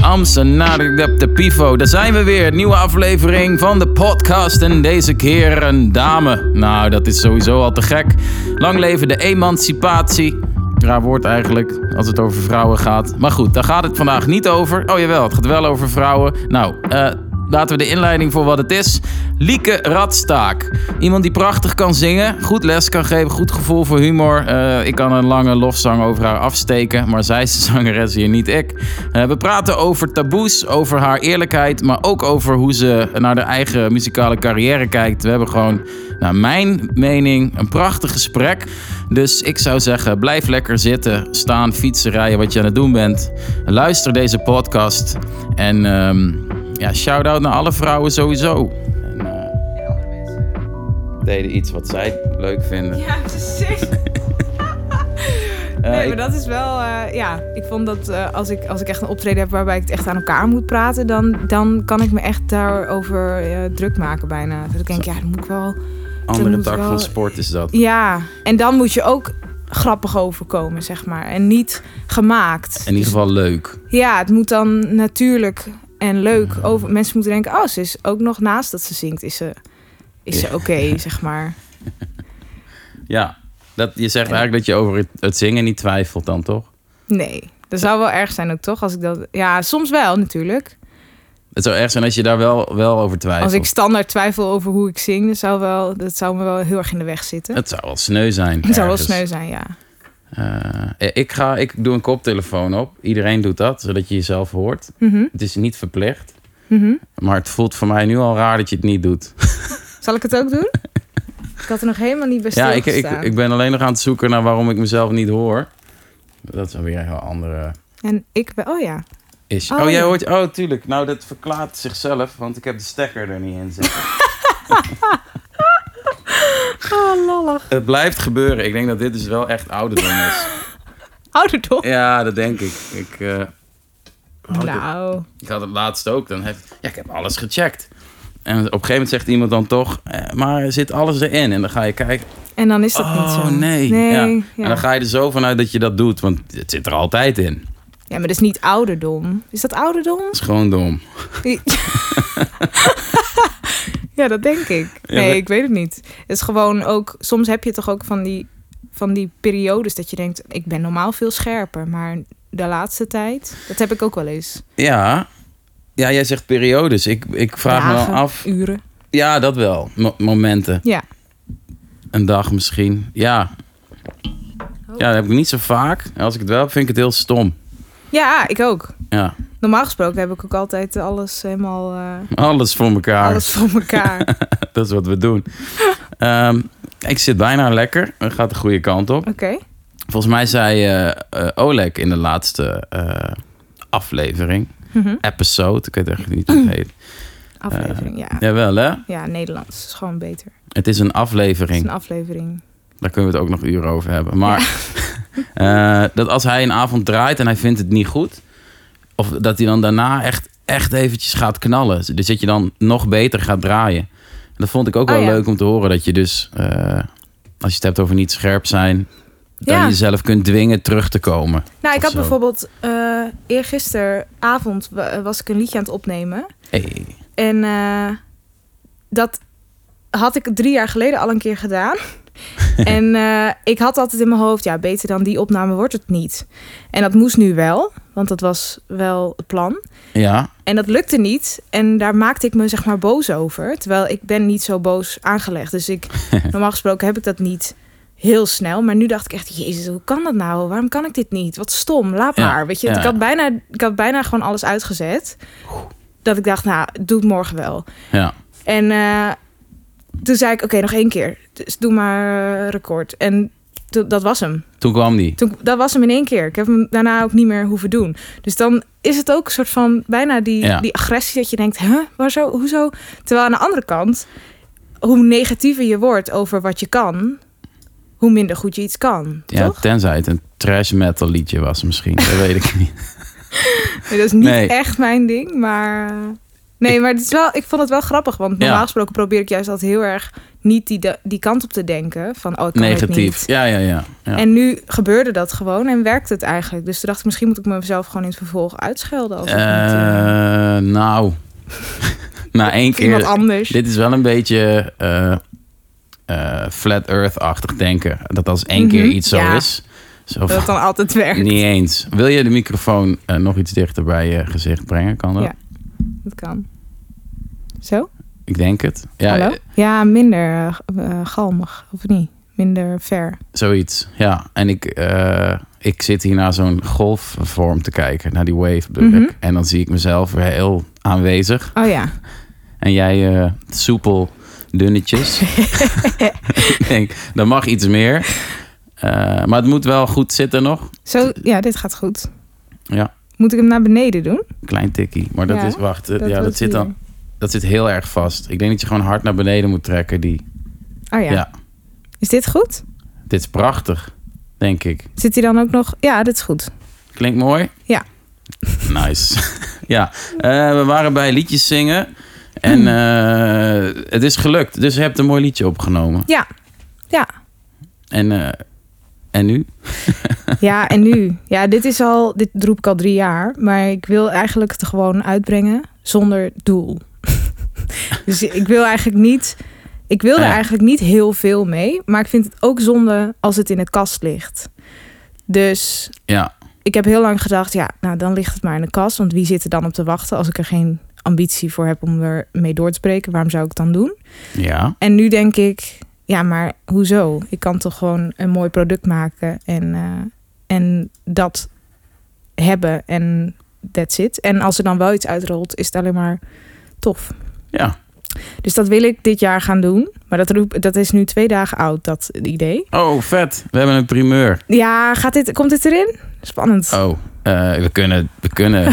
Amsterdam, de Pivo. Daar zijn we weer. Nieuwe aflevering van de podcast. En deze keer een dame. Nou, dat is sowieso al te gek. Lang leven de emancipatie. Raar woord eigenlijk, als het over vrouwen gaat. Maar goed, daar gaat het vandaag niet over. Oh jawel, het gaat wel over vrouwen. Nou, eh laten we de inleiding voor wat het is. Lieke Radstaak. Iemand die prachtig kan zingen, goed les kan geven, goed gevoel voor humor. Eh, ik kan een lange lofzang over haar afsteken, maar zij is de zangeres hier, niet ik. Eh, we praten over taboes, over haar eerlijkheid, maar ook over hoe ze naar de eigen muzikale carrière kijkt. We hebben gewoon, naar mijn mening, een prachtig gesprek. Dus ik zou zeggen, blijf lekker zitten, staan, fietsen, rijden, wat je aan het doen bent. Luister deze podcast en... ehm, ja, shout-out naar alle vrouwen sowieso. En, eh, deden iets wat zij leuk vinden. Ja, precies. Nee, maar dat is wel... eh, ja, ik vond dat eh, als, ik, als ik echt een optreden heb waarbij ik het echt aan elkaar moet praten... dan, dan kan ik me echt daarover druk maken bijna. Dat ik denk, ja, dan moet ik wel... andere tak wel- van sport is dat. Ja, en dan moet je ook grappig overkomen, zeg maar. En niet gemaakt. In ieder geval leuk. Ja, het moet dan natuurlijk en leuk over... Mensen moeten denken, oh, ze is ook nog naast dat ze zingt, is ze, is ze oké, zeg maar. Ja, dat, je zegt eigenlijk dat je over het, het zingen niet twijfelt dan, toch? Nee, dat zou wel erg zijn ook, toch? Als ik dat... Ja, soms wel natuurlijk. Het zou erg zijn als je daar wel, wel over twijfelt. Als ik standaard twijfel over hoe ik zing, dat zou, wel, dat zou me wel heel erg in de weg zitten. Het zou wel sneu zijn. Het zou wel sneu zijn, ja. Eh, ik, ga, ik doe een koptelefoon op. Iedereen doet dat, zodat je jezelf hoort. Mhm, Het is niet verplicht. mhm. Maar het voelt voor mij nu al raar dat je het niet doet. Zal ik het ook doen? ik had er nog helemaal niet bij Ja, ik, ik, ik ben alleen nog aan het zoeken naar waarom ik mezelf niet hoor. Dat is alweer een heel andere En ik ben... Oh ja. is. Oh, Oh, jij ja. hoort... Oh, tuurlijk. Nou, dat verklaart zichzelf, want ik heb de stekker er niet in zitten. Oh, lollig. het blijft gebeuren. Ik denk dat dit dus wel echt ouderdom is. Ouderdom. ja, dat denk ik. Ik, eh, oh, Nou, ik had het laatst ook. Dan heb, ja, ik heb alles gecheckt. En op een gegeven moment zegt iemand dan toch... Eh, maar zit alles erin? En dan ga je kijken... en dan is dat niet Oh, zo. nee. Nee, Ja. ja. En dan ga je er zo vanuit dat je dat doet. Want het zit er altijd in. Ja, maar dat is niet ouderdom. Is dat ouderdom? Dat is gewoon dom. ja, dat denk ik. Ja, Nee, maar- ik weet het niet. Het is gewoon ook... Soms heb je toch ook van die, van die periodes dat je denkt... Ik ben normaal veel scherper, maar de laatste tijd... Dat heb ik ook wel eens. Ja. Ja, jij zegt periodes. Ik, ik vraag me af. uren. Ja, dat wel. Mo- momenten. Ja. Een dag misschien. Ja. Ja, dat heb ik niet zo vaak. Als ik het wel heb, vind ik het heel stom. Ja, ik ook. Ja. Normaal gesproken heb ik ook altijd alles helemaal... eh, Alles voor elkaar. alles voor elkaar. Dat is wat we doen. Ehm, ik zit bijna lekker. Het gaat de goede kant op. Oké. Volgens mij zei eh, Oleg in de laatste aflevering, Mhm. episode, ik weet eigenlijk niet hoe het heet. Aflevering, ja. Jawel hè? Ja, Nederlands is gewoon beter. Het is een Het is aflevering. een aflevering. Daar kunnen we het ook nog uren over hebben. Maar eh, dat als hij een avond draait en hij vindt het niet goed, of dat hij dan daarna echt, echt eventjes gaat knallen. Dus dat je dan nog beter gaat draaien. En dat vond ik ook Oh, wel ja. leuk om te horen. Dat je dus, eh, als je het hebt over niet scherp zijn, dan Ja. jezelf kunt dwingen terug te komen. Nou, ik had zo. bijvoorbeeld uh, eergisteravond wa- was ik een liedje aan het opnemen. Hey. En dat had ik drie jaar geleden al een keer gedaan. en eh, ik had altijd in mijn hoofd, ja, beter dan die opname wordt het niet. En dat moest nu wel, want dat was wel het plan. Ja, En dat lukte niet. En daar maakte ik me zeg maar boos over. Terwijl ik ben niet zo boos aangelegd. Dus ik, normaal gesproken heb ik dat niet heel snel. Maar nu dacht ik echt, jezus, hoe kan dat nou? Waarom kan ik dit niet? Wat stom, laat Ja, maar. Weet je, ja. ik, had bijna, ik had bijna gewoon alles uitgezet. Dat ik dacht, nou, doe het morgen wel. ja. En eh, toen zei ik, oké, nog één keer. Dus doe maar record. En to- dat was hem. Toen kwam die. Toen, dat was hem in één keer. Ik heb hem daarna ook niet meer hoeven doen. Dus dan is het ook een soort van bijna die, Ja. die agressie dat je denkt, huh, waar zo, hoezo? Terwijl aan de andere kant, hoe negatiever je wordt over wat je kan, hoe minder goed je iets kan. Ja, toch? tenzij het een trash metal liedje was misschien. Dat weet ik niet. Nee, dat is niet Nee. echt mijn ding, maar... Nee, maar het is wel, ik vond het wel grappig, want normaal Ja. gesproken probeer ik juist altijd heel erg niet die, de- die kant op te denken van oh, ik kan het Negatief. niet. Ja, ja, ja. ja. En nu gebeurde dat gewoon en werkt het eigenlijk. Dus toen dacht ik, misschien moet ik mezelf gewoon in het vervolg uitschelden. Als het niet, eh, Eh, nou, na één iemand keer. anders. Dit is wel een beetje eh, flat earth-achtig denken. Dat als één keer Mhm, iets zo ja. is. Zo dat het dan altijd werkt. niet eens. Wil je de microfoon nog iets dichter bij je gezicht brengen? Kan dat? Ja. Dat kan. Zo? Ik denk het. Ja, Hallo? eh, Ja, minder eh, eh, galmig, of niet? Minder ver. zoiets. Ja, en ik, ik zit hier naar zo'n golfvorm te kijken. Naar die wave Mhm. En dan zie ik mezelf weer heel aanwezig. Oh ja. En jij soepel dunnetjes. ik denk, er mag iets meer. Maar het moet wel goed zitten nog. Zo, ja, dit gaat goed. Ja, Moet ik hem naar beneden doen? klein tikkie. Maar dat Ja, is, wacht, eh, ja, dat zit, hier. dan, dat zit heel erg vast. Ik denk dat je gewoon hard naar beneden moet trekken. Die, Oh ja. ja. Is dit goed? dit is prachtig, denk ik. Zit hij dan ook nog? Ja, dit is goed. Klinkt mooi? Ja. Nice. ja, eh, we waren bij liedjes zingen. En Hmm. eh, het is gelukt. Dus je hebt een mooi liedje opgenomen. Ja. Ja. En, eh, en nu? Ja, en nu? Ja, dit is al, dit roep ik al drie jaar. Maar ik wil eigenlijk het gewoon uitbrengen zonder doel. Dus ik wil eigenlijk niet. Ik wil er ja. eigenlijk niet heel veel mee. Maar ik vind het ook zonde als het in de kast ligt. Dus Ja, ik heb heel lang gedacht, ja, nou dan ligt het maar in de kast. Want wie zit er dan op te wachten als ik er geen ambitie voor heb om er mee door te spreken? Waarom zou ik het dan doen? ja. En nu denk ik, ja, maar hoezo? Ik kan toch gewoon een mooi product maken en, eh, en dat hebben en that's it. En als er dan wel iets uitrolt, is het alleen maar tof. Ja. Dus dat wil ik dit jaar gaan doen. Maar dat, roep, dat is nu twee dagen oud, dat idee. Oh, vet. We hebben een primeur. Ja, gaat dit, komt dit erin? Spannend. Oh, eh, we kunnen... We kunnen...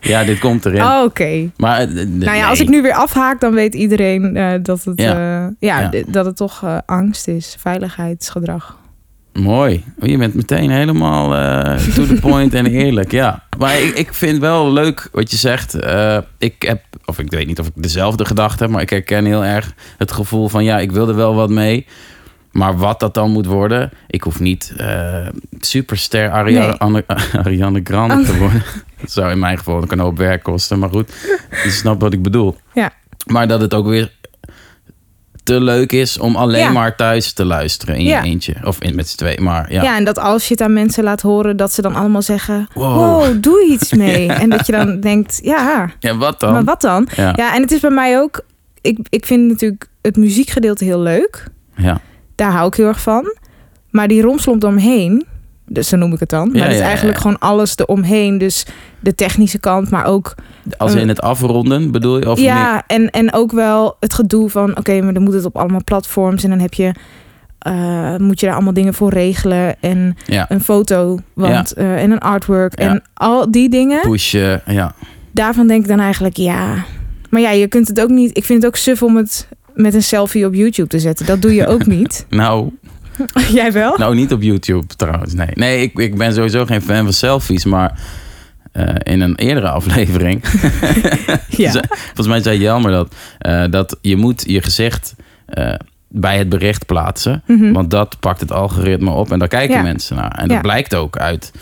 ja, dit komt erin. Oh, Oké. Maar, eh, Nou ja, als ik nu weer afhaak, dan weet iedereen eh, dat, het, Ja. eh, ja, Ja. d- dat het toch eh, angst is, veiligheidsgedrag. Mooi. Oh, Je bent meteen helemaal eh, to the point en eerlijk. Ja. Maar ik, ik vind wel leuk wat je zegt. Eh, ik heb, of ik weet niet of ik dezelfde gedachte heb, maar ik herken heel erg het gevoel van ja, ik wil er wel wat mee. Maar wat dat dan moet worden, ik hoef niet eh, superster Ariane, Ariane Grande te worden. Dat zou in mijn geval ook een hoop werk kosten, maar goed, je snapt wat ik bedoel. Ja. Maar dat het ook weer te leuk is om alleen Ja. maar thuis te luisteren in Ja. je eentje. Of in, met z'n twee, maar ja. Ja. en dat als je het aan mensen laat horen, dat ze dan allemaal zeggen: Wow. Wow, doe iets mee. En dat je dan denkt: Ja, Ja, wat dan? maar wat dan? Ja. En het is bij mij ook. Ik, ik vind natuurlijk het muziekgedeelte heel leuk. Ja. Daar hou ik heel erg van. Maar die romslomp eromheen, dus zo noem ik het dan. Maar Ja, het is eigenlijk gewoon alles eromheen. Dus de technische kant, maar ook Als in het afronden, bedoel je? Of ja, en, en ook wel het gedoe van... oké, maar dan moet het op allemaal platforms... en dan heb je, eh, moet je daar allemaal dingen voor regelen... en? Ja, een foto want, eh, en een artwork... Ja. en al die dingen, pushen. Ja. daarvan denk ik dan eigenlijk... ja, maar ja, je kunt het ook niet... ik vind het ook suf om het met een selfie op YouTube te zetten. Dat doe je ook niet. Nou, Jij wel? nou, niet op YouTube trouwens. Nee, nee ik, ik ben sowieso geen fan van selfies. Maar eh, in een eerdere aflevering... ja. Volgens mij zei Jelmer dat. eh, dat je moet je gezicht eh, bij het bericht plaatsen. Mhm. Want dat pakt het algoritme op en daar kijken Ja. mensen naar. En dat Ja. blijkt ook uit.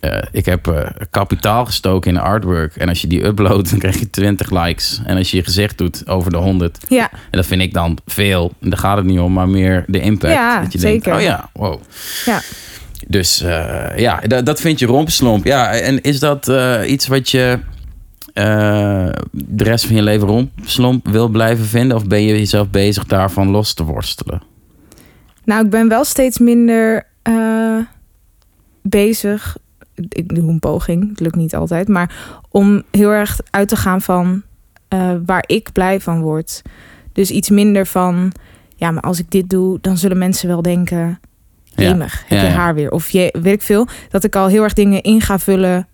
Eh, ik heb eh, kapitaal gestoken in de artwork. En als je die uploadt, dan krijg je 20 likes. En als je je gezicht doet over de 100. ja, En dat vind ik dan veel. En daar gaat het niet om, maar meer de impact. Ja, dat je zeker. denkt, oh ja, wow. ja. Dus eh, ja, dat, dat vind je rompslomp. Ja, en is dat iets wat je de rest van je leven rompslomp wil blijven vinden? Of ben je jezelf bezig daarvan los te worstelen? Nou, ik ben wel steeds minder bezig. Ik doe een poging, het lukt niet altijd. Maar om heel erg uit te gaan van eh, waar ik blij van word. Dus iets minder van, ja, maar als ik dit doe, dan zullen mensen wel denken... Ja. Jemig, heb Ja, je ja. haar weer? Of je, weet ik veel. Dat ik al heel erg dingen in ga vullen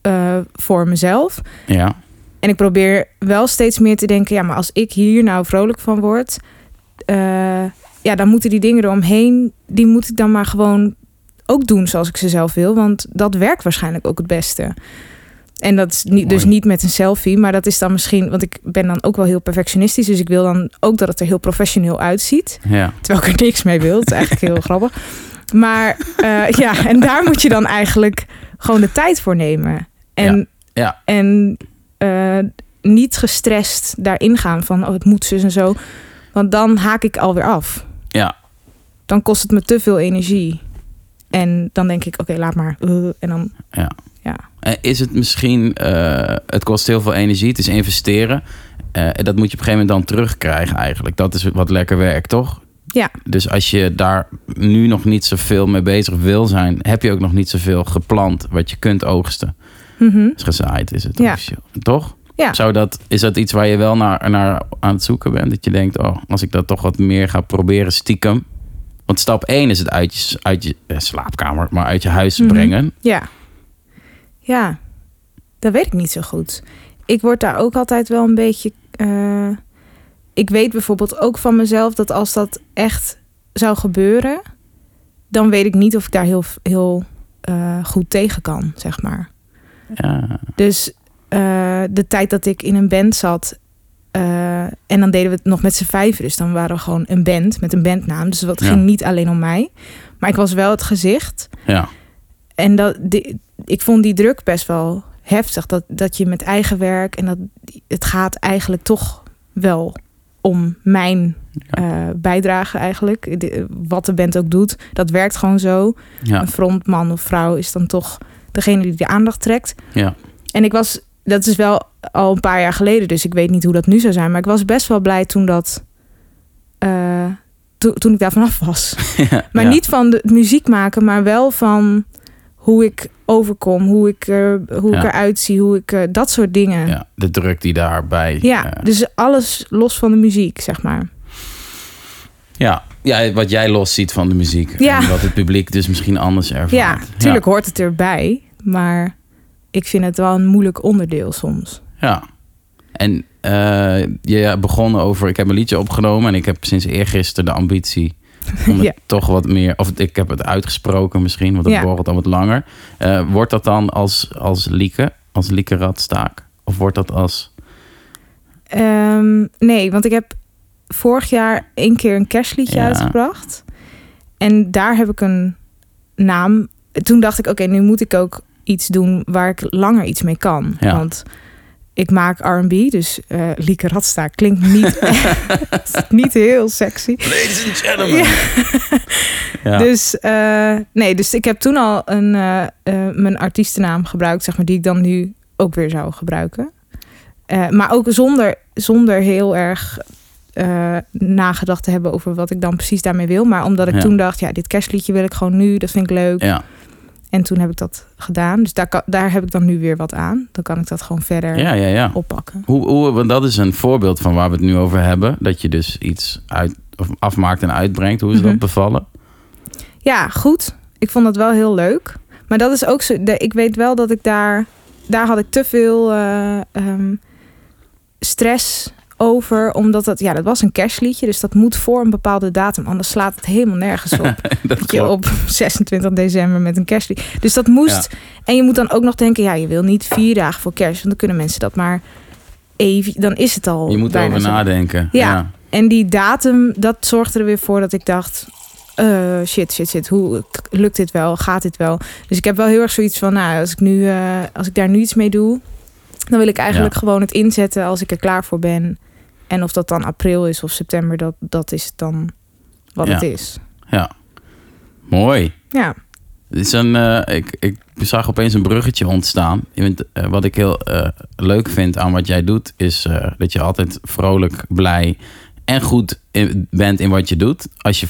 eh, voor mezelf. Ja, En ik probeer wel steeds meer te denken, ja, maar als ik hier nou vrolijk van word, eh, ja, dan moeten die dingen eromheen, die moet ik dan maar gewoon ook doen zoals ik ze zelf wil, want dat werkt waarschijnlijk ook het beste. En dat is niet, dus niet met een selfie, maar dat is dan misschien, want ik ben dan ook wel heel perfectionistisch, dus ik wil dan ook dat het er heel professioneel uitziet. Ja, Terwijl ik er niks mee wil. Het is eigenlijk heel grappig. Maar eh, ja, en daar moet je dan eigenlijk gewoon de tijd voor nemen. En, Ja. en eh, niet gestrest daarin gaan van, oh, het moet zus en zo. Want dan haak ik alweer af. ja, Dan kost het me te veel energie. En dan denk ik, oké, laat maar. Uh, en dan, ja. ja. Is het misschien, eh, het kost heel veel energie, het is investeren. En dat moet je op een gegeven moment dan terugkrijgen eigenlijk. Dat is wat lekker werkt, toch? Ja. Dus als je daar nu nog niet zoveel mee bezig wil zijn, heb je ook nog niet zoveel geplant wat je kunt oogsten. Mhm. Is gezaaid is het Ja. officieel. Toch? Ja. Zou dat, is dat iets waar je wel naar, naar aan het zoeken bent? Dat je denkt, oh, als ik dat toch wat meer ga proberen stiekem. Want stap 1 is het uit je, uit je eh, slaapkamer, maar uit je huis Mhm. brengen. Ja. Ja, dat weet ik niet zo goed. Ik word daar ook altijd wel een beetje. eh, ik weet bijvoorbeeld ook van mezelf dat als dat echt zou gebeuren, dan weet ik niet of ik daar heel, heel eh, goed tegen kan, zeg maar. Ja, Dus de tijd dat ik in een band zat. Eh, en dan deden we het nog met z'n vijven. Dus dan waren we gewoon een band met een bandnaam. Dus Ja. ging niet alleen om mij. Maar ik was wel het gezicht. ja, En dat, die, ik vond die druk best wel heftig. Dat, dat je met eigen werk en dat het gaat eigenlijk toch wel om mijn eh, bijdrage eigenlijk. De- wat de band ook doet, dat werkt gewoon zo. ja, Een frontman of vrouw is dan toch degene die de aandacht trekt. ja. En ik was, dat is wel al een paar jaar geleden, dus ik weet niet hoe dat nu zou zijn. Maar ik was best wel blij toen dat, eh, to- toen ik daar vanaf was. Maar Ja. niet van de muziek maken, maar wel van hoe ik overkom, hoe ik, er, hoe ik Ja. eruit zie, hoe ik eh, dat soort dingen. Ja, Ja, de druk die daarbij. eh, dus alles los van de muziek, zeg maar. ja. ja, wat jij los ziet van de muziek. Ja. En wat het publiek dus misschien anders ervaart. Ja, tuurlijk hoort het erbij, maar ik vind het wel een moeilijk onderdeel soms. Ja. En eh, je begon over, ik heb een liedje opgenomen en ik heb sinds eergisteren de ambitie om het Ja. toch wat meer, of ik heb het uitgesproken misschien, want het Ja. borrelt al wat langer. Eh, wordt dat dan als, als Lieke, als Lieke Radstaak? Of wordt dat als, Ehm, nee, want ik heb vorig jaar één keer een kerstliedje Ja. uitgebracht. En daar heb ik een naam. Toen dacht ik, oké, nu moet ik ook iets doen waar ik langer iets mee kan. Ja. Want ik maak R&B, dus eh Lieke Radsta klinkt niet, niet heel sexy. Ladies and gentlemen. Ja. Ja. Dus eh, nee, dus ik heb toen al een, eh, mijn artiestennaam gebruikt, zeg maar, die ik dan nu ook weer zou gebruiken. Eh, maar ook zonder, zonder heel erg eh, nagedacht te hebben over wat ik dan precies daarmee wil. Maar omdat ik Ja. toen dacht, ja, dit kerstliedje wil ik gewoon nu, dat vind ik leuk. ja. En toen heb ik dat gedaan. Dus daar, kan, daar heb ik dan nu weer wat aan. Dan kan ik dat gewoon verder ja, ja, ja. oppakken. Hoe, hoe, want dat is een voorbeeld van waar we het nu over hebben. Dat je dus iets uit, of afmaakt en uitbrengt. Hoe is Mhm. dat bevallen? Ja, goed. Ik vond dat wel heel leuk. Maar dat is ook zo. De, ik weet wel dat ik daar. Daar had ik te veel ehm, stress over. Omdat dat. Ja, dat was een kerstliedje. Dus dat moet voor een bepaalde datum. Anders slaat het helemaal nergens op. dat je op 26 december met een kerstlied. Dus dat moest. En je moet dan ook nog denken. Ja, je wil niet vier dagen voor kerst. Want dan kunnen mensen dat maar even. Dan is het al. Je moet erover zo. nadenken. Ja. En die datum, dat zorgde er weer voor dat ik dacht... eh, shit, shit, shit. Hoe lukt dit wel? Gaat dit wel? Dus ik heb wel heel erg zoiets van... Nou, als ik, nu, eh, als ik daar nu iets mee doe... dan wil ik eigenlijk Ja. gewoon het inzetten als ik er klaar voor ben. En of dat dan april is of september... dat, dat is dan wat Ja. het is. ja. Mooi. Ja, Het is een, eh, ik, ik zag opeens een bruggetje ontstaan. Bent, eh, wat ik heel eh, leuk vind aan wat jij doet, is dat je altijd vrolijk, blij en goed in- bent in wat je doet. Als je.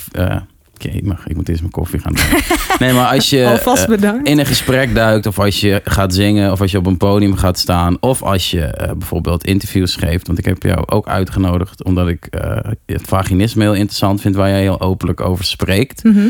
Ik, moet eerst mijn koffie gaan drinken. Nee, maar als je eh, in een gesprek duikt, of als je gaat zingen, of als je op een podium gaat staan, of als je eh, bijvoorbeeld interviews geeft. Want ik heb jou ook uitgenodigd omdat ik eh, het vaginisme heel interessant vind, waar jij heel openlijk over spreekt. Mhm.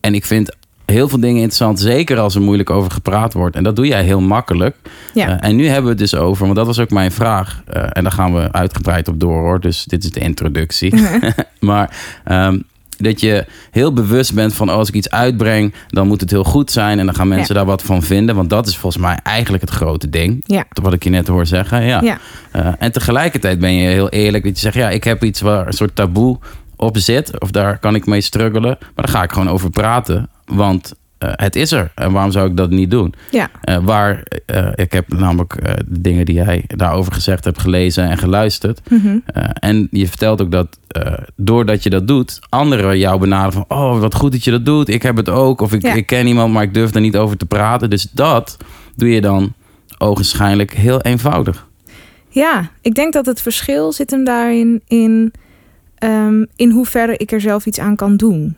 En ik vind heel veel dingen interessant, zeker als er moeilijk over gepraat wordt. En dat doe jij heel makkelijk. Ja. En nu hebben we het dus over, want dat was ook mijn vraag. En daar gaan we uitgebreid op door hoor. Dus dit is de introductie. maar ehm, dat je heel bewust bent van oh, als ik iets uitbreng, dan moet het heel goed zijn en dan gaan mensen Ja. daar wat van vinden. Want dat is volgens mij eigenlijk het grote ding. Ja. Wat ik je net hoor zeggen. Ja. Ja. Eh, en tegelijkertijd ben je heel eerlijk dat je zegt, ja, ik heb iets waar een soort taboe op zit, of daar kan ik mee struggelen, maar daar ga ik gewoon over praten, want eh, het is er. En waarom zou ik dat niet doen? Ja. Eh, waar, eh, ik heb namelijk de dingen die jij daarover gezegd hebt gelezen en geluisterd. Mhm. En je vertelt ook dat doordat je dat doet, anderen jou benaderen van, oh, wat goed dat je dat doet. Ik heb het ook. Of ik, Ja. ik ken iemand, maar ik durf er niet over te praten. Dus dat doe je dan ogenschijnlijk heel eenvoudig. Ja, ik denk dat het verschil zit hem daarin in, ehm, in hoeverre ik er zelf iets aan kan doen.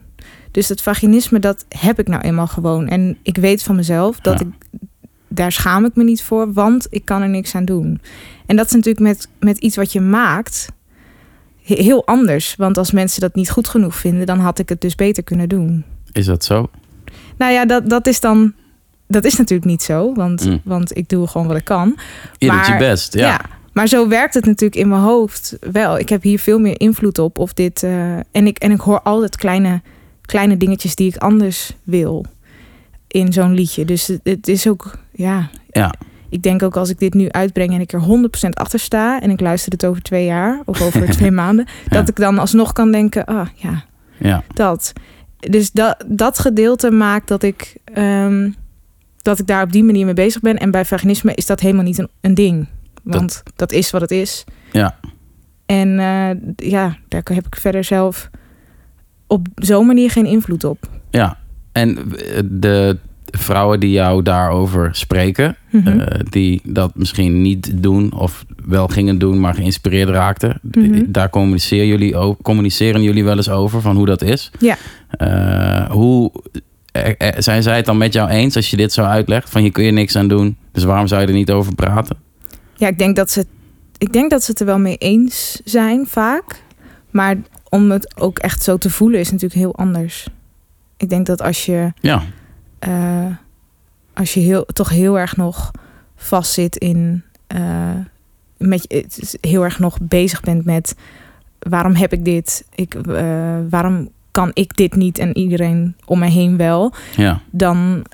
Dus het vaginisme, dat heb ik nou eenmaal gewoon. En ik weet van mezelf dat Ja. ik daar schaam ik me niet voor, want ik kan er niks aan doen. En dat is natuurlijk met, met iets wat je maakt he- heel anders. Want als mensen dat niet goed genoeg vinden, dan had ik het dus beter kunnen doen. Is dat zo? Nou ja, dat, dat is dan. Dat is natuurlijk niet zo, want, Mm. want ik doe gewoon wat ik kan. Je doet je best, ja. Ja. maar zo werkt het natuurlijk in mijn hoofd wel. Ik heb hier veel meer invloed op. Of dit, eh, en, ik, en ik hoor altijd kleine, kleine dingetjes die ik anders wil in zo'n liedje. Dus het, het is ook, ja. Ja. Ik denk ook als ik dit nu uitbreng en ik er 100% achter sta... en ik luister het over twee jaar of over twee maanden... dat ik dan alsnog kan denken, ah ja, ja. dat. Dus dat, dat gedeelte maakt dat ik, ehm, dat ik daar op die manier mee bezig ben. En bij vaginisme is dat helemaal niet een, een ding. Want dat, is wat het is. Ja. En eh, ja, daar heb ik verder zelf op zo'n manier geen invloed op. Ja, en eh, de vrouwen die jou daarover spreken, Mhm. eh, die dat misschien niet doen of wel gingen doen, maar geïnspireerd raakten, Mhm. daar communiceren jullie, o- communiceren jullie wel eens over van hoe dat is. Ja. Eh, hoe zijn zij het dan met jou eens als je dit zo uitlegt? Van hier kun je niks aan doen, dus waarom zou je er niet over praten? Ja, ik denk, dat ze, ik denk dat ze het er wel mee eens zijn vaak. Maar om het ook echt zo te voelen is natuurlijk heel anders. Ik denk dat als je Ja, eh, als je heel, toch heel erg nog vastzit in. eh, met, heel erg nog bezig bent met. Waarom heb ik dit? Ik, eh, waarom kan ik dit niet en iedereen om me heen wel? ja, Dan,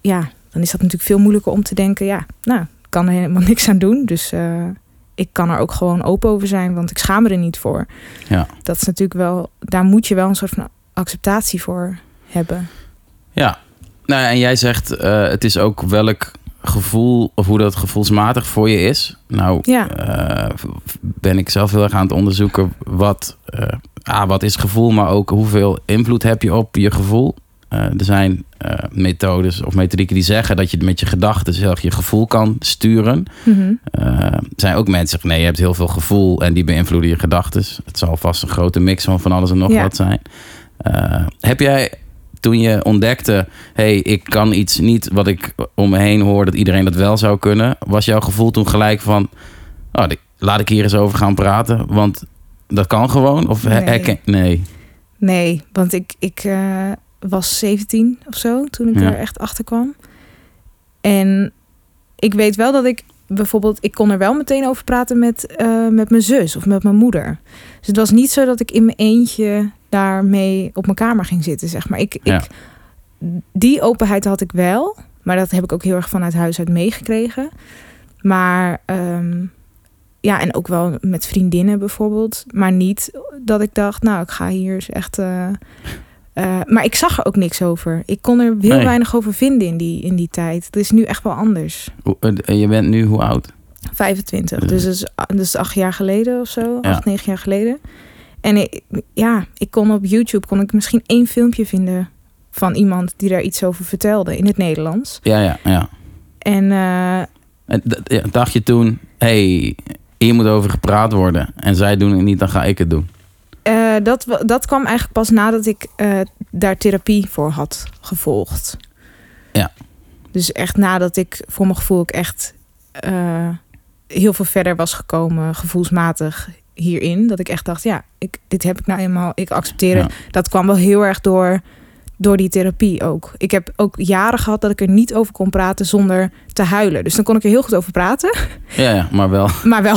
ja, dan is dat natuurlijk veel moeilijker om te denken. Ja, nou, ik kan er helemaal niks aan doen. Dus ik kan er ook gewoon open over zijn, want ik schaam me er niet voor. Ja. Dat is natuurlijk wel. Daar moet je wel een soort van acceptatie voor hebben. ja. Nou, ja, en jij zegt, eh, het is ook welk gevoel, of hoe dat gevoelsmatig voor je is. Nou, Ja. eh, ben ik zelf heel erg aan het onderzoeken wat, ah, wat is gevoel, maar ook hoeveel invloed heb je op je gevoel. Eh, er zijn eh, methodes of methodieken die zeggen dat je met je gedachten zelf je gevoel kan sturen. Mhm. Eh, er zijn ook mensen die zeggen, nee, je hebt heel veel gevoel en die beïnvloeden je gedachten. Het zal vast een grote mix van van alles en nog Ja. wat zijn. Heb jij toen je ontdekte, hey, ik kan iets niet wat ik om me heen hoor dat iedereen dat wel zou kunnen, was jouw gevoel toen gelijk van, oh, laat ik hier eens over gaan praten, want dat kan gewoon? Of Nee. nee. Nee, want ik, ik was 17 of zo toen ik Ja. er echt achter kwam. En ik weet wel dat ik bijvoorbeeld, ik kon er wel meteen over praten met, eh, met mijn zus of met mijn moeder. Dus het was niet zo dat ik in mijn eentje daarmee op mijn kamer ging zitten, zeg maar. Ik, Ja. ik, die openheid had ik wel, maar dat heb ik ook heel erg vanuit huis uit meegekregen. Maar ehm, ja, en ook wel met vriendinnen bijvoorbeeld. Maar niet dat ik dacht, nou, ik ga hier echt. eh, eh, maar ik zag er ook niks over. Ik kon er heel Nee. weinig over vinden in die, in die tijd. Het is nu echt wel anders. Hoe- eh, Je bent nu hoe oud? 25. Dus dat is, dat is acht jaar geleden of zo. Ja. Acht, negen jaar geleden. En ik, ja, ik kon op YouTube kon ik misschien één filmpje vinden van iemand die daar iets over vertelde in het Nederlands. Ja, ja, ja. En eh, dacht je toen, hey, hier moet over gepraat worden en zij doen het niet, dan ga ik het doen. Eh, dat, dat kwam eigenlijk pas nadat ik eh, daar therapie voor had gevolgd. Ja. Dus echt nadat ik voor mijn gevoel ook echt eh, heel veel verder was gekomen, gevoelsmatig hierin. Dat ik echt dacht, ja, ik, dit heb ik nou eenmaal, ik accepteer het. Ja. Dat kwam wel heel erg door door die therapie ook. Ik heb ook jaren gehad dat ik er niet over kon praten zonder te huilen. Dus dan kon ik er heel goed over praten, Ja, ja, maar wel. maar wel,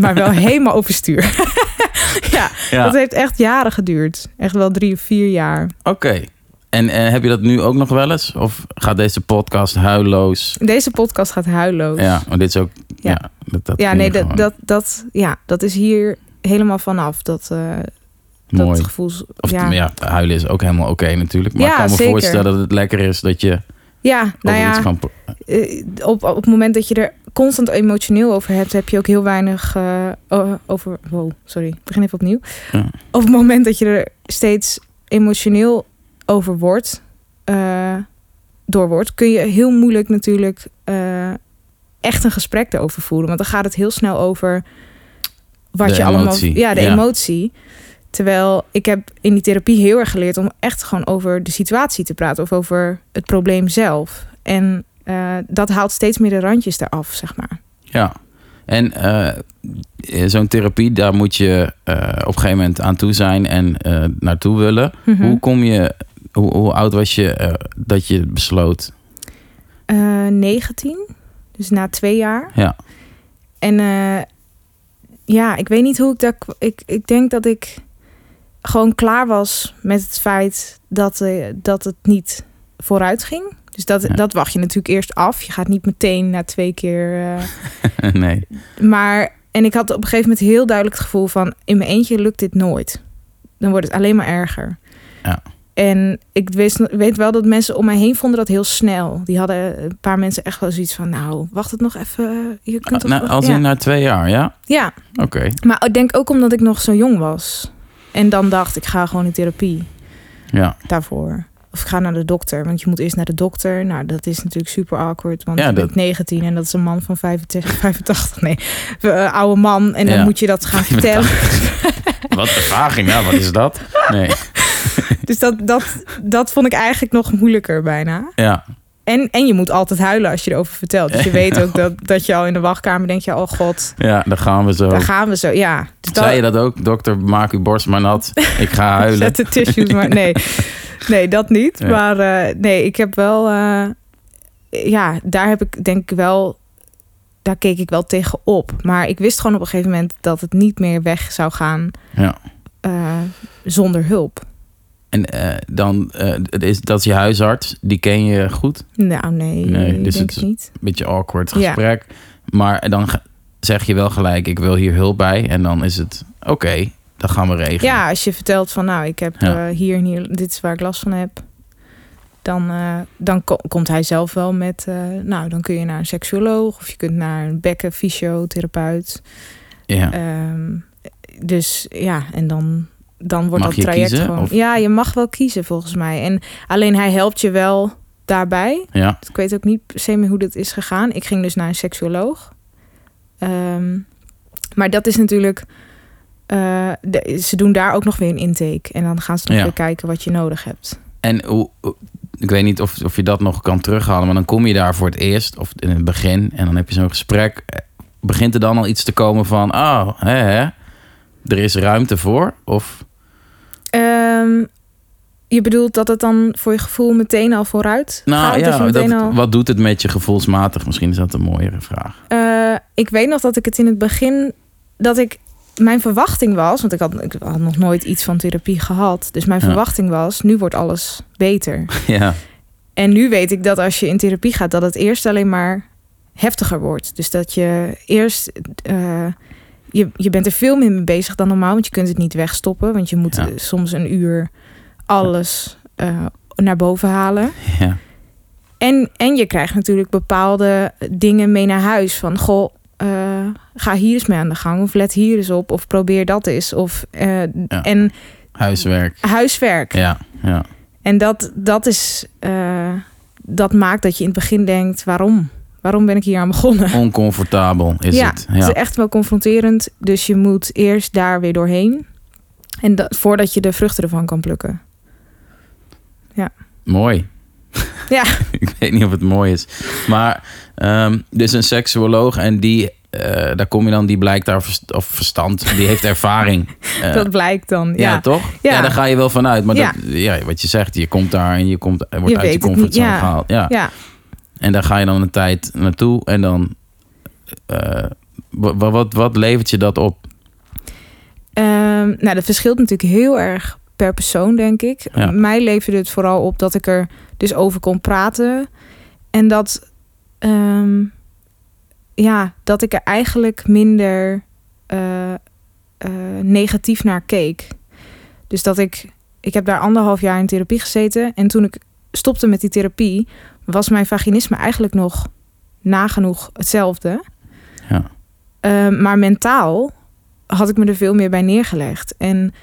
maar wel helemaal overstuur. ja, Ja. dat heeft echt jaren geduurd. Echt wel drie of vier jaar. Oké. En eh, heb je dat nu ook nog wel eens? Of gaat deze podcast huilloos? Deze podcast gaat huiloos. Ja, maar dit is ook... Ja, Ja. dat, dat ja nee, dat, dat, dat, ja, dat is hier helemaal vanaf. Dat, eh Mooi. dat gevoels... Of ja. ja. huilen is ook helemaal oké natuurlijk. Maar Ja, ik kan me zeker. voorstellen dat het lekker is dat je ja, nou ja, kan... eh, op, op het moment dat je er constant emotioneel over hebt, heb je ook heel weinig eh, over. Wow, sorry, ik begin even opnieuw. Ja. Op het moment dat je er steeds emotioneel over wordt, eh, door wordt, kun je heel moeilijk natuurlijk echt een gesprek erover voeren. Want dan gaat het heel snel over wat De je allemaal. emotie, Ja, de ja. emotie. Terwijl ik heb in die therapie heel erg geleerd om echt gewoon over de situatie te praten of over het probleem zelf. En eh, dat haalt steeds meer de randjes eraf, zeg maar. Ja. En eh, zo'n therapie, daar moet je eh, op een gegeven moment aan toe zijn en naartoe willen. Mhm. Hoe kom je... Hoe, hoe oud was je dat je besloot? Eh, 19, dus na twee jaar. Ja. En ja, ik weet niet hoe ik k- Ik, ik denk dat ik gewoon klaar was met het feit dat, eh, dat het niet vooruit ging. Dus dat, dat wacht je natuurlijk eerst af. Je gaat niet meteen na twee keer. eh, nee. maar, en ik had op een gegeven moment heel duidelijk het gevoel van... in mijn eentje lukt dit nooit. Dan wordt het alleen maar erger. Ja. En ik wist, weet wel dat mensen om mij heen vonden dat heel snel. Die hadden een paar mensen echt wel zoiets van... nou, wacht het nog even. Je kunt toch, Nou, als ja. in na twee jaar, ja? ja, Oké. maar ik denk ook omdat ik nog zo jong was. En dan dacht ik ga gewoon in therapie Ja. daarvoor. Of ik ga naar de dokter, want je moet eerst naar de dokter. Nou, dat is natuurlijk super awkward, want Ja, je dat- bent 19 en dat is een man van 85, 85 nee, een oude man. En dan moet je dat gaan vertellen. Wat de vagina, wat is dat? Nee. Dus dat, dat, dat vond ik eigenlijk nog moeilijker bijna. Ja. En, en je moet altijd huilen als je erover vertelt. Dus je weet ook dat, dat je al in de wachtkamer denkt, ja, oh god, Ja, daar gaan we zo. daar gaan we zo. Ja, dus Zei je dat ook? Dokter, maak uw borst maar nat. Ik ga huilen. Zet de tissues maar. Nee, nee dat niet. Ja. Maar eh, nee, ik heb wel. eh, ja, daar heb ik denk ik wel. Daar keek ik wel tegen op. Maar ik wist gewoon op een gegeven moment dat het niet meer weg zou gaan Ja. eh, zonder hulp. En eh, dan, het is, dat is je huisarts. Die ken je goed. Nou, nee, Nee, dus denk het- ik niet. Beetje awkward Ja. gesprek. Maar dan zeg je wel gelijk, ik wil hier hulp bij. En dan is het, oké, dat gaan we regelen. Ja, als je vertelt van, nou, ik heb Ja. eh, hier en hier, dit is waar ik last van heb. Dan, dan ko- komt hij zelf wel met, nou, dan kun je naar een seksuoloog of je kunt naar een bekken fysiotherapeut. Ja. Ehm, dus ja, en dan, dan wordt Mag dat je traject kiezen, gewoon. of? Ja, je mag wel kiezen volgens mij. En alleen hij helpt je wel daarbij. ja. Ik weet ook niet per se meer hoe dat is gegaan. Ik ging dus naar een seksuoloog. Ehm, maar dat is natuurlijk. eh, de- ze doen daar ook nog weer een intake. En dan gaan ze nog Ja. weer kijken wat je nodig hebt. En hoe, ik weet niet of, of je dat nog kan terughalen, maar dan kom je daar voor het eerst of in het begin en dan heb je zo'n gesprek. Begint er dan al iets te komen van, oh, hè, hè, er is ruimte voor? Of Ehm, je bedoelt dat het dan voor je gevoel meteen al vooruit nou gaat? ja, meteen dat, al... wat doet het met je gevoelsmatig? Misschien is dat een mooiere vraag. Eh, ik weet nog dat ik het in het begin dat ik mijn verwachting was, want ik had, ik had nog nooit iets van therapie gehad. Dus mijn Ja. verwachting was, nu wordt alles beter. ja, En nu weet ik dat als je in therapie gaat, dat het eerst alleen maar heftiger wordt. Dus dat je eerst. eh, je, je bent er veel meer mee bezig dan normaal, want je kunt het niet wegstoppen. Want je moet Ja. eh, soms een uur alles eh, naar boven halen. ja, En, en je krijgt natuurlijk bepaalde dingen mee naar huis. Van goh, eh, ga hier eens mee aan de gang. Of let hier eens op. Of probeer dat eens. Of, En huiswerk. huiswerk. Ja, ja, En dat, dat is. dat maakt dat je in het begin denkt: waarom? Waarom ben ik hier aan begonnen? oncomfortabel is ja, het. het is echt wel confronterend. Dus je moet eerst daar weer doorheen. En dat, voordat je de vruchten ervan kan plukken. Mooi. Ja. ik weet niet of het mooi is. Maar, ehm, dus een seksuoloog en die eh, daar kom je dan, die blijkt daar, of verstand, die heeft ervaring. Dat blijkt dan. ja. Ja, toch? Ja. Ja. daar ga je wel vanuit. Maar Ja. dat, ja, wat je zegt, je komt daar en je komt, wordt Je uit je comfortzone ja. gehaald. Ja. En daar ga je dan een tijd naartoe en dan, eh, wat, wat, wat levert je dat op? Ehm, nou, dat verschilt natuurlijk heel erg per persoon, denk ik. Ja. Mij leverde het vooral op dat ik er dus over kon praten. En dat, ehm, ja, dat ik er eigenlijk minder eh, eh, negatief naar keek. Dus dat ik, ik heb daar anderhalf jaar in therapie gezeten. En toen ik stopte met die therapie, was mijn vaginisme eigenlijk nog nagenoeg hetzelfde. Ja. Ehm, maar mentaal had ik me er veel meer bij neergelegd. En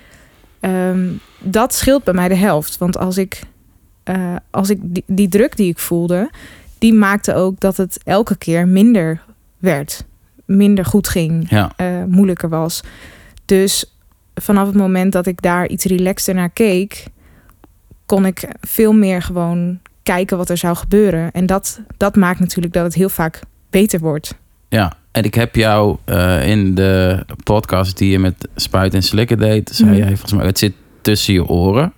ehm, dat scheelt bij mij de helft. Want als ik, eh, als ik die, die druk die ik voelde, die maakte ook dat het elke keer minder werd. Minder goed ging, Ja, eh, moeilijker was. Dus vanaf het moment dat ik daar iets relaxter naar keek, kon ik veel meer gewoon kijken wat er zou gebeuren. En dat, dat maakt natuurlijk dat het heel vaak beter wordt. ja. En ik heb jou eh, in de podcast die je met Spuit en Slikken deed, zei Mhm. jij volgens mij, het zit tussen je oren.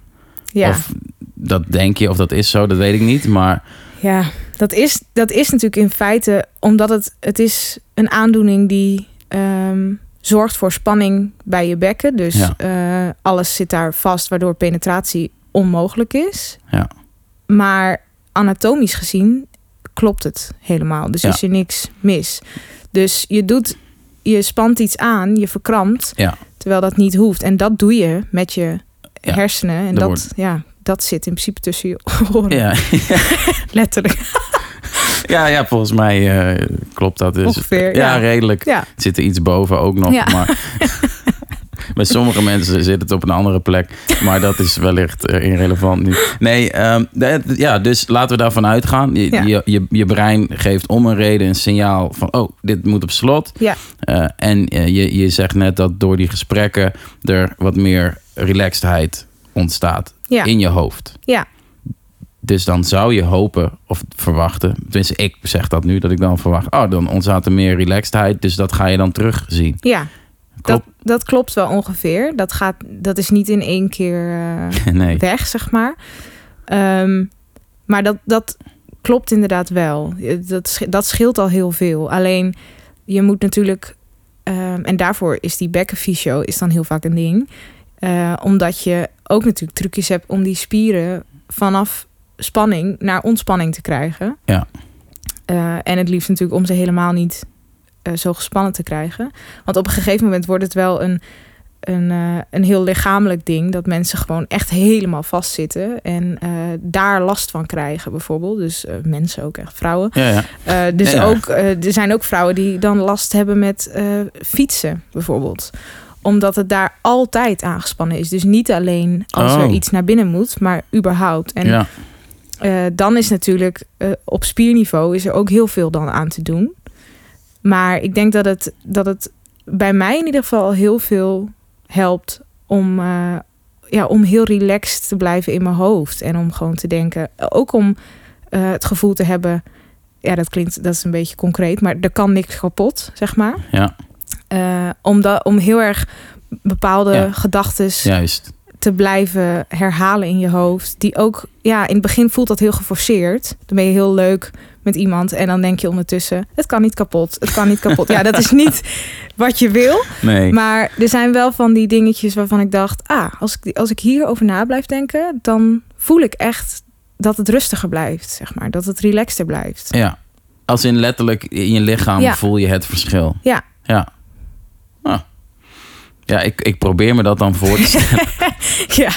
Ja. Of dat denk je, of dat is zo, dat weet ik niet. Maar Ja, dat is, dat is natuurlijk in feite omdat het, het is een aandoening die ehm, zorgt voor spanning bij je bekken. Dus Ja. eh, alles zit daar vast, waardoor penetratie onmogelijk is. Ja. Maar anatomisch gezien klopt het helemaal. Dus Ja. is er niks mis. Dus je doet, je spant iets aan, je verkrampt, Ja. terwijl dat niet hoeft. En dat doe je met je Ja, hersenen. En dat, ja, dat zit in principe tussen je oren. ja, Letterlijk. ja, ja volgens mij eh, klopt dat dus. Ongeveer, ja, redelijk. Zit er iets boven ook nog. Ja. Maar bij sommige mensen zit het op een andere plek. Maar dat is wellicht eh, irrelevant nu. Nee, ehm, ja, dus laten we daarvan uitgaan. Je, Ja. je, je, je brein geeft om een reden een signaal van... oh, dit moet op slot. Ja. Eh, en eh, je, je zegt net dat door die gesprekken... er wat meer relaxedheid ontstaat Ja. in je hoofd. Ja. Dus dan zou je hopen of verwachten... tenminste, ik zeg dat nu, dat ik dan verwacht... oh, dan ontstaat er meer relaxedheid. Dus dat ga je dan terugzien. Ja, dat, Klopt? dat klopt wel ongeveer. Dat, gaat, dat is niet in één keer eh, nee. weg, zeg maar. Ehm, maar dat, dat klopt inderdaad wel. Dat, sch- dat scheelt al heel veel. Alleen je moet natuurlijk, ehm, en daarvoor is die bekkenfysio is dan heel vaak een ding. Eh, omdat je ook natuurlijk trucjes hebt om die spieren vanaf spanning naar ontspanning te krijgen. Ja. Eh, en het liefst natuurlijk om ze helemaal niet eh, zo gespannen te krijgen. Want op een gegeven moment wordt het wel een, een, eh, een heel lichamelijk ding. Dat mensen gewoon echt helemaal vastzitten. En eh, daar last van krijgen bijvoorbeeld. Dus mensen ook echt vrouwen. Ja, ja. Dus Ja, ook, er zijn ook vrouwen die dan last hebben met fietsen bijvoorbeeld omdat het daar altijd aangespannen is. Dus niet alleen als er Oh. iets naar binnen moet, maar überhaupt. En ja. dan is natuurlijk op spierniveau is er ook heel veel dan aan te doen. Maar ik denk dat het, dat het bij mij in ieder geval heel veel helpt om, eh, ja, om heel relaxed te blijven in mijn hoofd. En om gewoon te denken, ook om eh, het gevoel te hebben. Ja, dat klinkt, dat is een beetje concreet, maar er kan niks kapot, zeg maar. ja, Eh, om, om heel erg bepaalde Ja. gedachtes juist. te blijven herhalen in je hoofd. Die ook, ja, in het begin voelt dat heel geforceerd. Dan ben je heel leuk met iemand en dan denk je ondertussen: het kan niet kapot, het kan niet kapot. Ja, dat is niet wat je wil. Nee. Maar er zijn wel van die dingetjes waarvan ik dacht: ah, als ik, als ik hierover na blijf denken, dan voel ik echt dat het rustiger blijft, zeg maar. Dat het relaxter blijft. Ja. Als in letterlijk in je lichaam Ja. voel je het verschil. Ja. Ja. Ja, ik, ik probeer me dat dan voor te stellen. Ja,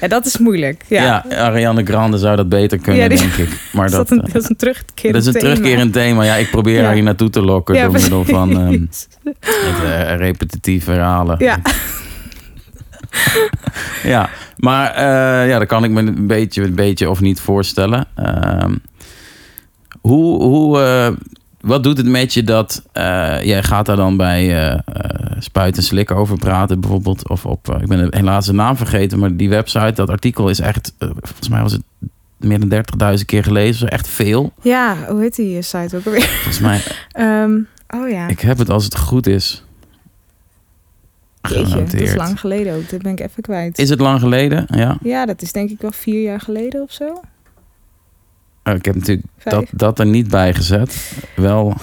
ja dat is moeilijk. Ja. Ja. Ariane Grande zou dat beter kunnen, Ja, die- denk ik. Maar Is dat, dat, een, eh, dat is een terugkerend dat is een terugkerend thema. Ja, ik probeer haar hier naartoe te lokken door middel van ehm, precies. het eh, repetitief herhalen. Ja. Ja, maar eh, ja, dat kan ik me een beetje, een beetje of niet voorstellen. Ehm, hoe, hoe, wat doet het met je dat jij gaat daar dan bij Spuit en Slik over praten bijvoorbeeld? Of op, eh, ik ben helaas de naam vergeten, maar die website, dat artikel is echt, eh, volgens mij was het meer dan 30.000 keer gelezen. Echt veel. Ja, hoe heet die site ook alweer? Volgens mij, Ehm, Oh ja. Ik heb het als het goed is. Jeetje, dat is lang geleden ook. Dat ben ik even kwijt. Is het lang geleden? Ja. Ja, dat is denk ik wel vier jaar geleden of zo. Oh, ik heb natuurlijk Vijf. dat, dat er niet bij gezet. Wel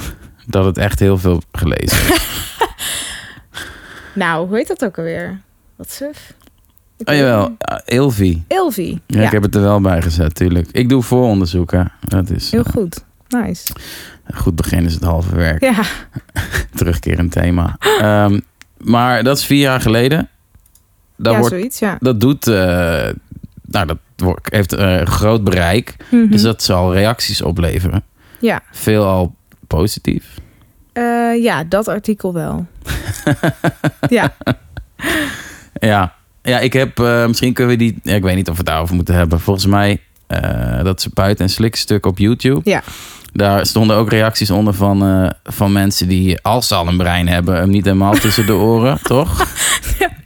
dat het echt heel veel gelezen is. Nou, hoe heet dat ook alweer? Wat suf. Ik Oh jawel, ah, Ilvi. Ilvi. Ja, Ja, ik heb het er wel bij gezet, tuurlijk. Ik doe vooronderzoek, hè. Dat is heel eh, goed. Nice. goed begin is het halve werk. Ja, Terugkerend thema. Ehm, maar dat is vier jaar geleden. Dat, ja wordt, zoiets, ja. dat doet... eh, nou, dat wordt, heeft een groot bereik. Mhm. Dus dat zal reacties opleveren. Ja. Veelal positief. Eh, ja, dat artikel wel. ja, Ja, ja ik heb... eh, misschien kunnen we die... ja, ik weet niet of we het daarover moeten hebben. Volgens mij... eh, dat spuit en slik stuk op YouTube. Ja. Daar stonden ook reacties onder van, van mensen die, als ze al een brein hebben, hem niet helemaal tussen de oren, toch?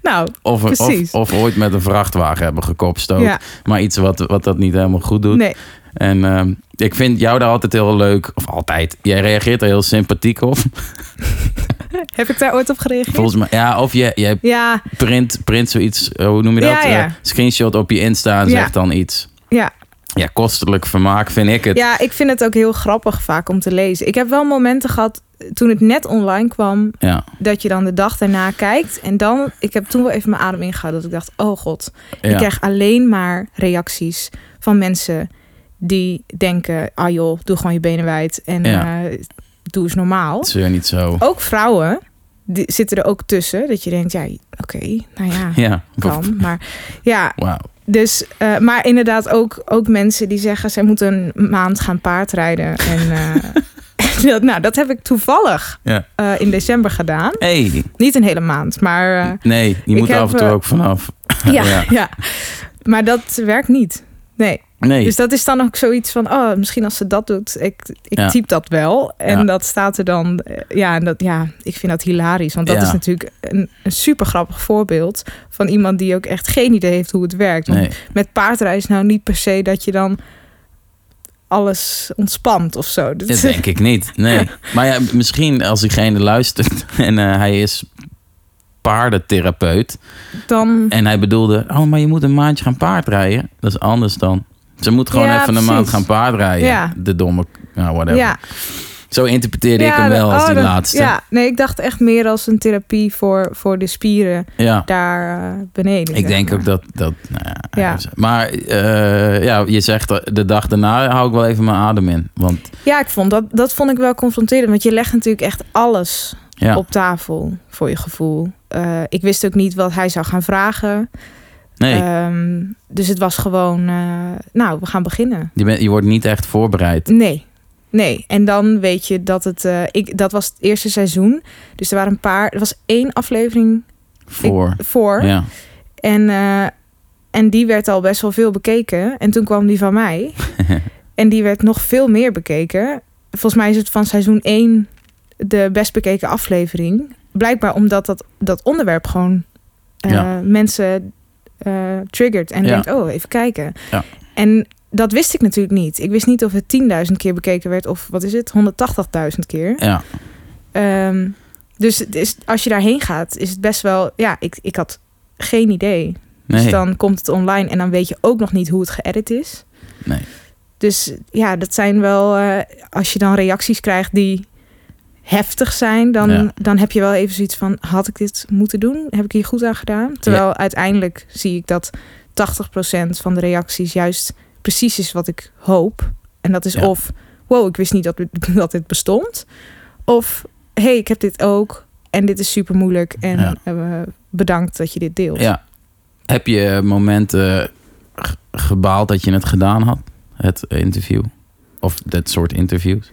nou, Of, of, of ooit met een vrachtwagen hebben gekopstoot. ja. Maar iets wat, wat dat niet helemaal goed doet. Nee, En ehm, ik vind jou daar altijd heel leuk. Of altijd. Jij reageert er heel sympathiek op. heb ik daar ooit op gereageerd? Volgens mij. Ja, of je, jij Ja, print, print zoiets. eh, hoe noem je dat? Ja, ja. Eh, screenshot op je Insta en zegt dan iets. ja. Ja, kostelijk vermaak vind ik het. ja, ik vind het ook heel grappig vaak om te lezen. Ik heb wel momenten gehad toen het net online kwam, Ja, dat je dan de dag daarna kijkt. En dan, ik heb toen wel even mijn adem ingehouden. Dat ik dacht, oh god, ik ja. krijg alleen maar reacties van mensen die denken, ah joh, doe gewoon je benen wijd en Ja. eh, doe eens normaal. Zeur niet zo. Ook vrouwen die zitten er ook tussen, dat je denkt, ja, oké, nou ja, Ja, kan. Maar ja, dus, eh, maar inderdaad ook, ook mensen die zeggen, zij moeten een maand gaan paardrijden. En eh, dat, nou, dat heb ik toevallig Ja. in december gedaan. Hey, Niet een hele maand, maar nee, je moet er af en toe ook vanaf. ja, Ja. ja. Maar dat werkt niet. Nee. Nee, Dus dat is dan ook zoiets van, oh, misschien als ze dat doet, ik, ik Ja. typ dat wel. En Ja. dat staat er dan, eh, ja, en dat, ja, ik vind dat hilarisch. Want dat Ja. is natuurlijk een, een super grappig voorbeeld van iemand die ook echt geen idee heeft hoe het werkt. Want nee. met paardrijden is nou niet per se dat je dan alles ontspant of zo. Dat, Dat denk ik niet. Nee. Maar ja, misschien als diegene luistert en eh, hij is paardentherapeut. dan, En hij bedoelde, oh, maar je moet een maandje gaan paardrijden. Dat is anders dan. Ze moet gewoon Ja, even een maand gaan paardrijden. Ja. De domme, nou whatever. ja, Zo interpreteerde ik hem wel als oh, die dat- laatste. Ja, nee, ik dacht echt meer als een therapie voor, voor de spieren Ja. daar eh, beneden. Ik denk maar. ook dat... dat nou ja. Maar eh, ja, je zegt de dag daarna hou ik wel even mijn adem in. Want Ja, ik vond dat, dat vond ik wel confronterend. Want je legt natuurlijk echt alles ja, op tafel voor je gevoel. Eh, ik wist ook niet wat hij zou gaan vragen. nee, Ehm, dus het was gewoon, eh, nou, we gaan beginnen. je, bent, je wordt niet echt voorbereid. Nee, nee. En dan weet je dat het, eh, ik, dat was het eerste seizoen. Dus er waren een paar, er was één aflevering Voor. voor. Ja. En, en die werd al best wel veel bekeken. En toen kwam die van mij. en die werd nog veel meer bekeken. Volgens mij is het van seizoen 1 de best bekeken aflevering. Blijkbaar omdat dat, dat onderwerp gewoon eh, Ja. mensen eh, triggert. En Ja. denkt, oh, even kijken. Ja. En dat wist ik natuurlijk niet. Ik wist niet of het 10.000 keer bekeken werd of wat is het, 180.000 keer. ja. Ehm, dus het is, als je daarheen gaat, is het best wel... Ja, ik, ik had geen idee. Nee. Dus dan komt het online en dan weet je ook nog niet hoe het geëdit is. Nee. Dus ja, dat zijn wel... eh, als je dan reacties krijgt die heftig zijn... Dan, Ja. dan heb je wel even zoiets van... had ik dit moeten doen? Heb ik hier goed aan gedaan? Terwijl uiteindelijk zie ik dat 80% van de reacties... juist precies is wat ik hoop. En dat is Ja. of... wow, ik wist niet dat, dat dit bestond. Of, hey, ik heb dit ook... en dit is super moeilijk... en bedankt dat je dit deelt. Ja. Heb je momenten gebaald dat je het gedaan had? Het interview? Of dat soort interviews?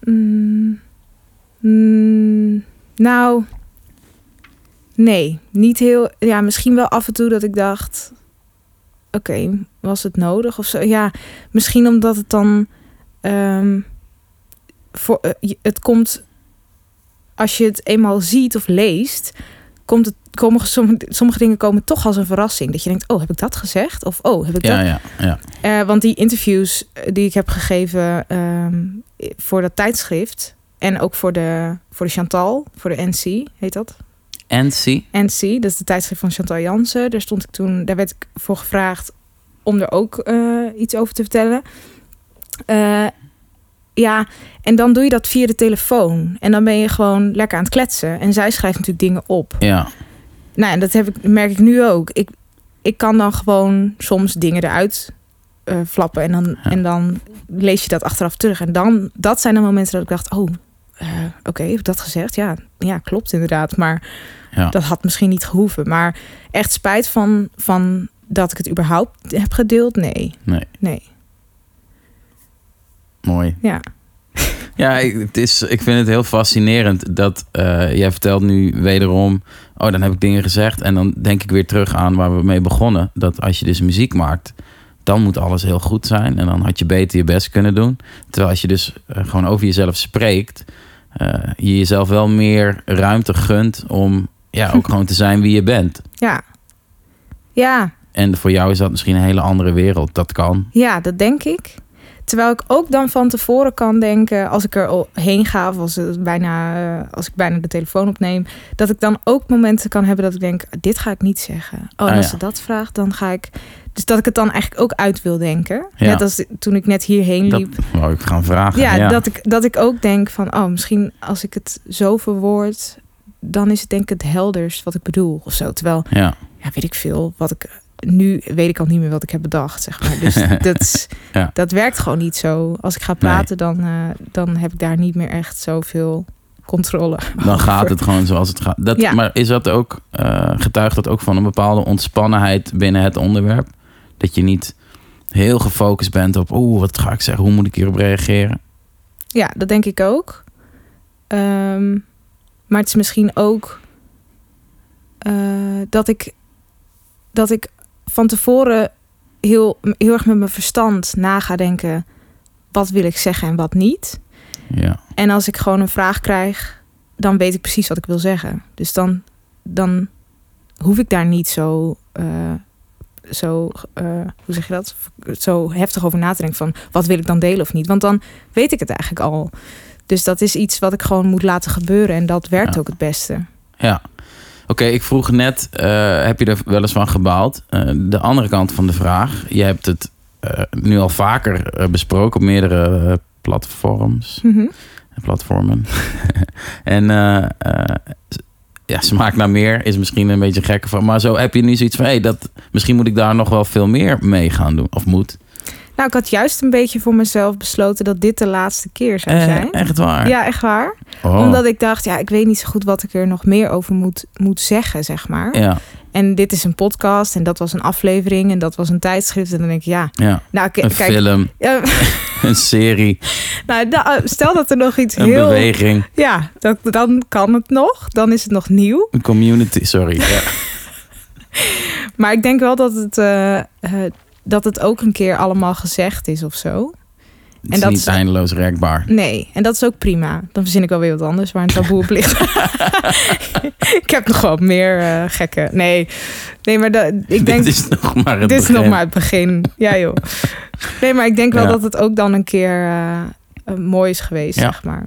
Mm, mm, nou, nee, niet heel. Ja, misschien wel af en toe dat ik dacht: oké, was het nodig of zo? Ja, misschien omdat het dan. ehm, voor, eh, het komt. Als je het eenmaal ziet of leest, komt het, komen sommige, sommige dingen komen toch als een verrassing. Dat je denkt: oh, heb ik dat gezegd? Of oh, heb ik dat Ja, ja, ja. eh, want die interviews eh, die ik heb gegeven ehm, voor dat tijdschrift. En ook voor de, voor de Chantal, voor de NC, heet dat? NC? NC, dat is de tijdschrift van Chantal Jansen. Daar stond ik toen, daar werd ik voor gevraagd om er ook eh, iets over te vertellen. Eh, ja, en dan doe je dat via de telefoon. En dan ben je gewoon lekker aan het kletsen. En zij schrijft natuurlijk dingen op. Ja. Nou, en dat heb ik, merk ik nu ook. Ik, ik kan dan gewoon soms dingen eruit eh, flappen. En dan, Ja. en dan lees je dat achteraf terug. En dan, dat zijn de momenten dat ik dacht, oh, eh, oké, heb ik dat gezegd? Ja, ja, klopt inderdaad. Maar Ja. dat had misschien niet gehoeven. Maar echt spijt van, van dat ik het überhaupt heb gedeeld? Nee, Nee, nee. mooi. Ja, Ja, ik, het is, ik vind het heel fascinerend dat eh, jij vertelt nu wederom... Oh, dan heb ik dingen gezegd. En dan denk ik weer terug aan waar we mee begonnen. Dat als je dus muziek maakt, dan moet alles heel goed zijn. En dan had je beter je best kunnen doen. Terwijl als je dus eh, gewoon over jezelf spreekt... eh, je jezelf wel meer ruimte gunt om ja, ook gewoon te zijn wie je bent. ja. Ja, En voor jou is dat misschien een hele andere wereld. Dat kan. Ja, dat denk ik. Terwijl ik ook dan van tevoren kan denken, als ik er al heen ga, of als, het bijna, eh, als ik bijna de telefoon opneem, dat ik dan ook momenten kan hebben dat ik denk, dit ga ik niet zeggen. Oh, Ah, als ja. ze dat vraagt, dan ga ik. Dus dat ik het dan eigenlijk ook uit wil denken. Ja. Net als toen ik net hierheen Dat liep. wou ik gaan vragen. Ja, Dat, ik, dat ik ook denk van, oh, misschien als ik het zo verwoord, dan is het denk ik het helderst wat ik bedoel of zo. Terwijl ja, weet ik veel. Wat ik nu weet ik al niet meer wat ik heb bedacht, zeg maar. Dus dat, Ja. dat werkt gewoon niet zo. Als ik ga praten, dan, eh, dan heb ik daar niet meer echt zoveel controle. Dan over. gaat het gewoon zoals het gaat. Dat, Ja. Maar is dat ook, eh, getuigt dat ook van een bepaalde ontspannenheid binnen het onderwerp? Dat je niet heel gefocust bent op, oeh, wat ga ik zeggen? Hoe moet ik hierop reageren? Ja, dat denk ik ook. Ehm, maar het is misschien ook eh, dat ik dat ik van tevoren heel, heel erg met mijn verstand na ga denken: wat wil ik zeggen en wat niet. Ja, En als ik gewoon een vraag krijg, dan weet ik precies wat ik wil zeggen. Dus dan, dan hoef ik daar niet zo, eh, zo eh, hoe zeg je dat? Zo heftig over na te denken van wat wil ik dan delen of niet. Want dan weet ik het eigenlijk al. Dus dat is iets wat ik gewoon moet laten gebeuren. En dat werkt Ja. ook het beste. ja. Oké, ik vroeg net, eh, heb je er wel eens van gebaald? Eh, de andere kant van de vraag, je hebt het eh, nu al vaker besproken op meerdere platforms. Mhm. platformen. en ja, smaak naar meer is misschien een beetje gekke van. Maar zo heb je nu zoiets van, hey, dat, misschien moet ik daar nog wel veel meer mee gaan doen. Of moet. Nou, ik had juist een beetje voor mezelf besloten dat dit de laatste keer zou Eh, zijn. echt waar. Ja, echt waar. Oh. Omdat ik dacht, ja, ik weet niet zo goed wat ik er nog meer over moet, moet zeggen, zeg maar. Ja, En dit is een podcast en dat was een aflevering en dat was een tijdschrift. En dan denk ik, ja, ja. nou, Een kijk, film, ja, een serie, nou, da- stel dat er nog iets een heel, beweging, ja, dat, dan kan het nog, dan is het nog nieuw. een community. Sorry. Ja. Maar ik denk wel dat het, eh, eh, dat het ook een keer allemaal gezegd is of zo. Het En is dat niet is- eindeloos rekbaar. Nee, en dat is ook prima. Dan verzin ik wel weer wat anders waar een taboe op ligt. ik heb nog wel meer eh, gekke. Nee, nee, maar dat, ik denk. Dit is nog maar het Dit is begin. nog maar het begin. Ja, joh. Nee, maar ik denk wel Ja. dat het ook dan een keer eh, mooi is geweest, Ja. zeg maar.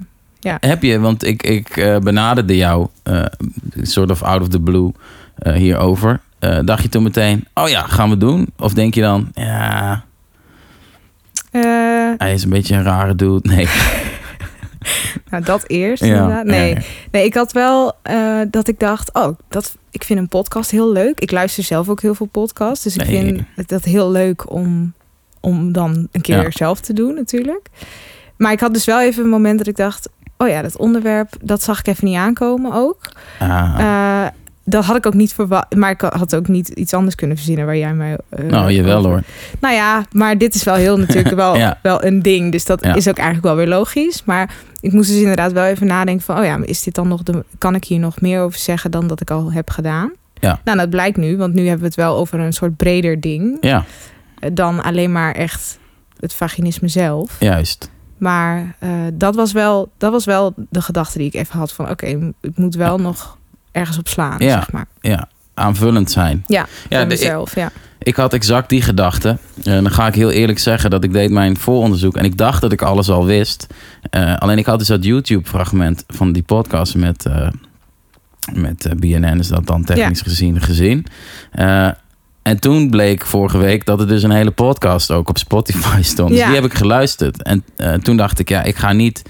Heb je, want ik, ik benaderde jou, soort of out of the blue, hierover. Eh, dacht je toen meteen, oh ja, gaan we doen? Of denk je dan, ja, Eh, hij is een beetje een rare dude. Nee. nou, dat eerst Ja, inderdaad. Nee, ja, nee ik had wel eh, dat ik dacht, oh, dat, ik vind een podcast heel leuk. Ik luister zelf ook heel veel podcasts. Dus ik vind het dat heel leuk om, om dan een keer zelf te doen natuurlijk. Maar ik had dus wel even een moment dat ik dacht... oh ja, dat onderwerp, dat zag ik even niet aankomen ook. Ah, dat had ik ook niet verwacht. Maar ik had ook niet iets anders kunnen verzinnen waar jij mij. eh, nou, jawel over- hoor. Nou ja, maar dit is wel heel natuurlijk wel, Ja. wel een ding. Dus dat Ja. is ook eigenlijk wel weer logisch. Maar ik moest dus inderdaad wel even nadenken van... oh ja, maar is dit dan nog de... kan ik hier nog meer over zeggen dan dat ik al heb gedaan? Ja. Nou, dat blijkt nu. Want nu hebben we het wel over een soort breder ding... Ja, eh, dan alleen maar echt het vaginisme zelf. juist. Maar eh, dat, was wel, dat was wel de gedachte die ik even had van... oké, ik moet wel nog ergens op slaan, Ja. zeg maar. Ja, aanvullend zijn. Ja, ja de- mezelf, ja. Ik had exact die gedachte. En dan ga ik heel eerlijk zeggen dat ik deed mijn vooronderzoek en ik dacht dat ik alles al wist. Eh, alleen ik had dus dat YouTube-fragment van die podcast met, eh, met eh, BNN, is dat dan technisch gezien gezien. Eh, en toen bleek vorige week dat er dus een hele podcast ook op Spotify stond. Dus Ja. die heb ik geluisterd. En eh, toen dacht ik, ja, ik ga niet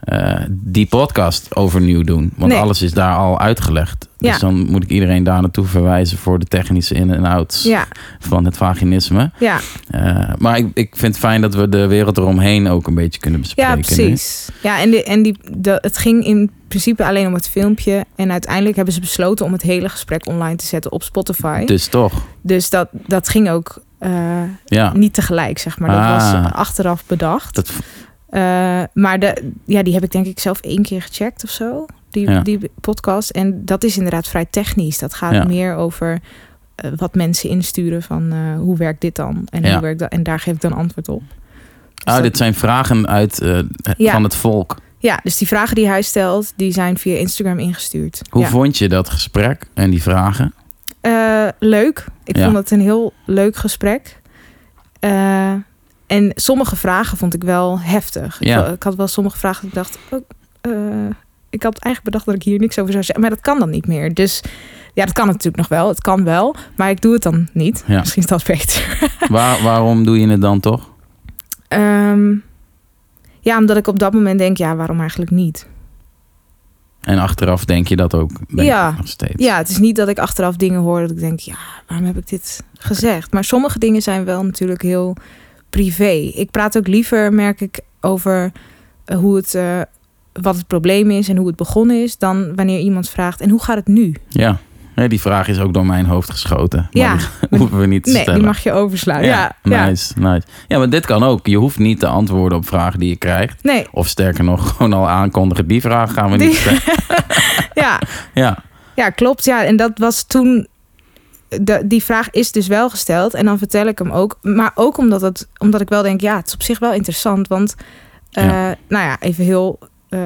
eh, die podcast overnieuw doen. Want Nee. alles is daar al uitgelegd. Dus Ja. dan moet ik iedereen daar naartoe verwijzen voor de technische in- en outs Ja, van het vaginisme. ja, Eh, maar ik, ik vind het fijn dat we de wereld eromheen ook een beetje kunnen bespreken. ja nu. precies. Ja, en, de, en die, de, het ging in principe alleen om het filmpje. En uiteindelijk hebben ze besloten om het hele gesprek online te zetten op Spotify. Dus toch, Dus dat, dat ging ook eh, ja. niet tegelijk, zeg maar. Dat Ah. was achteraf bedacht. Dat, Eh, maar de, ja, die heb ik denk ik zelf één keer gecheckt of zo. Die, Ja. die podcast. En dat is inderdaad vrij technisch. Dat gaat Ja. meer over eh, wat mensen insturen van eh, hoe werkt dit dan? En, Ja. hoe werkt dat? en daar geef ik dan antwoord op. Dus ah, dat- dit zijn vragen uit, van het volk. Ja, dus die vragen die hij stelt, die zijn via Instagram ingestuurd. Hoe vond je dat gesprek en die vragen? Leuk. Ik vond het een heel leuk gesprek. En sommige vragen vond ik wel heftig. Ja. Ik, ik had wel sommige vragen dat ik dacht... Oh, eh, ik had eigenlijk bedacht dat ik hier niks over zou zeggen. Maar dat kan dan niet meer. Dus ja, dat kan natuurlijk nog wel. Het kan wel. Maar ik doe het dan niet. Ja. Misschien is dat beter. Waar, waarom doe je het dan toch? Ehm, ja, omdat ik op dat moment denk... Ja, waarom eigenlijk niet? En achteraf denk je dat ook Ja. nog steeds. Ja, het is niet dat ik achteraf dingen hoor dat ik denk, ja, waarom heb ik dit gezegd? Maar sommige dingen zijn wel natuurlijk heel privé. Ik praat ook liever, merk ik, over eh, hoe het, eh, wat het probleem is en hoe het begonnen is, dan wanneer iemand vraagt, en hoe gaat het nu? Ja. Nee, die vraag is ook door mijn hoofd geschoten. Maar Ja, die hoeven we niet te nee, stellen. die mag je overslaan. Ja, ja, nice, nice. Ja, maar dit kan ook. Je hoeft niet te antwoorden op vragen die je krijgt. Nee, Of sterker nog, gewoon al aankondigen. Die vraag gaan we Die- niet stellen. ja, Ja, ja, klopt. Ja, en dat was toen. De, die vraag is dus wel gesteld en dan vertel ik hem ook. Maar ook omdat, het, omdat ik wel denk, ja, het is op zich wel interessant. Want, eh, Ja. nou ja, even heel eh,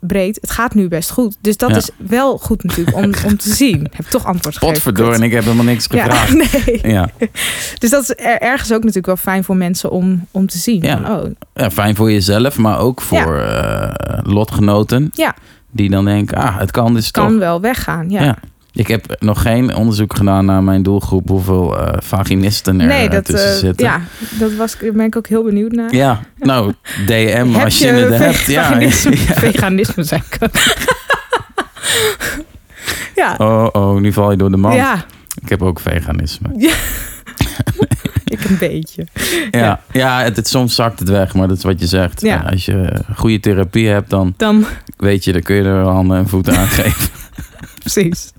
breed. Het gaat nu best goed. Dus dat Ja. is wel goed natuurlijk om, om te zien. Heb ik toch antwoord gegeven. potverdorie. En ik heb helemaal niks Ja, gevraagd. nee. Ja. Dus dat is er- ergens ook natuurlijk wel fijn voor mensen om, om te zien. Ja. Van, oh, ja, fijn voor jezelf, maar ook voor eh, lotgenoten. Ja. Die dan denken, ah, het kan dus kan toch. wel weggaan. Ja. Ik heb nog geen onderzoek gedaan naar mijn doelgroep, hoeveel eh, vaginisten er nee, eh, dat, tussen eh, zitten. ja, dat was, daar ben ik ook heel benieuwd naar. Ja, nou, DM als je, je het hebt. Ja. veganisme, Ja. veganisme zei ik ook. ja, Oh, oh, nu val je door de man. ja, Ik heb ook veganisme. ik een beetje. Ja, ja. het, het- soms zakt het weg, maar dat is wat je zegt. Ja. Als je goede therapie hebt, dan Dan weet je, dan kun je er handen en voeten aan geven. Precies.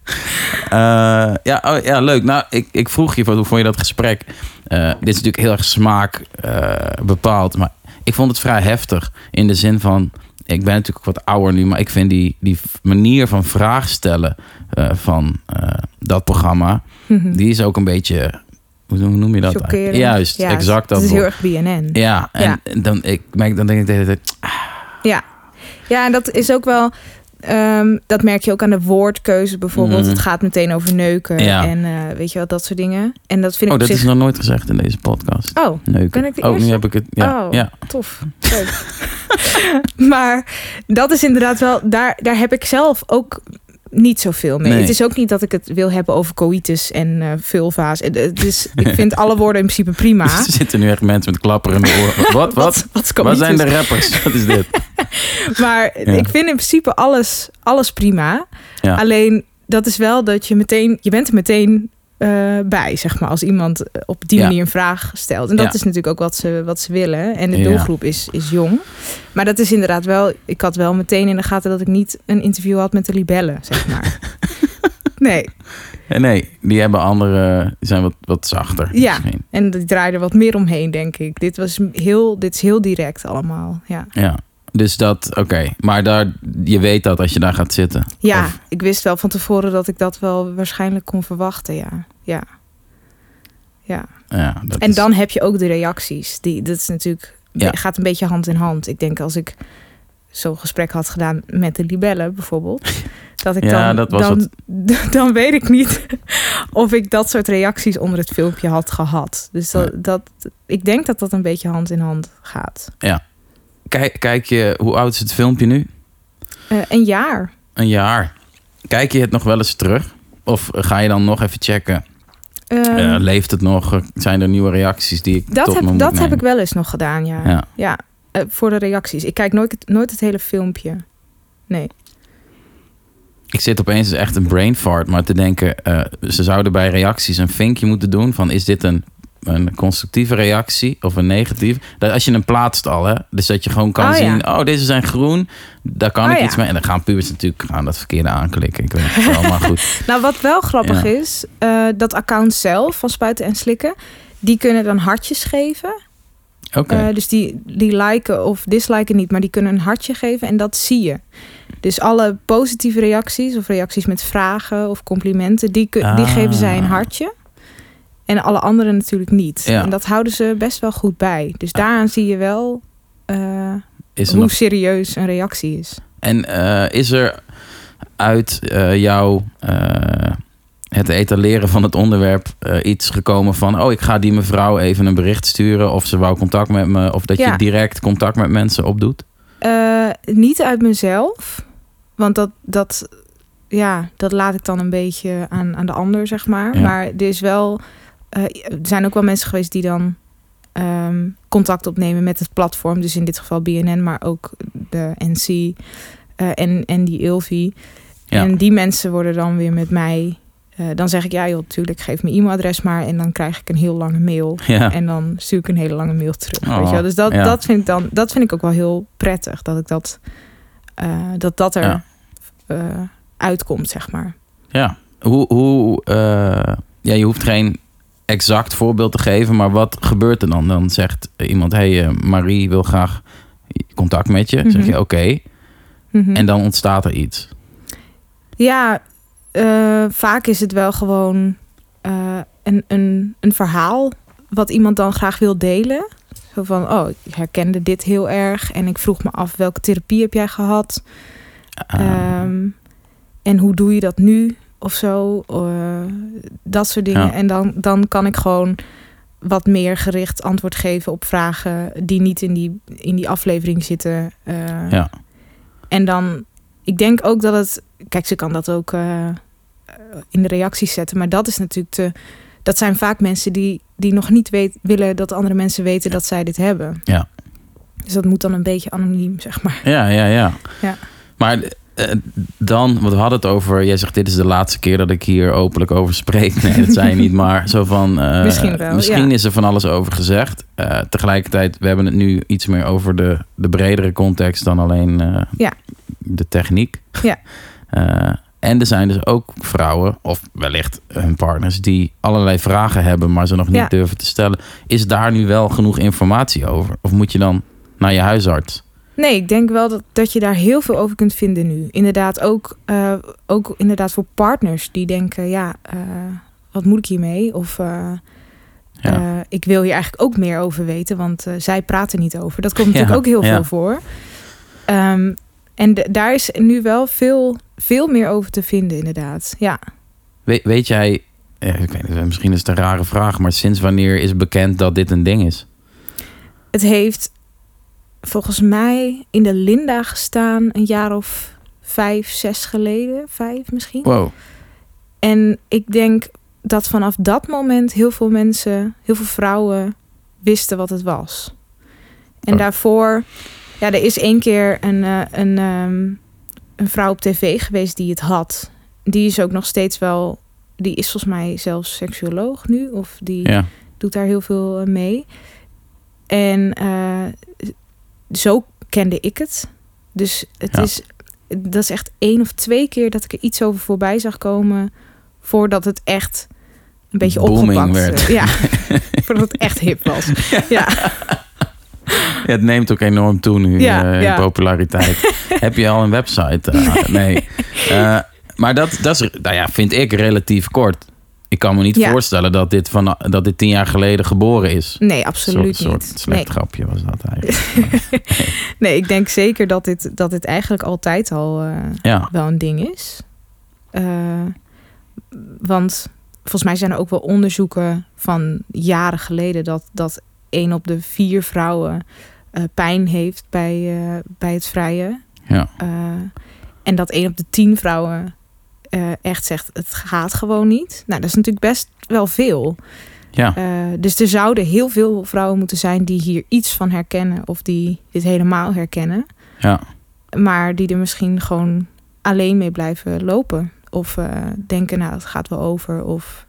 Eh, ja, oh, ja, leuk. Nou, ik, ik vroeg je, hoe vond je dat gesprek? Eh, dit is natuurlijk heel erg smaak eh, bepaald, maar ik vond het vrij heftig. In de zin van, ik ben natuurlijk wat ouder nu, maar ik vind die, die manier van vraag stellen van dat programma, Mhm. die is ook een beetje, hoe noem je dat? Chockerend. Juist, exact dat. Het is heel erg BNN. Ja, en Dan, ik, dan denk ik de hele tijd, Ja. ja, en dat is ook wel. Ehm, dat merk je ook aan de woordkeuze bijvoorbeeld. Mhm. Het gaat meteen over neuken Ja. en eh, weet je wel, dat soort dingen. En dat vind ik oh, dat zich... is nog nooit gezegd in deze podcast. Oh, Neuken. ben ik de oh, nu heb ik het. Ja, Oh. ja. tof. Leuk. maar dat is inderdaad wel... Daar, daar heb ik zelf ook niet zoveel mee. Nee. Het is ook niet dat ik het wil hebben over coitus en eh vulva's. Het- is, ik vind alle woorden in principe prima. Er zitten nu echt mensen met klapperende oren. Wat? Wat? Wat, wat zijn de rappers? Wat is dit? Maar Ja. ik vind in principe alles, alles prima. Ja. Alleen dat is wel dat je meteen, je bent er meteen eh, bij, zeg maar, als iemand eh, op die Ja. manier een vraag stelt. En dat Ja. is natuurlijk ook wat ze, wat ze willen. En de doelgroep is, is jong. Maar dat is inderdaad wel, ik had wel meteen in de gaten dat ik niet een interview had met de libellen, zeg maar. nee, Eh, Nee, die hebben andere, die zijn wat, wat zachter. Ja. Misschien. en die draaide wat meer omheen, denk ik. Dit, was heel, dit is heel direct allemaal, ja. Ja. Dus dat, oké. Maar daar, je weet dat als je daar gaat zitten. Ja, Of- ik wist wel van tevoren dat ik dat wel waarschijnlijk kon verwachten, ja. Ja. Ja. ja, dat En is- dan heb je ook de reacties. Die, dat is natuurlijk, Ja. gaat een beetje hand in hand. Ik denk als ik zo'n gesprek had gedaan met de libellen bijvoorbeeld, Dat ik Ja, dan, dat was dan, dan weet ik niet of ik dat soort reacties onder het filmpje had gehad. Dus dat, dat, ik denk dat dat een beetje hand in hand gaat. Kijk, kijk je, hoe oud is het filmpje nu? Eh, een jaar. Een jaar. Kijk je het nog wel eens terug? Of ga je dan nog even checken? Ehm, Eh, leeft het nog? Zijn er nieuwe reacties die ik dat tot me heb, moet dat heb ik wel eens nog gedaan, ja. Ja. Ja, eh, voor de reacties. Ik kijk nooit, het- nooit het hele filmpje. Nee. Ik zit opeens echt een brain fart, maar te denken, ze zouden bij reacties een vinkje moeten doen van is dit een, een constructieve reactie of een negatieve? Dat als je hem plaatst al, hè, dus dat je gewoon kan Oh, ja. zien, oh deze zijn groen, daar kan Oh, ik ja. iets mee. En dan gaan pubers natuurlijk gaan dat verkeerde aanklikken. Ik weet het wel, maar goed. Nou, wat wel grappig Ja. is, eh, dat account zelf van Spuiten en Slikken, die kunnen dan hartjes geven. Oké. Eh, dus die, die liken of disliken niet, maar die kunnen een hartje geven en dat zie je. Dus alle positieve reacties of reacties met vragen of complimenten, die, die Ah. geven zij een hartje. En alle anderen natuurlijk niet. Ja. En dat houden ze best wel goed bij. Dus daaraan zie je wel eh, hoe nog serieus een reactie is. En eh, is er uit eh, jouw het etaleren van het onderwerp iets gekomen van... oh, ik ga die mevrouw even een bericht sturen... of ze wou contact met me... of dat Ja. je direct contact met mensen opdoet? Niet uit mezelf. Want dat, dat, ja, dat laat ik dan een beetje aan, aan de ander, zeg maar. Ja. Maar er is wel. Eh, er zijn ook wel mensen geweest die dan ehm, contact opnemen met het platform. Dus in dit geval BNN, maar ook de NC eh, en, en die Ilvi. Ja. En die mensen worden dan weer met mij. eh, dan zeg ik ja, joh, tuurlijk, geef mijn e-mailadres maar. En dan krijg ik een heel lange mail. Ja. En dan stuur ik een hele lange mail terug. Oh, weet je wel? Dus dat, ja. dat, vind ik dan, dat vind ik ook wel heel prettig. Dat ik dat, dat, dat er uitkomt, zeg maar. Ja. Hoe... hoe ja, je hoeft geen exact voorbeeld te geven... maar wat gebeurt er dan? Dan zegt iemand... hey, eh, Marie wil graag contact met je. Zeg Mhm. je oké. Mhm. En dan ontstaat er iets. Ja, eh, vaak is het wel gewoon eh, een, een, een verhaal wat iemand dan graag wil delen. Zo van, oh, ik herkende dit heel erg. En ik vroeg me af, welke therapie heb jij gehad? Ah, Ehm, en hoe doe je dat nu? Of zo. eh, dat soort dingen. Ja. En dan, dan kan ik gewoon wat meer gericht antwoord geven op vragen die niet in die, in die aflevering zitten. Eh, ja. En dan, ik denk ook dat het. Kijk, ze kan dat ook eh, in de reacties zetten. Maar dat is natuurlijk te. Dat zijn vaak mensen die, die nog niet weet, willen dat andere mensen weten dat zij dit hebben. Ja. Dus dat moet dan een beetje anoniem, zeg maar. Ja, ja, ja. Ja. Maar dan, want we hadden het over, jij zegt dit is de laatste keer dat ik hier openlijk over spreek. Nee, dat zei je niet, maar zo van. eh, Misschien wel, Misschien ja. is er van alles over gezegd. Eh, tegelijkertijd, we hebben het nu iets meer over de, de bredere context dan alleen eh, Ja. de techniek. Ja. Eh, en er zijn dus ook vrouwen, of wellicht hun partners, die allerlei vragen hebben, maar ze nog niet Ja. durven te stellen. Is daar nu wel genoeg informatie over? Of moet je dan naar je huisarts? Nee, ik denk wel dat, dat je daar heel veel over kunt vinden nu. Inderdaad, ook, eh, ook inderdaad voor partners die denken, ja, eh, wat moet ik hiermee? Of eh, Ja. ik wil hier eigenlijk ook meer over weten, want zij praten niet over. Dat komt natuurlijk Ja, ook heel ja. veel voor. Ehm, en daar is nu wel veel, veel meer over te vinden, inderdaad. Ja. weet, weet jij, ik weet misschien is het een rare vraag, maar sinds wanneer is bekend dat dit een ding is? Het heeft volgens mij in de Linda gestaan een jaar of vijf, zes geleden. Vijf misschien. Wow. En ik denk dat vanaf dat moment heel veel mensen, heel veel vrouwen wisten wat het was. En Oh. daarvoor, ja, er is één keer een, eh, een, ehm, een vrouw op tv geweest die het had. Die is ook nog steeds wel, die is volgens mij zelfs seksuoloog nu, of die Ja. doet daar heel veel eh, mee. En eh, zo kende ik het. Dus het Ja. is, dat is echt één of twee keer dat ik er iets over voorbij zag komen, voordat het echt een beetje Booming opgepakt werd. Ja, voordat het echt hip was. Ja, Ja, het neemt ook enorm toe nu Ja, eh, in populariteit. Heb je al een website? Ah, nee. Eh, maar dat, dat is, nou ja, vind ik relatief kort. Ik kan me niet Ja. voorstellen dat dit, van, dat dit tien jaar geleden geboren is. nee, Een absoluut soort, niet. soort slecht Nee. grapje was dat eigenlijk. nee, ik denk zeker dat dit, dat dit eigenlijk altijd al eh, Ja, wel een ding is. Eh, want volgens mij zijn er ook wel onderzoeken van jaren geleden dat, dat één op de vier vrouwen eh, pijn heeft bij, bij het vrije. Ja. En dat één op de tien vrouwen eh, echt zegt: het gaat gewoon niet. Nou, dat is natuurlijk best wel veel. Ja. Eh, dus er zouden heel veel vrouwen moeten zijn die hier iets van herkennen of die dit helemaal herkennen, ja. maar die er misschien gewoon alleen mee blijven lopen. Of eh, denken, nou, het gaat wel over. Of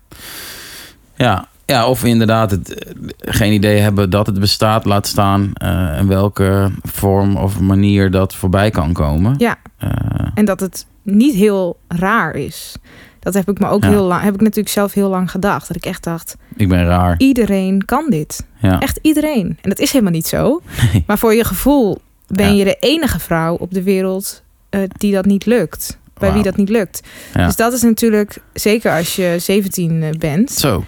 Ja. Ja, of inderdaad het, geen idee hebben dat het bestaat, laat staan eh in welke vorm of manier dat voorbij kan komen. Ja. Eh, En dat het niet heel raar is. Dat heb ik me ook Ja. heel lang, heb ik natuurlijk zelf heel lang gedacht. Dat ik echt dacht, ik ben raar. iedereen kan dit. Ja. Echt iedereen. En dat is helemaal niet zo. Nee. Maar voor je gevoel ben Ja. je de enige vrouw op de wereld eh, die dat niet lukt. Bij wie dat niet lukt. Dus dat is natuurlijk, zeker als je 17 bent, Zo.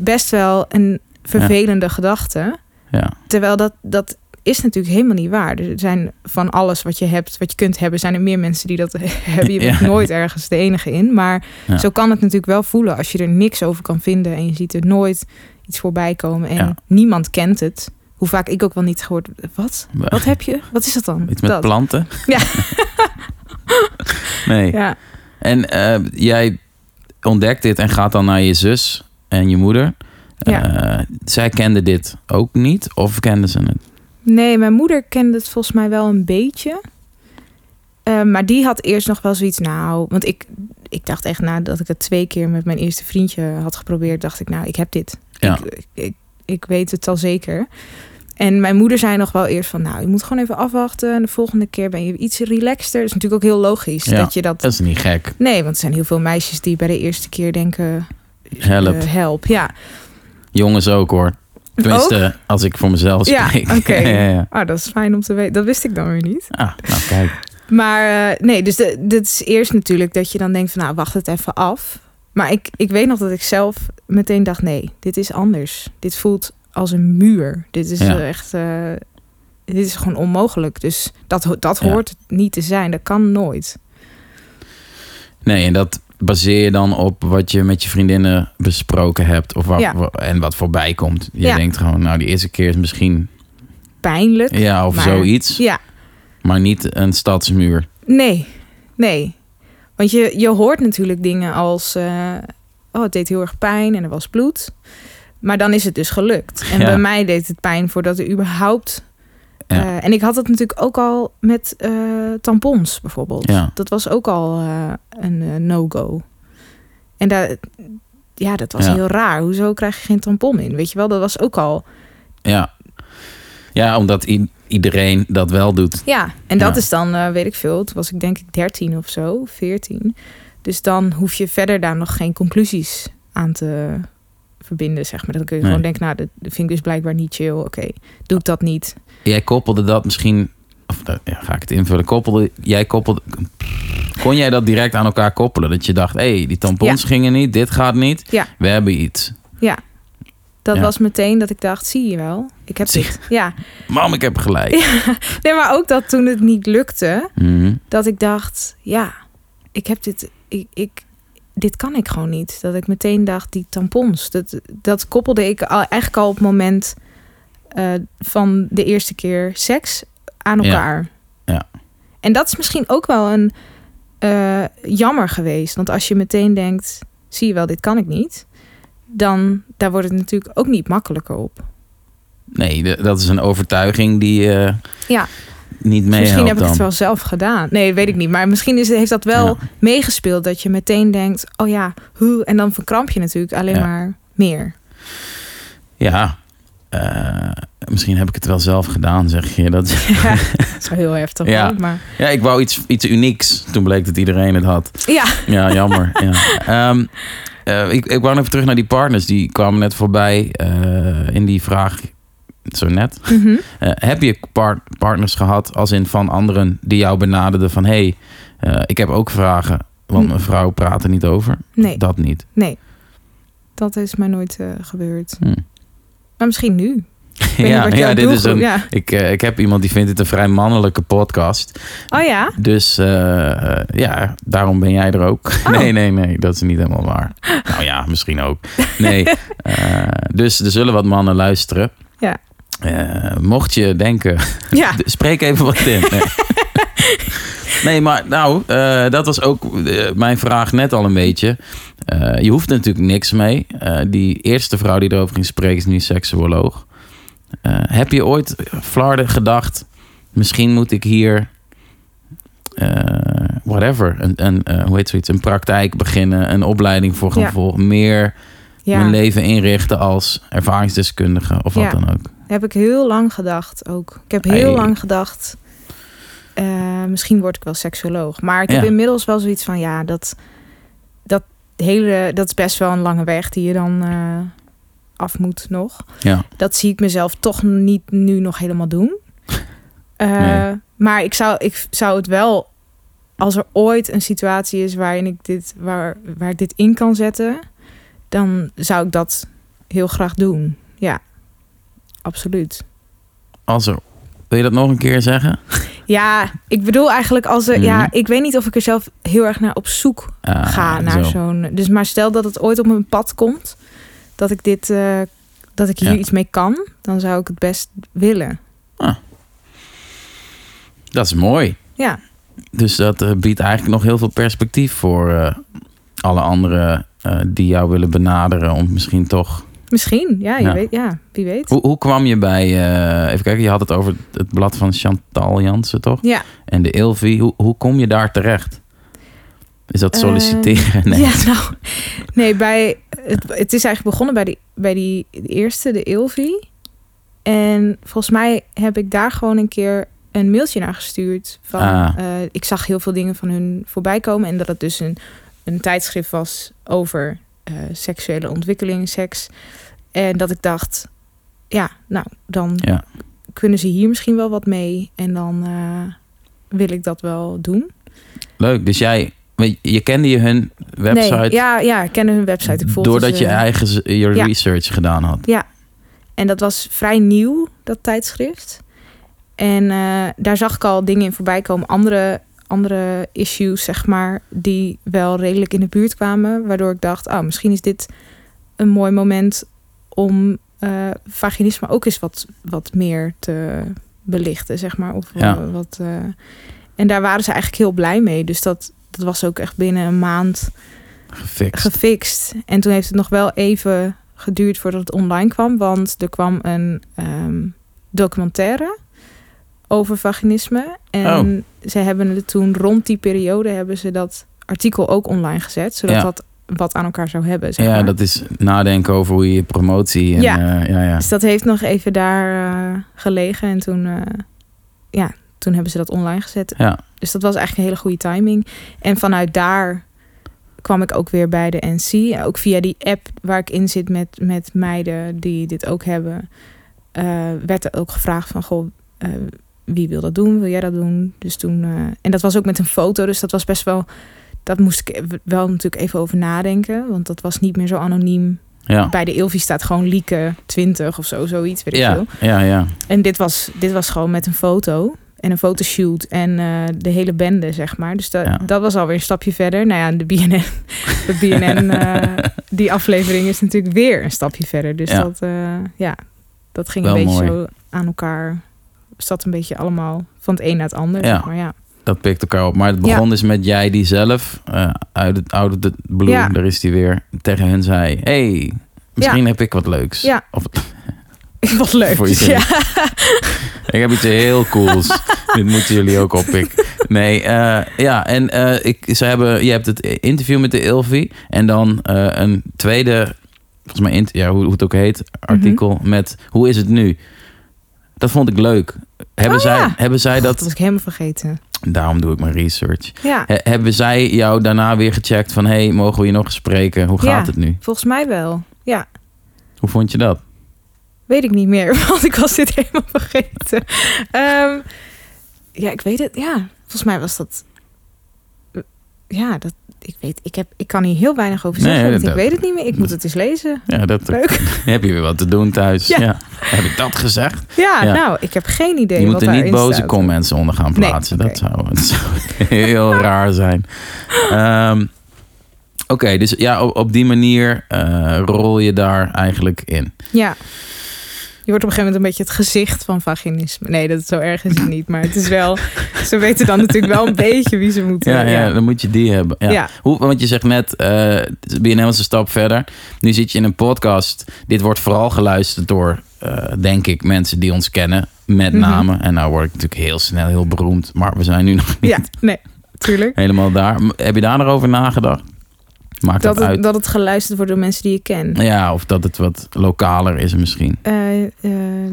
Best wel een vervelende gedachte. Ja. Terwijl dat, dat is natuurlijk helemaal niet waar. Er zijn van alles wat je hebt, wat je kunt hebben, zijn er meer mensen die dat hebben. Je bent Ja. nooit ergens de enige in. Maar Ja. zo kan het natuurlijk wel voelen als je er niks over kan vinden en je ziet er nooit iets voorbij komen en Ja. niemand kent het. Hoe vaak ik ook wel niet gehoord. Wat? Wat heb je? Wat is dat dan? Iets met dat. planten? Ja. nee. Ja. En eh, jij ontdekt dit en gaat dan naar je zus en je moeder. Ja. Eh, zij kenden dit ook niet of kenden ze het? Nee, mijn moeder kende het volgens mij wel een beetje. Eh, maar die had eerst nog wel zoiets, nou, want ik, ik dacht echt nadat ik het twee keer met mijn eerste vriendje had geprobeerd, dacht ik, nou, ik heb dit. Ja. Ik, ik, ik weet het al zeker. En mijn moeder zei nog wel eerst van, nou, je moet gewoon even afwachten. En de volgende keer ben je iets relaxter. Dat is natuurlijk ook heel logisch Ja. dat je dat... Dat is niet gek. Nee, want er zijn heel veel meisjes die bij de eerste keer denken... Help. eh, help, ja. Jongens ook hoor. Tenminste, als ik voor mezelf Ja, spreek. oké. ja, ja, ja. Oh, dat is fijn om te weten. Dat wist ik dan weer niet. Ah, nou kijk. Maar eh, nee, dus dit is eerst natuurlijk dat je dan denkt van nou, wacht het even af. Maar ik, ik weet nog dat ik zelf meteen dacht, nee, dit is anders. Dit voelt als een muur. Dit is Ja. echt, eh, dit is gewoon onmogelijk. Dus dat, dat hoort niet te zijn. Dat kan nooit. Nee, en dat baseer je dan op wat je met je vriendinnen besproken hebt. Of wat, Ja. en wat voorbij komt. Je Ja. denkt gewoon, nou die eerste keer is misschien... Pijnlijk. Ja, of Maar- zoiets. Ja, Maar niet een stadsmuur. nee, nee. Want je, je hoort natuurlijk dingen als, eh, oh, het deed heel erg pijn en er was bloed. Maar dan is het dus gelukt. En Ja. bij mij deed het pijn voordat er überhaupt Ja. Eh, en ik had het natuurlijk ook al met eh, tampons bijvoorbeeld. Ja. Dat was ook al eh, een no-go. En daar, ja, dat was Ja. heel raar. Hoezo krijg je geen tampon in? Weet je wel, dat was ook al. Ja, ja omdat iedereen dat wel doet. Ja, en dat is dan, weet ik veel, toen was ik denk ik 13 of zo, 14. Dus dan hoef je verder daar nog geen conclusies aan te verbinden, zeg maar. Dan kun je Nee. gewoon denken, nou, dat vind ik dus blijkbaar niet chill. Oké, doe ik dat niet. Jij koppelde dat misschien... Of dat- ja, ga ik het invullen? Koppelde, jij koppelde... Kon jij dat direct aan elkaar koppelen? Dat je dacht, hé, hey, die tampons gingen niet, dit gaat niet. Ja. We hebben iets. Dat Ja. was meteen dat ik dacht, zie je wel, ik heb dit. Ja, Mam, ik heb gelijk. nee, maar ook dat toen het niet lukte, Mhm. dat ik dacht, ja, ik heb dit, ik, ik, dit kan ik gewoon niet. Dat ik meteen dacht, die tampons, dat, dat koppelde ik al, eigenlijk al op het moment eh, van de eerste keer seks aan elkaar. Ja. En dat is misschien ook wel een eh, jammer geweest, want als je meteen denkt, zie je wel, dit kan ik niet, dan daar wordt het natuurlijk ook niet makkelijker op. Nee, de- dat is een overtuiging die eh Ja. niet mee misschien heb ik dan. het wel zelf gedaan. Nee, weet ik niet. Maar misschien is, heeft dat wel Ja. meegespeeld. Dat je meteen denkt, oh ja, hoe. En dan verkramp je natuurlijk alleen Ja. maar meer. Ja, eh, misschien heb ik het wel zelf gedaan, zeg je. Dat, Ja, dat is wel heel heftig. Ja. hoor, Maar ja, ik wou iets, iets unieks. Toen bleek dat iedereen het had. ja, Ja, jammer. ja. Ehm, eh, ik, ik wou even terug naar die partners. Die kwamen net voorbij eh, in die vraag zo net. mhm. Heb je par- partners gehad als in van anderen die jou benaderden van... hé, hey, ik heb ook vragen, want Hm. mijn vrouw praat er niet over. nee, Dat niet. nee. Dat is mij nooit gebeurd. Hm. Maar misschien nu. wat jouw dit is een. ja. Ik, eh, ik heb iemand die vindt het een vrij mannelijke podcast. Oh ja? Dus eh, eh, ja, daarom ben jij er ook. Oh. Nee, nee, nee, dat is niet helemaal waar. nou ja, misschien ook. Nee, dus er zullen wat mannen luisteren. Ja. Mocht je denken, Ja. spreek even wat in. Nee, nee maar nou, eh, dat was ook eh, mijn vraag net al een beetje. Eh, je hoeft er natuurlijk niks mee. Die eerste vrouw die erover ging spreken is nu seksuoloog. Heb je ooit, Flarden, gedacht... misschien moet ik hier... whatever, een, een, hoe heet zoiets, een praktijk beginnen... een opleiding voor gaan Ja. volgen... meer Ja. mijn leven inrichten als ervaringsdeskundige... of wat Ja. dan ook. Heb ik heel lang gedacht ook. Ik heb heel Hey. lang gedacht. Eh, misschien word ik wel seksuoloog. Maar ik heb Ja. inmiddels wel zoiets van ja, dat, dat hele, dat is best wel een lange weg die je dan eh, af moet nog. Ja, Dat zie ik mezelf toch niet nu nog helemaal doen. Eh, Nee. Maar ik zou, ik zou het wel, als er ooit een situatie is waarin ik dit, waar, waar ik dit in kan zetten, dan zou ik dat heel graag doen. Ja, absoluut. als er... Wil je dat nog een keer zeggen? Ja, ik bedoel eigenlijk als er, Mhm. ja, ik weet niet of ik er zelf heel erg naar op zoek Ah, ga naar zo. zo'n. Dus maar stel dat het ooit op mijn pad komt, dat ik dit, eh, dat ik hier Ja. iets mee kan, dan zou ik het best willen. Dat is mooi. Ja, Dus dat eh, biedt eigenlijk nog heel veel perspectief voor eh, alle anderen die jou willen benaderen. Om misschien toch. Misschien. Ja, je Ja. Weet, ja wie weet. Hoe, hoe kwam je bij. eh, even kijken, je had het over het blad van Chantal Jansen, toch? Ja, En de Ilvi. Hoe, hoe kom je daar terecht? Is dat Eh, solliciteren? nee. ja, nou, nee, bij het, het is eigenlijk begonnen bij die, bij die de eerste, de Ilvi. En volgens mij heb ik daar gewoon een keer een mailtje naar gestuurd. Van, Ah. eh, ik zag heel veel dingen van hun voorbij komen. En dat het dus een, een tijdschrift was over eh, seksuele ontwikkeling, seks. En dat ik dacht, ja, nou, dan Ja. kunnen ze hier misschien wel wat mee. En dan eh, wil ik dat wel doen. Leuk. Dus jij. Je kende je hun website. Nee, ja, ja, ik kende hun website. Ik doordat je eigen je Ja. research gedaan had. Ja, en dat was vrij nieuw, dat tijdschrift. En eh, daar zag ik al dingen in voorbij komen. Andere, andere issues, zeg maar, die wel redelijk in de buurt kwamen. Waardoor ik dacht, oh, misschien is dit een mooi moment om eh, vaginisme ook eens wat, wat meer te belichten, zeg maar. Of Ja. eh, wat, eh, en daar waren ze eigenlijk heel blij mee. Dus dat, dat was ook echt binnen een maand Gefixt. gefixt. En toen heeft het nog wel even geduurd voordat het online kwam. Want er kwam een ehm, documentaire over vaginisme. En ze hebben het toen rond die periode hebben ze dat artikel ook online gezet. Zodat Ja. dat wat aan elkaar zou hebben. Zeg ja, maar. dat is nadenken over hoe je promotie. En, Ja. ja. ja, ja. Dus dat heeft nog even daar eh, gelegen. En toen, eh, ja, toen hebben ze dat online gezet. ja. Dus dat was eigenlijk een hele goede timing. En vanuit daar kwam ik ook weer bij de NC. Ook via die app waar ik in zit met, met meiden die dit ook hebben. eh, werd er ook gevraagd van, goh, eh, wie wil dat doen? Wil jij dat doen? Dus toen, eh, en dat was ook met een foto. Dus dat was best wel, dat moest ik wel natuurlijk even over nadenken. Want dat was niet meer zo anoniem. ja. Bij de Ilvi staat gewoon Lieke 20 of zo, zoiets, weet ik Ja, veel. ja, ja. En dit was, dit was gewoon met een foto en een fotoshoot en eh, de hele bende, zeg maar. Dus dat, Ja. dat was alweer een stapje verder. Nou ja, de BNN, de BNN eh, die aflevering is natuurlijk weer een stapje verder. Dus Ja. dat, ja, dat ging Wel een beetje mooi. zo aan elkaar. Zat een beetje allemaal van het een naar het ander, Ja. zeg maar ja. Dat pikt elkaar op. Maar het begon dus met jij die zelf, eh, uit het oude de blue, Ja. daar is die weer, tegen hun zei... hey, misschien heb ik wat leuks. Ja. Of, Wat leuk. Voor je Ja. ik heb iets heel cools. Dit moeten jullie ook oppikken. Nee, eh, ja, en eh, ik, ze hebben, je hebt het interview met de Ilvi. En dan een tweede, volgens mij, ja, hoe, hoe het ook heet, artikel met hoe is het nu? Dat vond ik leuk. Hebben, Oh, zij, ja. hebben zij Dat dat, was ik helemaal vergeten. daarom doe ik mijn research. Ja, He- hebben zij jou daarna weer gecheckt van... hey, mogen we je nog spreken? Hoe gaat Ja. het nu? volgens mij wel. Ja, Hoe vond je dat? Weet ik niet meer, want ik was dit helemaal vergeten. Ehm, ja, ik weet het. Ja, volgens mij was dat. Ja, dat, ik weet, ik, heb, ik kan hier heel weinig over zeggen. dat- ik weet het niet meer. Ik moet het eens lezen. Ja, dat Leuk. heb je weer wat te doen thuis. Ja. Ja. Heb ik dat gezegd? Ja, Ja. nou, ik heb geen idee je moet er niet boze staat. comments onder gaan Nee, plaatsen. Dat, zou, dat zou heel raar zijn. Ehm, Oké, dus ja, op, op die manier eh, rol je daar eigenlijk in. Ja. Je wordt op een gegeven moment een beetje het gezicht van vaginisme. Nee, dat is zo erg is het niet. Maar het is wel... Ze weten dan natuurlijk wel een beetje wie ze moeten. Ja, ja, dan moet je die hebben. Ja. Ja. Hoe, want je zegt net, eh ben je een stap verder. Nu zit je in een podcast. Dit wordt vooral geluisterd door, eh, denk ik, mensen die ons kennen. Met Mhm. name. En nou word ik natuurlijk heel snel heel beroemd. Maar we zijn nu nog niet Ja, nee, tuurlijk. helemaal daar. Heb je daar nog over nagedacht? Maakt dat, Dat uit? het, dat het geluisterd wordt door mensen die je kent. Ja, of dat het wat lokaler is misschien. Eh, eh,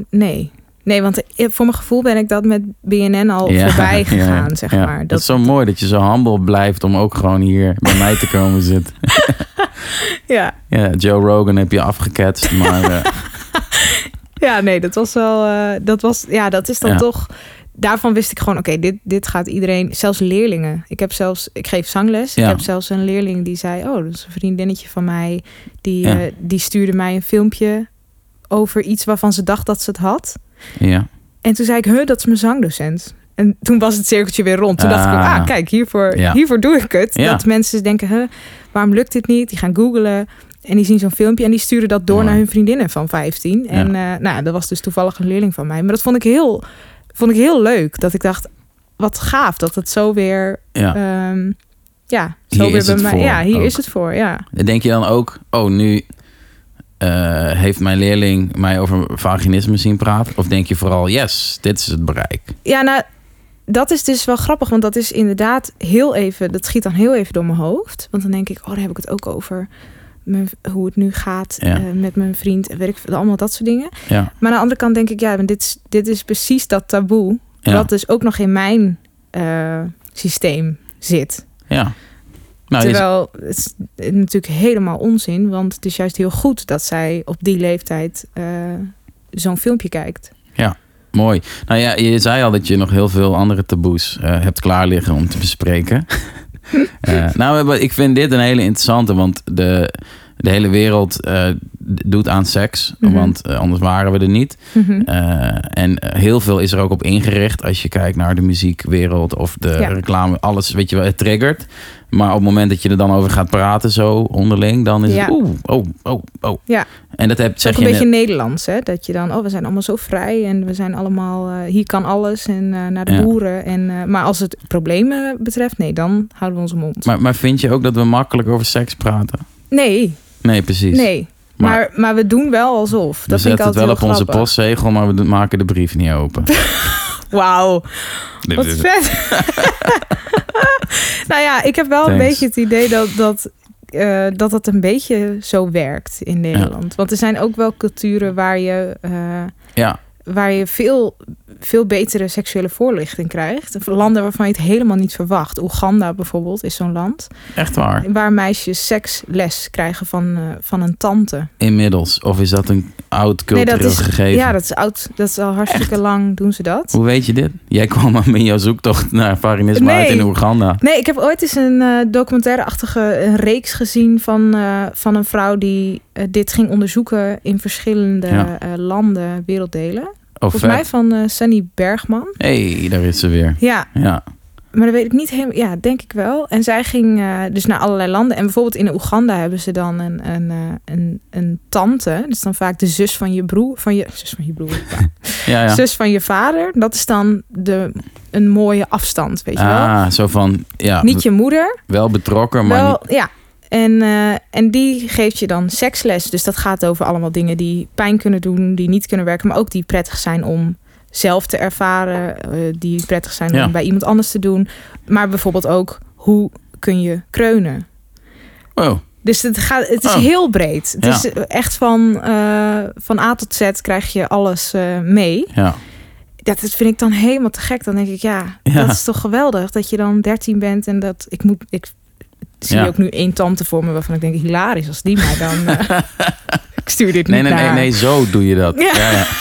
nee. Nee, want eh, voor mijn gevoel ben ik dat met BNN al Ja, voorbij ja, gegaan, zeg ja. maar. Dat Dat, is zo mooi dat je zo humble blijft om ook gewoon hier bij mij te komen zitten. ja. Ja, Joe Rogan heb je afgeketst, maar ja, nee, dat was wel... dat, was, ja, dat is dan toch... Daarvan wist ik gewoon, oké, dit, dit gaat iedereen... Zelfs leerlingen. Ik heb zelfs... Ik geef zangles. Ja. Ik heb zelfs een leerling die zei... Oh, dat is een vriendinnetje van mij. Die, Ja. eh, die stuurde mij een filmpje over iets waarvan ze dacht dat ze het had. ja. En toen zei ik, huh, dat is mijn zangdocent. En toen was het cirkeltje weer rond. Toen dacht ik, Ah. ah, kijk, hiervoor, Ja. hiervoor doe ik het. Dat mensen denken, huh, waarom lukt dit niet? Die gaan googlen en die zien zo'n filmpje en die sturen dat door naar hun vriendinnen van 15. En eh, nou, dat was dus toevallig een leerling van mij. Maar dat vond ik heel, vond ik heel leuk. Dat ik dacht, wat gaaf dat het zo weer, ja. ehm, ja, zo Hier weer is bij het mij. voor Ja, hier ook. is het voor, ja. Denk je dan ook, oh, nu eh, heeft mijn leerling mij over vaginisme zien praten? Of denk je vooral, yes, dit is het bereik? Ja, nou, dat is dus wel grappig, want dat is inderdaad heel even, dat schiet dan heel even door mijn hoofd. Want dan denk ik, oh, daar heb ik het ook over. Mijn, hoe het nu gaat Ja. eh, met mijn vriend en weet ik veel, allemaal dat soort dingen. Ja, Maar aan de andere kant denk ik, ja, dit, is- dit is precies dat taboe. ja, Dat dus ook nog in mijn eh, systeem zit. ja. Nou, Terwijl het is natuurlijk helemaal onzin, want het is juist heel goed dat zij op die leeftijd eh, zo'n filmpje kijkt. Mooi. Nou ja, je zei al dat je nog heel veel andere taboes hebt klaar liggen om te bespreken. Eh, nou, ik vind dit een hele interessante, want de, de hele wereld eh, doet aan seks, Mhm. want eh, anders waren we er niet. Mhm. Eh, en heel veel is er ook op ingericht als je kijkt naar de muziekwereld of de Ja. reclame. Alles, weet je wel, het triggert. Maar op het moment dat je er dan over gaat praten, zo onderling, dan is Ja. het oeh, oh, oh, oh. Ja. En dat heb, zeg ook je een beetje net- Nederlands, hè? Dat je dan, oh, we zijn allemaal zo vrij en we zijn allemaal, hier kan alles en naar de Ja. boeren. En, maar als het problemen betreft, nee, dan houden we onze mond. Maar, maar vind je ook dat we makkelijk over seks praten? nee, Nee, precies. nee. Maar- Maar, maar, we doen wel alsof. We Dat ik zetten het wel op onze postzegel, maar we maken de brief niet open. Wauw, wat vet. nou ja, ik heb wel een beetje het idee dat dat, eh, dat dat een beetje zo werkt in Nederland. Want er zijn ook wel culturen waar je, eh, Ja, waar je veel, veel betere seksuele voorlichting krijgt. Landen waarvan je het helemaal niet verwacht. Oeganda bijvoorbeeld is zo'n land. echt waar. Waar meisjes seksles krijgen van, eh, van een tante. Inmiddels. Of is dat een oud cultureel dat is, gegeven? Ja, dat is oud. Dat is al hartstikke lang doen ze dat. Hoe weet je dit? Jij kwam in jouw zoektocht naar vaginisme Nee. uit in Oeganda. Nee, ik heb ooit eens een eh, documentaire-achtige een reeks gezien van, eh, van een vrouw die dit ging onderzoeken in verschillende Ja. landen, werelddelen. Oh, Volgens mij van eh, Sunny Bergman. hey, daar is ze weer. Ja, Ja, maar dat weet ik niet helemaal. Ja, denk ik wel. En zij ging eh, dus naar allerlei landen. En bijvoorbeeld in Oeganda hebben ze dan een, een, eh, een, een tante. Dat is dan vaak de zus van je broer. Van je, zus van je broer. ja, ja. Zus van je vader. Dat is dan de, een mooie afstand, weet je wel. Ah, zo van, ja, Niet je moeder, wel betrokken, maar wel, niet... ja. En, eh, en die geeft je dan seksles. Dus dat gaat over allemaal dingen die pijn kunnen doen, die niet kunnen werken, maar ook die prettig zijn om zelf te ervaren, eh, die prettig zijn Ja. om bij iemand anders te doen. Maar bijvoorbeeld ook hoe kun je kreunen. Oh, Dus het, gaat, het is Oh. heel breed. Het Ja. is echt van, eh, van A tot Z krijg je alles mee. ja. Dat, dat vind ik dan helemaal te gek. Dan denk ik, ja, Ja. dat is toch geweldig dat je dan 13 bent en dat ik moet. Ik zie Ja. ook nu één tante voor me waarvan ik denk, hilarisch als die mij dan. eh, ik stuur dit Nee, niet nee, nee, naar. nee, zo doe je dat. Ja. Ja, ja.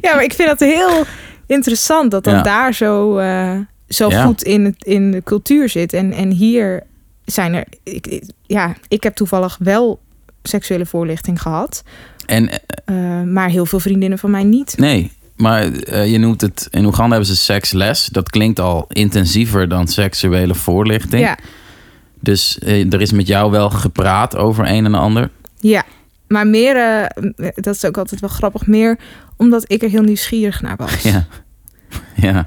Ja, maar ik vind dat heel interessant dat dan Ja. daar zo, eh, zo goed in, het, in de cultuur zit. En, en hier zijn er. Ik, ik- ja, ik heb toevallig wel seksuele voorlichting gehad. En eh, maar heel veel vriendinnen van mij niet. nee, maar je noemt het... In Oeganda hebben ze seksles. Dat klinkt al intensiever dan seksuele voorlichting. Ja, Dus eh, er is met jou wel gepraat over een en ander. ja. Maar meer, eh, dat is ook altijd wel grappig, meer omdat ik er heel nieuwsgierig naar was. Ja. Ja.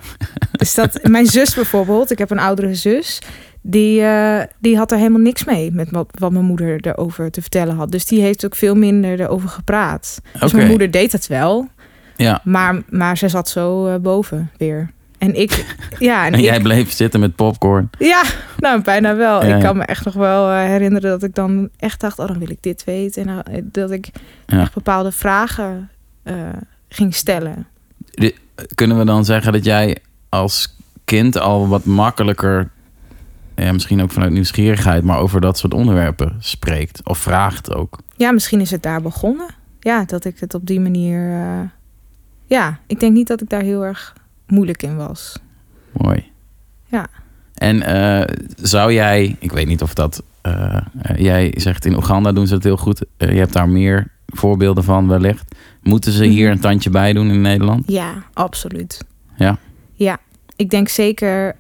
Dus dat, mijn zus bijvoorbeeld, ik heb een oudere zus, die, eh, die had er helemaal niks mee met wat, wat mijn moeder erover te vertellen had. Dus die heeft ook veel minder erover gepraat. Dus mijn moeder deed het wel, Ja. maar, maar ze zat zo boven weer. En ik, ja, en En ik- jij bleef zitten met popcorn. ja, nou bijna wel. Ja, ik kan me echt nog wel eh, herinneren dat ik dan echt dacht, oh dan wil ik dit weten. En eh, dat ik Ja. echt bepaalde vragen eh, ging stellen. Kunnen we dan zeggen dat jij als kind al wat makkelijker... Ja, misschien ook vanuit nieuwsgierigheid... maar over dat soort onderwerpen spreekt? Of vraagt ook? Ja, misschien is het daar begonnen. Ja, dat ik het op die manier. eh, ja, ik denk niet dat ik daar heel erg moeilijk in was. Mooi. Ja. En eh, zou jij, ik weet niet of dat, eh, eh, jij zegt in Oeganda doen ze het heel goed. Je hebt daar meer voorbeelden van wellicht. Moeten ze hier Mhm. een tandje bij doen in Nederland? Ja, absoluut. Ja. Ja, ik denk zeker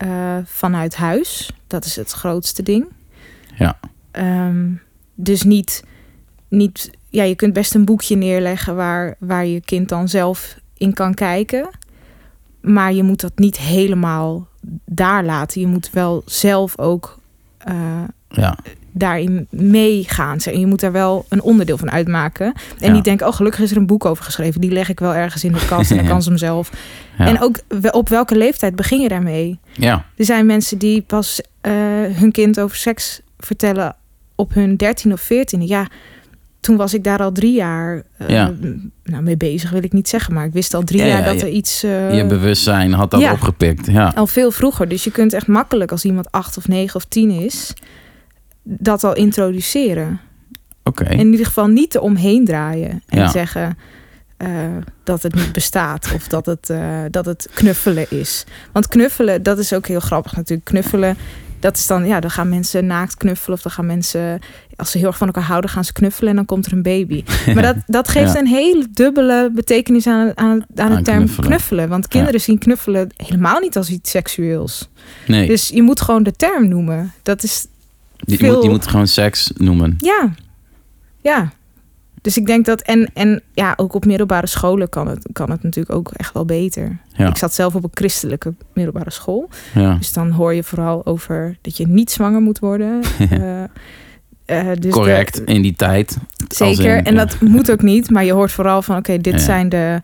vanuit huis. Dat is het grootste ding. Ja. Ehm, dus niet, niet. Ja, je kunt best een boekje neerleggen waar, waar je kind dan zelf in kan kijken. Maar je moet dat niet helemaal daar laten. Je moet wel zelf ook eh, Ja, daarin meegaan. En je moet daar wel een onderdeel van uitmaken. En Ja. niet denken, oh gelukkig is er een boek over geschreven. Die leg ik wel ergens in de kast en dan kan ze hem zelf. ja. En ook op welke leeftijd begin je daarmee? ja. Er zijn mensen die pas eh, hun kind over seks vertellen op hun 13 of 14. Ja, toen was ik daar al drie jaar eh, Ja. nou, mee bezig, wil ik niet zeggen. Maar ik wist al drie Ja, jaar ja, dat er iets... eh, je bewustzijn had dat opgepikt. Ja, al veel vroeger. Dus je kunt echt makkelijk als iemand acht of negen of tien is... dat al introduceren. oké. In ieder geval niet eromheen draaien. En zeggen eh, dat het niet bestaat. of dat het, dat het knuffelen is. Want knuffelen, dat is ook heel grappig natuurlijk. Knuffelen, dat is dan... Ja, dan gaan mensen naakt knuffelen. Of dan gaan mensen... Als ze heel erg van elkaar houden, gaan ze knuffelen. En dan komt er een baby. Maar dat, dat geeft Ja. een hele dubbele betekenis aan, aan, aan de term knuffelen. knuffelen. Want kinderen zien knuffelen helemaal niet als iets seksueels. Nee, Dus je moet gewoon de term noemen. Dat is je, veel- moet, je moet gewoon seks noemen. ja, ja. Dus ik denk dat, en, en ja, ook op middelbare scholen kan het, kan het natuurlijk ook echt wel beter. Ja. Ik zat zelf op een christelijke middelbare school. Ja. Dus dan hoor je vooral over dat je niet zwanger moet worden. Eh, eh, dus Correct, in die tijd. Zeker. in, en ja. dat moet ook niet. Maar je hoort vooral van, oké, dit zijn de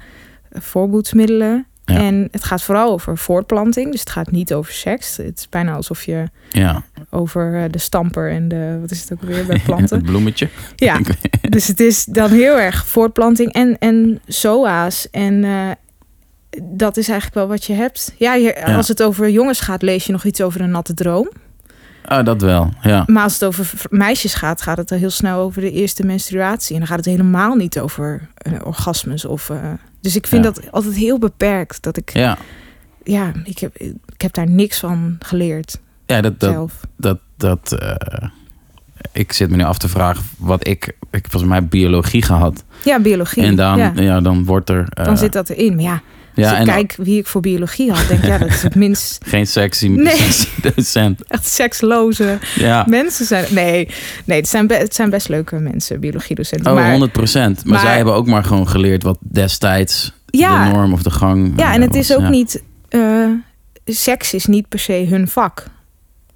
voorboedsmiddelen. Ja. En het gaat vooral over voortplanting. Dus het gaat niet over seks. Het is bijna alsof je Ja, over eh, de stamper en de, wat is het ook weer, bij planten. het bloemetje. Ja, dus het is dan heel erg voortplanting en, en SOA's. En eh, dat is eigenlijk wel wat je hebt. Ja, je, als het over jongens gaat, lees je nog iets over een natte droom. Ah, dat wel, ja. Maar als het over meisjes gaat, gaat het al heel snel over de eerste menstruatie. En dan gaat het helemaal niet over eh, orgasmes. Of, eh, dus ik vind Ja. dat altijd heel beperkt. Dat ik, Ja, ja, ik heb, ik heb daar niks van geleerd ja dat, dat, zelf. dat, dat eh, ik zit me nu af te vragen wat ik, ik heb volgens mij biologie gehad. Ja, biologie. En dan, ja. ja. dan wordt er. Dan zit dat erin. Maar ja, ja, als ik en kijk wie ik voor biologie had, denk ja, dat is het minst geen sexy, Nee. docent. echt seksloze Ja, mensen zijn. Nee, nee het, zijn het zijn best leuke mensen, biologiedocenten. oh, maar, 100 procent. Maar, maar- zij hebben ook maar gewoon geleerd wat destijds Ja. de norm of de gang. ja, eh, en het is ook Ja. niet. eh, seks is niet per se hun vak.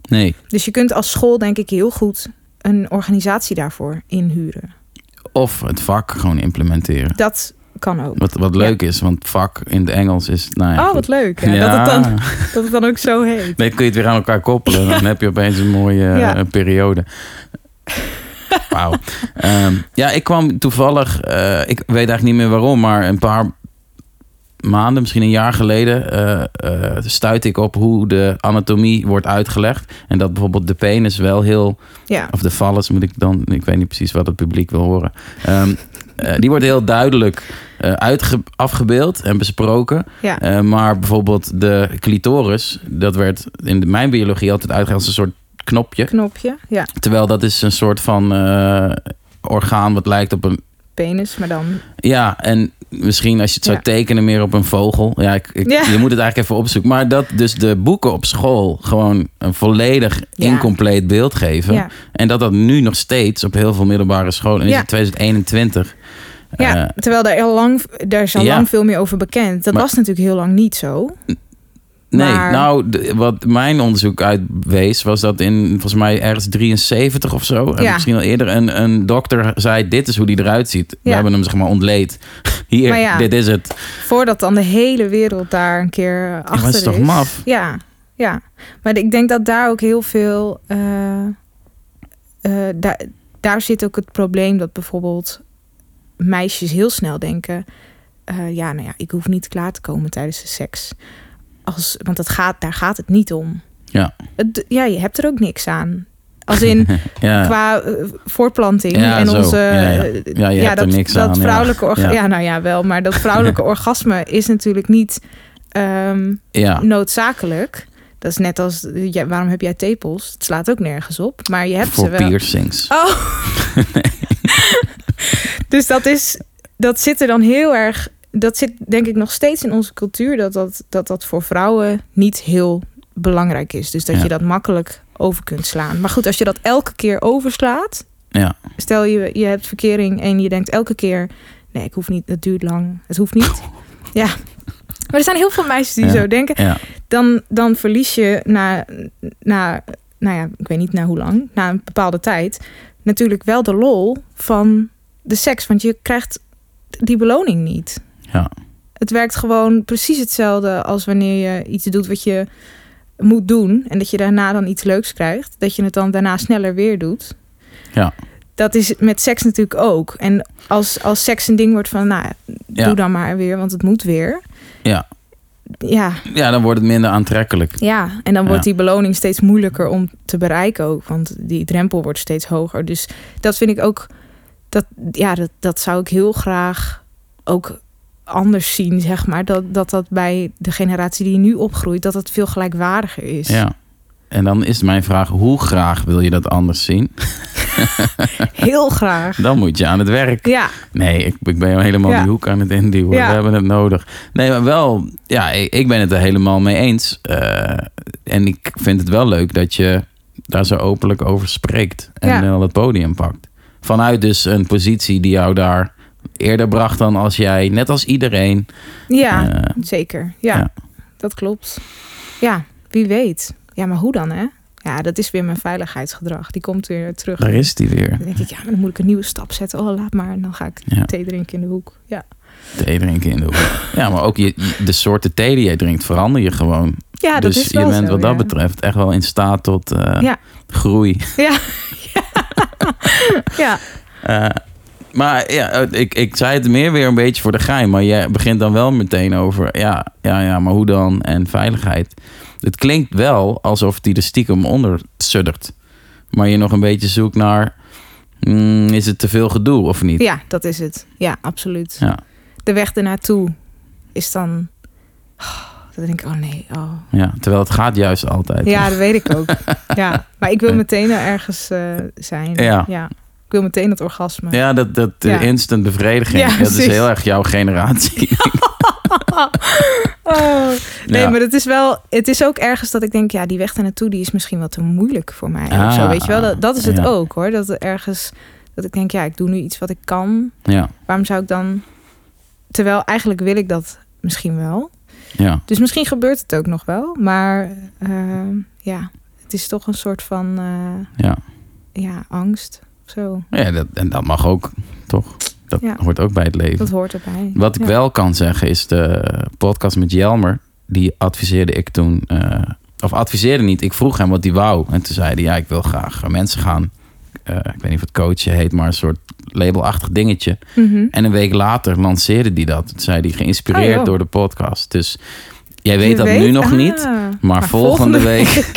Nee, Dus je kunt als school, denk ik, heel goed een organisatie daarvoor inhuren. of het vak gewoon implementeren. Dat kan ook. Wat, wat leuk is, want vak in het Engels is. Nou ja, oh, wat leuk. Ja, Dat, het dan, dat het dan ook zo heet. Nee, kun je het weer aan elkaar koppelen. Dan heb je opeens een mooie Ja. eh, periode. Wauw. Ehm, ja, ik kwam toevallig, eh, ik weet eigenlijk niet meer waarom, maar een paar maanden, misschien een jaar geleden, eh, stuitte ik op hoe de anatomie wordt uitgelegd. En dat bijvoorbeeld de penis wel heel, Ja, of de vallus moet ik dan, ik weet niet precies wat het publiek wil horen. Ehm, eh, die wordt heel duidelijk uitge- afgebeeld en besproken. ja. Eh, maar bijvoorbeeld de clitoris, dat werd in de, mijn biologie altijd uitgelegd als een soort knopje. knopje. Ja, Terwijl dat is een soort van orgaan wat lijkt op een... penis, maar dan... Ja, en misschien als je het zou Ja. tekenen meer op een vogel. Ja, ik, ik- Ja. je moet het eigenlijk even opzoeken. Maar dat dus de boeken op school gewoon een volledig Ja. incompleet beeld geven. En dat dat nu nog steeds op heel veel middelbare scholen... En is Ja. het 2021... Ja, eh, terwijl er al lang, daar is al ja. lang veel meer over bekend. Dat Maar- was natuurlijk heel lang niet zo. Nee, Maar- nou, wat mijn onderzoek uitwees, was dat in volgens mij ergens 73 of zo, en Ja. misschien al eerder, een, een dokter zei: Dit is hoe die eruit ziet. We hebben hem zeg maar ontleed. Hier, ja. dit is het. Voordat dan de hele wereld daar een keer achter maar is. is toch maf? Ja, ja. Maar ik denk dat daar ook heel veel... eh, eh, daar, daar zit ook het probleem dat bijvoorbeeld meisjes heel snel denken... eh, ja, nou ja, ik hoef niet klaar te komen tijdens de seks. Als, want dat gaat, daar gaat het niet om. Ja. Het, ja, je hebt er ook niks aan. Als in Ja, qua eh, voortplanting Ja, en onze Ja, ja. eh, Ja, je hebt er dat, niks dat aan, vrouwelijke orga- Ja. nou ja wel maar dat vrouwelijke orgasme is natuurlijk niet ja. noodzakelijk dat is net als ja, waarom heb jij tepels het slaat ook nergens op maar je hebt voor ze wel piercings. oh dus dat is dat zit er dan heel erg dat zit denk ik nog steeds in onze cultuur dat dat, dat, dat voor vrouwen niet heel belangrijk is dus dat Ja. je dat makkelijk over kunt slaan maar goed als je dat elke keer overslaat Ja. Stel je, je hebt verkering en je denkt elke keer... nee, ik hoef niet, het duurt lang, het hoeft niet. ja, maar er zijn heel veel meisjes die Ja. zo denken. Ja. Dan, dan verlies je na, na, nou ja, ik weet niet na hoe lang... na een bepaalde tijd natuurlijk wel de lol van de seks. Want je krijgt die beloning niet. Ja. Het werkt gewoon precies hetzelfde als wanneer je iets doet wat je moet doen... en dat je daarna dan iets leuks krijgt. Dat je het dan daarna sneller weer doet Ja. dat is met seks natuurlijk ook. En als, als seks een ding wordt van, nou, Ja. doe dan maar weer, want het moet weer. Ja. Ja, ja, dan wordt het minder aantrekkelijk. ja. En dan wordt Ja. die beloning steeds moeilijker om te bereiken ook. Want die drempel wordt steeds hoger. Dus dat vind ik ook, dat, ja, dat, dat zou ik heel graag ook anders zien, zeg maar. Dat, dat dat bij de generatie die nu opgroeit, dat het veel gelijkwaardiger is. Ja. En dan is mijn vraag: hoe graag wil je dat anders zien? Heel graag. Dan moet je aan het werk. Ja, Nee, ik, ik ben helemaal Ja. die hoek aan het induwen. Ja. We hebben het nodig. Nee, maar wel, ja, ik, ben het er helemaal mee eens. Eh, en ik vind het wel leuk dat je daar zo openlijk over spreekt. En wel het podium pakt. Vanuit dus een positie die jou daar eerder bracht dan als jij, net als iedereen. ja. eh, Zeker, Ja. Dat klopt. Ja, wie weet. Ja, maar hoe dan, hè? Ja, dat is weer mijn veiligheidsgedrag. Die komt weer terug. daar is die weer. Dan denk ik, ja, maar dan moet ik een nieuwe stap zetten. Oh, laat maar. En dan ga ik Ja. thee drinken in de hoek. Ja, Thee drinken in de hoek. Ja, maar ook je, de soorten thee die jij drinkt verander je gewoon. ja dat dus is wel je bent zo, wat dat ja. betreft echt wel in staat tot eh, Ja. groei. Ja. ja. Eh, maar ja, ik, ik zei het meer weer een beetje voor de gein. Maar je begint dan wel meteen over, ja, ja, ja, maar hoe dan? En veiligheid. Het klinkt wel alsof die er stiekem onder suddert. Maar je nog een beetje zoekt naar, mm, is het te veel gedoe of niet? ja, dat is het. Ja, absoluut. Ja. De weg ernaartoe is dan... Oh, dan denk ik, oh nee, oh. Ja, terwijl het gaat juist altijd. Ja, dat weet ik ook. Ja, maar ik wil meteen er ergens eh, zijn. Ja. Ik wil meteen het orgasme. Ja, dat, dat Ja. instant bevrediging. Ja, dat is heel erg jouw generatie. Oh, nee, Ja. maar het is wel. Het is ook ergens dat ik denk, ja, die weg daar naartoe, die is misschien wel te moeilijk voor mij. of Ah, zo, weet je wel? Dat, dat is het ja. ook hoor. Dat er ergens dat ik denk, ja, ik doe nu iets wat ik kan. ja, Waarom zou ik dan? Terwijl eigenlijk wil ik dat misschien wel. ja. Dus misschien gebeurt het ook nog wel. Maar eh, ja, het is toch een soort van eh, ja. ja, angst. Zo, ja dat, en dat mag ook, toch? Dat Ja. hoort ook bij het leven. dat hoort erbij. Wat ik Ja. wel kan zeggen is de podcast met Jelmer. Die adviseerde ik toen. eh, of adviseerde niet. Ik vroeg hem wat hij wou. En toen zei hij: Ja, ik wil graag mensen gaan. eh, ik weet niet of het coachen heet, maar een soort labelachtig dingetje. Mhm. En een week later lanceerde hij dat. Toen zei hij: Geïnspireerd Oh, door de podcast. Dus jij weet Je dat nu nog Ah, niet. Maar, volgende, week.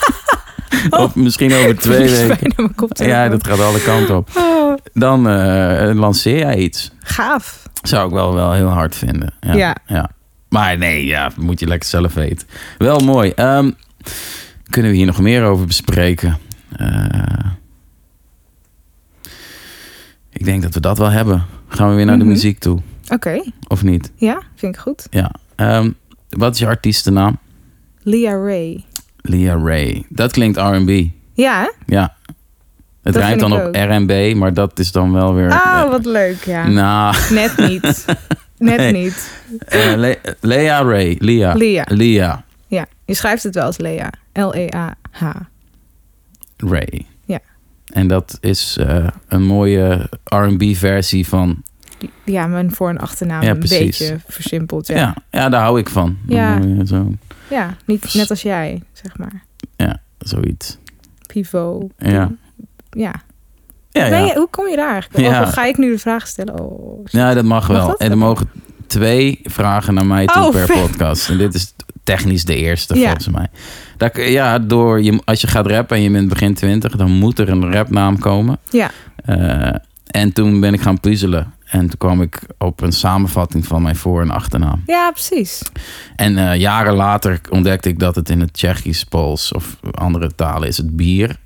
of misschien over twee weken. Ja, dat gaat alle kanten op. Oh, Dan eh, lanceer jij iets. gaaf. Zou ik wel, wel heel hard vinden. Ja, Ja. ja. Maar nee, ja, moet je lekker zelf weten. Wel mooi. Ehm, kunnen we hier nog meer over bespreken? Eh, ik denk dat we dat wel hebben. Gaan we weer naar de Mhm. muziek toe, Oké, of niet? ja, vind ik goed. Ja. Ehm, wat is je artiestennaam? Leah Ray. Leah Ray. Dat klinkt R&B. Ja, hè? Ja. Het vind dan op. R&B, maar dat is dan wel weer... Oh, eh, wat leuk, ja. Nou, Net niet. Net Nee. niet. eh, Le- Lea Ray. Lia. Lea. Lia Ja, je schrijft het wel als Lea. L-E-A-H. Ray. Ja. En dat is eh, een mooie R&B versie van... Ja, mijn voor- en achternaam Ja, een beetje versimpeld. Ja. Ja, Ja, daar hou ik van. Ja. Zo, ja niet net als jij, zeg maar. ja, zoiets. Pivot. Ja. Ja. Ja, ja. je, hoe kom je daar? Ja. Of ga ik nu de vraag stellen? Oh, shit. ja, dat mag Mag wel. dat? En er mogen twee vragen naar mij toe Oh, per vet. podcast. En dit is technisch de eerste, Ja. volgens mij. Dat, ja, door je, als je gaat rappen en je bent begin twintig... dan moet er een rapnaam komen. Ja. Eh, en toen ben ik gaan puzzelen. En toen kwam ik op een samenvatting van mijn voor- en achternaam. ja, precies. En eh, jaren later ontdekte ik dat het in het Tsjechisch, Pools of andere talen is het bier.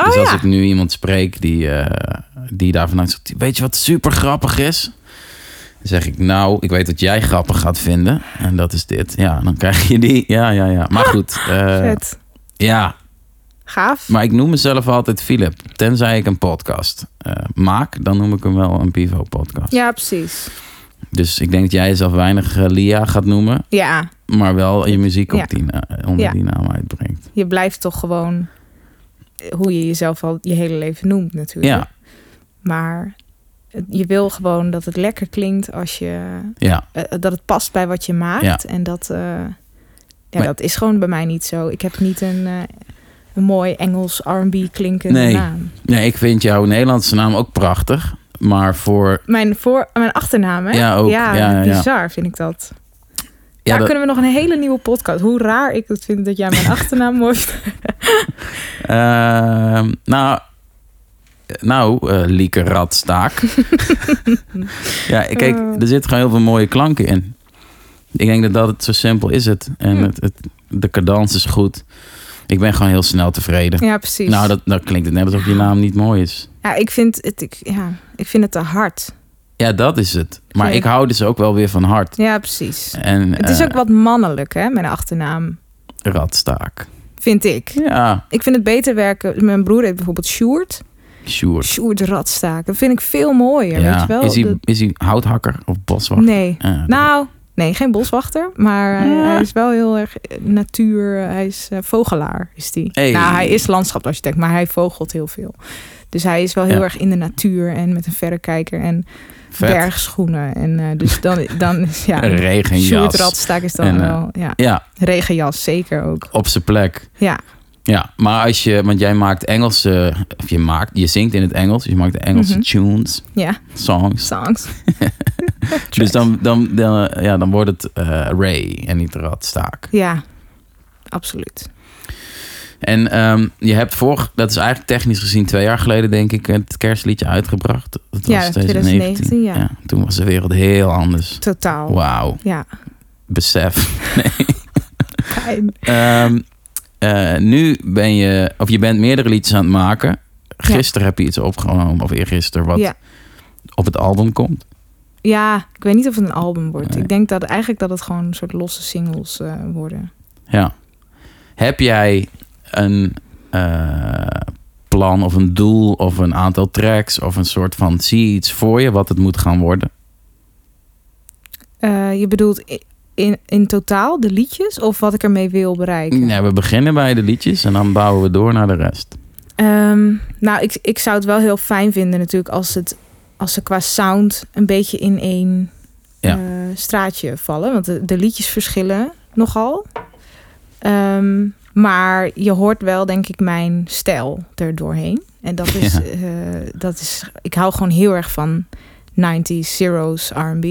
Oh dus als ja. ik nu iemand spreek die, eh, die daar vanuit zegt... Weet je wat super grappig is? Dan zeg ik, nou, ik weet wat jij grappig gaat vinden. En dat is dit. Ja, dan krijg je die. Ja, ja, ja. Maar goed. eh, ja, Gaaf. maar ik noem mezelf altijd Philip. Tenzij ik een podcast eh, maak, dan noem ik hem wel een Pivo-podcast. Ja, precies. Dus ik denk dat jij jezelf weinig Lia gaat noemen, Ja, maar wel je muziek op Ja. die, onder Ja. die naam uitbrengt. je blijft toch gewoon hoe je jezelf al je hele leven noemt natuurlijk. Ja, Maar je wil gewoon dat het lekker klinkt als je... ja, eh, dat het past bij wat je maakt. Ja. En dat, eh, ja, Maar- dat is gewoon bij mij niet zo. Ik heb niet een, eh, een mooi Engels R&B klinkende Nee. naam. nee, ik vind jouw Nederlandse naam ook prachtig. Maar voor. Mijn, voor, mijn achternaam, hè? Ja, ook. Ja, ja, ja. bizar vind ik dat. Ja, Daar dat, kunnen we nog een hele nieuwe podcast. Hoe raar ik het vind dat jij mijn achternaam mooi vindt. Ehm, nou, nou eh Lieke Radstaak. ja, kijk, Oh. er zit gewoon heel veel mooie klanken in. Ik denk dat dat het zo simpel is het. En Hm. het, het, de cadans is goed. Ik ben gewoon heel snel tevreden. Ja, precies. Nou, dat, dat klinkt het net alsof je naam niet mooi is. ja, ik vind het, ik, ja, ik vind het te hard. Ja, dat is het. Maar ik hou dus ook wel weer van hart. Ja, precies. En, Het is eh, ook wat mannelijk, hè, mijn achternaam. Radstaak. Vind ik. Ja, Ik vind het beter werken. Mijn broer heet bijvoorbeeld Sjoerd. sure. Sjoerd Radstaak. Dat vind ik veel mooier, Ja. weet je wel? Is, hij, is hij houthakker of boswachter? Nee. Nou, nee, geen boswachter. Maar hij, Ja. hij is wel heel erg eh, natuur. Hij is eh, vogelaar, is die. Hey. Nou, hij is landschapsarchitect, maar hij vogelt heel veel. Dus hij is wel heel Ja. erg in de natuur en met een verrekijker en vet. bergschoenen. En eh, dus dan, dan is ja, Een regenjas. Sjoerd is dan En, eh, wel, ja. Ja, Regenjas, zeker ook. op zijn plek. Ja, Ja, maar als je, want jij maakt Engelse, of je maakt, je zingt in het Engels, je maakt Engelse Mhm. tunes, ja, songs. songs. Dus dan, dan, dan, ja, dan wordt het eh, Ray en niet Radstaak. Ja, absoluut. En ehm, je hebt vorig, dat is eigenlijk technisch gezien twee jaar geleden, denk ik, het kerstliedje uitgebracht. Dat was Ja, 2019, ja. Toen was de wereld heel anders. Totaal. Wauw, Ja, besef. fijn. Ehm, eh, nu ben je, of je bent meerdere liedjes aan het maken. Gisteren heb je iets opgenomen, of eergisteren, wat Ja. op het album komt. Ja, ik weet niet of het een album wordt. Nee. Ik denk dat eigenlijk dat het gewoon een soort losse singles eh, worden. Ja. Heb jij een eh, plan of een doel of een aantal tracks of een soort van zie iets voor je wat het moet gaan worden? Eh, je bedoelt in, in totaal de liedjes of wat ik ermee wil bereiken? Ja, we beginnen bij de liedjes en dan bouwen we door naar de rest. Ehm, nou, ik, ik zou het wel heel fijn vinden natuurlijk als, het, als ze qua sound een beetje in één Ja. eh, straatje vallen. Want de, de liedjes verschillen nogal. Ehm, maar je hoort wel, denk ik, mijn stijl er doorheen. En dat is, Ja. eh, dat is ik hou gewoon heel erg van 90s, zeros, R&B.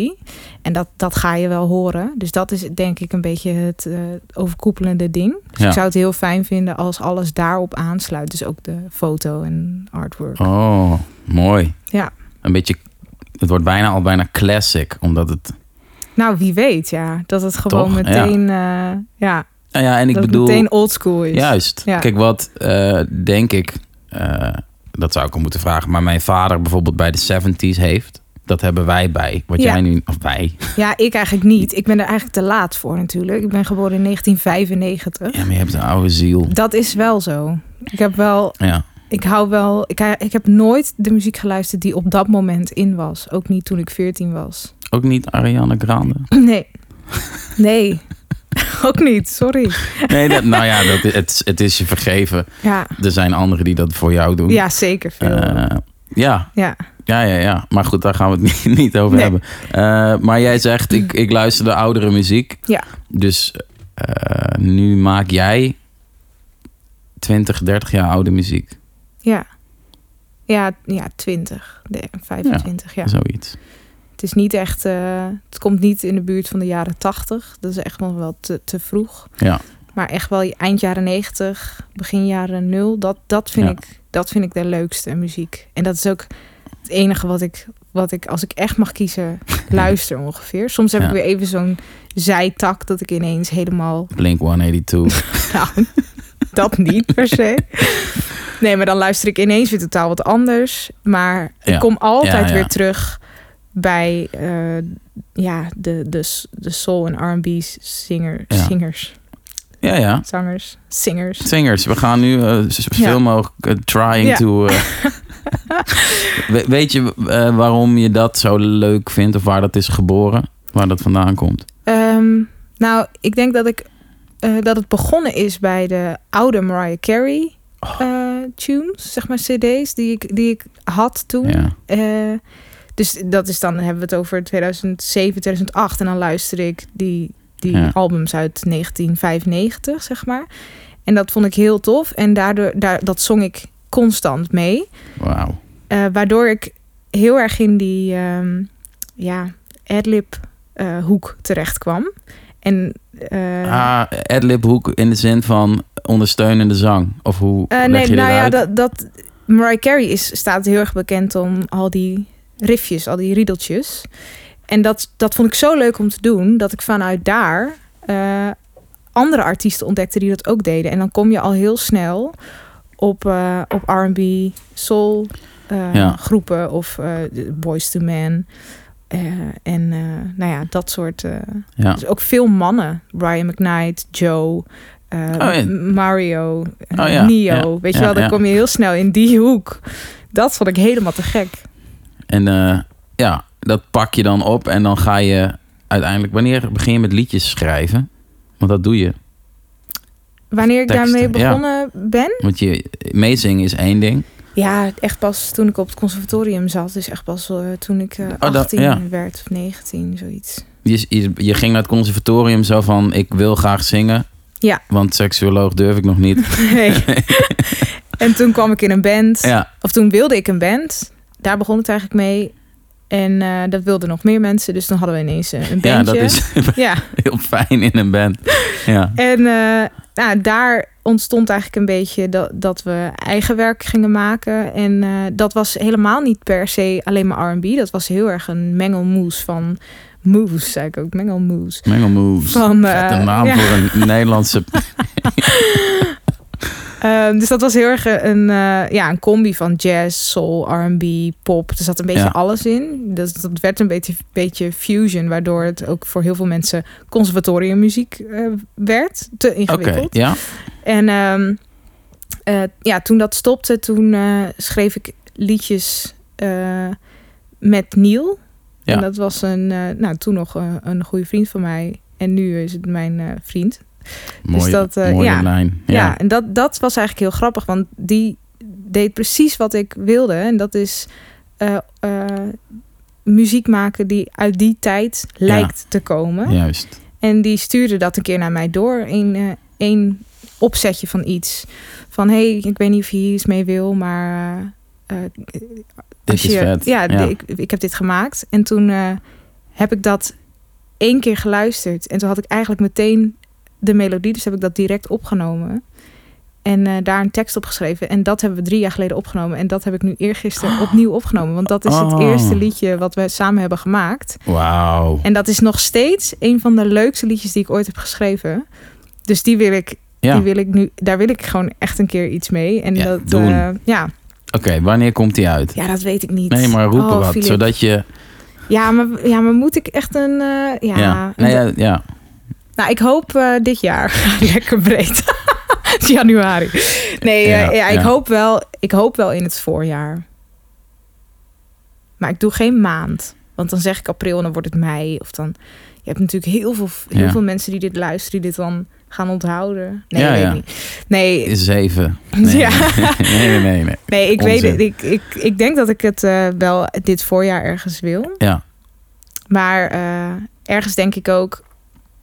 En dat, dat ga je wel horen. Dus dat is denk ik een beetje het eh, overkoepelende ding. Dus Ja. ik zou het heel fijn vinden als alles daarop aansluit. Dus ook de foto en artwork. Oh, mooi. Ja. Een beetje, het wordt bijna al bijna classic, omdat het, Nou, wie weet, ja. Dat het gewoon Toch? meteen... Ja. ja, Nou ja, en ik dat bedoel... meteen oldschool is. Juist. Ja. Kijk, wat eh, denk ik, eh, dat zou ik hem moeten vragen, maar mijn vader bijvoorbeeld bij de 70s heeft, dat hebben wij bij. Wat Ja. jij nu, of wij. Ja, ik eigenlijk niet. Ik ben er eigenlijk te laat voor natuurlijk. Ik ben geboren in 1995. Ja, maar je hebt een oude ziel. Dat is wel zo. Ik heb wel, Ja. ik hou wel, ik, ik heb nooit de muziek geluisterd die op dat moment in was. Ook niet toen ik 14 was. Ook niet Ariana Grande. Nee. Nee. Ook niet, sorry. Nee, dat, nou ja, dat, het, het is je vergeven. Ja, Er zijn anderen die dat voor jou doen. ja zeker veel. Eh, ja, ja. ja, ja, ja. Maar goed, daar gaan we het niet, niet over Nee. hebben. Eh, maar jij zegt, ik, ik luister de oudere muziek. Ja. Dus eh, nu maak jij 20, 30 jaar oude muziek. Ja. Ja, ja 20, nee, 25, ja. Zoiets. Het is niet echt, eh, het komt niet in de buurt van de jaren 80. Dat is echt nog wel te, te vroeg. Ja. Maar echt wel eind jaren 90, begin jaren 0, dat, dat, vind Ja. ik, dat vind ik de leukste muziek. En dat is ook het enige wat ik, wat ik als ik echt mag kiezen, luister ongeveer. Soms heb Ja. ik weer even zo'n zijtak dat ik ineens helemaal Blink 182. Nou, dat niet per se. Nee, maar dan luister ik ineens weer totaal wat anders. Maar ik Ja. kom altijd weer terug bij eh, ja, de, de, de soul en R&B zinger, Ja. zingers, ja, ja. zangers, singers. Singers. We gaan nu eh, zoveel Ja. mogelijk eh, trying Ja. to... We- weet je waarom je dat zo leuk vindt? Of waar dat is geboren? Waar dat vandaan komt? Ehm, nou, ik denk dat ik dat het begonnen is bij de oude Mariah Carey Oh. tunes, zeg maar CD's die ik, die ik had toen. Ja. Dus dat is dan, hebben we het over 2007, 2008. En dan luisterde ik die, die Ja. albums uit 1995, zeg maar. En dat vond ik heel tof. En daardoor, daar, dat zong ik constant mee. Wauw. Eh, waardoor ik heel erg in die ehm, ja, adlib eh, hoek terecht kwam. En eh, Ah, adlib hoek in de zin van ondersteunende zang. Of hoe nee, nou ja, uit? dat, dat Mariah Carey is, staat heel erg bekend om al die riffjes, al die riedeltjes. En dat, dat vond ik zo leuk om te doen, dat ik vanuit daar eh, andere artiesten ontdekte die dat ook deden. En dan kom je al heel snel op, eh, op R&B, soul Ja. groepen of Boys to Men. En nou ja, dat soort... ja. dus ook veel mannen. Brian McKnight, Joe, Oh ja. Mario, eh, Oh ja, Neo. ja, Weet je wel, dan kom je heel snel in die hoek. Dat vond ik helemaal te gek. En eh, ja, dat pak je dan op en dan ga je uiteindelijk... Wanneer begin je met liedjes schrijven? Want dat doe je. Wanneer ik Teksten, daarmee ja. begonnen ben? Want je meezingen is één ding. Ja, echt pas toen ik op het conservatorium zat. Dus echt pas eh, toen ik eh, dat- 18 ja. werd of 19, zoiets. Je, je, je ging naar het conservatorium zo van... Ik wil graag zingen. Ja. Want seksuoloog durf ik nog niet. Nee. en toen kwam ik in een band. Ja, Of toen wilde ik een band. Daar begon het eigenlijk mee. En eh, dat wilden nog meer mensen. Dus dan hadden we ineens eh, een bandje. ja, dat is Ja, heel fijn in een band. Ja, En eh, nou, daar ontstond eigenlijk een beetje dat, dat we eigen werk gingen maken. En dat was helemaal niet per se alleen maar R&B. Dat was heel erg een mengelmoes van moves, zei ik ook. Mengelmoes. Mengelmoes. Van, Vette naam ja. voor een Nederlandse... Ehm, dus dat was heel erg een, eh, ja, een combi van jazz, soul, R&B, pop. Er zat een beetje Ja. alles in. Dus dat werd een beetje, beetje fusion, waardoor het ook voor heel veel mensen conservatoriummuziek eh, werd. Te ingewikkeld. ja. En ehm, eh, ja, toen dat stopte, toen eh, schreef ik liedjes eh, met Neil. Ja. En dat was een, eh, nou, toen nog eh, een goede vriend van mij. En nu is het mijn eh, vriend. Mooie, dat, eh, mooie ja. lijn. Ja. Ja. en dat, dat was eigenlijk heel grappig, want die deed precies wat ik wilde. En dat is eh, eh, muziek maken die uit die tijd lijkt te komen. Juist. En die stuurde dat een keer naar mij door. Een, eh één opzetje van iets. Van, hé, hey, ik weet niet of je hier iets mee wil, maar... eh, Dit als is je, vet. Ja, Ja. Ik, ik heb dit gemaakt. En toen heb ik dat één keer geluisterd. En toen had ik eigenlijk meteen de melodie. Dus heb ik dat direct opgenomen. En eh, daar een tekst op geschreven. En dat hebben we drie jaar geleden opgenomen. En dat heb ik nu eergisteren opnieuw opgenomen. Want dat is het Oh. eerste liedje wat we samen hebben gemaakt. Wauw. En dat is nog steeds een van de leukste liedjes die ik ooit heb geschreven. Dus die wil ik, Ja, die wil ik nu, daar wil ik gewoon echt een keer iets mee. En Ja, dat, doen. eh, ja. oké. Wanneer komt die uit? ja, dat weet ik niet. Nee, maar roepen Oh, wat. Zodat je... Ja, maar, ja, maar moet ik echt een... eh, ja, Ja, nee, ja, ja. Nou, ik hoop eh, dit jaar. Lekker breed. Januari. Nee, eh, Ja, ja, ik, ja. Hoop wel, ik hoop wel in het voorjaar. Maar ik doe geen maand. Want dan zeg ik april en dan wordt het mei. Of dan... Je hebt natuurlijk heel veel, heel Ja. veel mensen die dit luisteren... die dit dan gaan onthouden. Nee, Ja, weet ja. niet. Nee, Zeven. Nee, Ja. nee, nee, nee, nee. ik weet het. Ik, ik, ik denk dat ik het eh, wel dit voorjaar ergens wil. Ja, Maar ergens denk ik ook...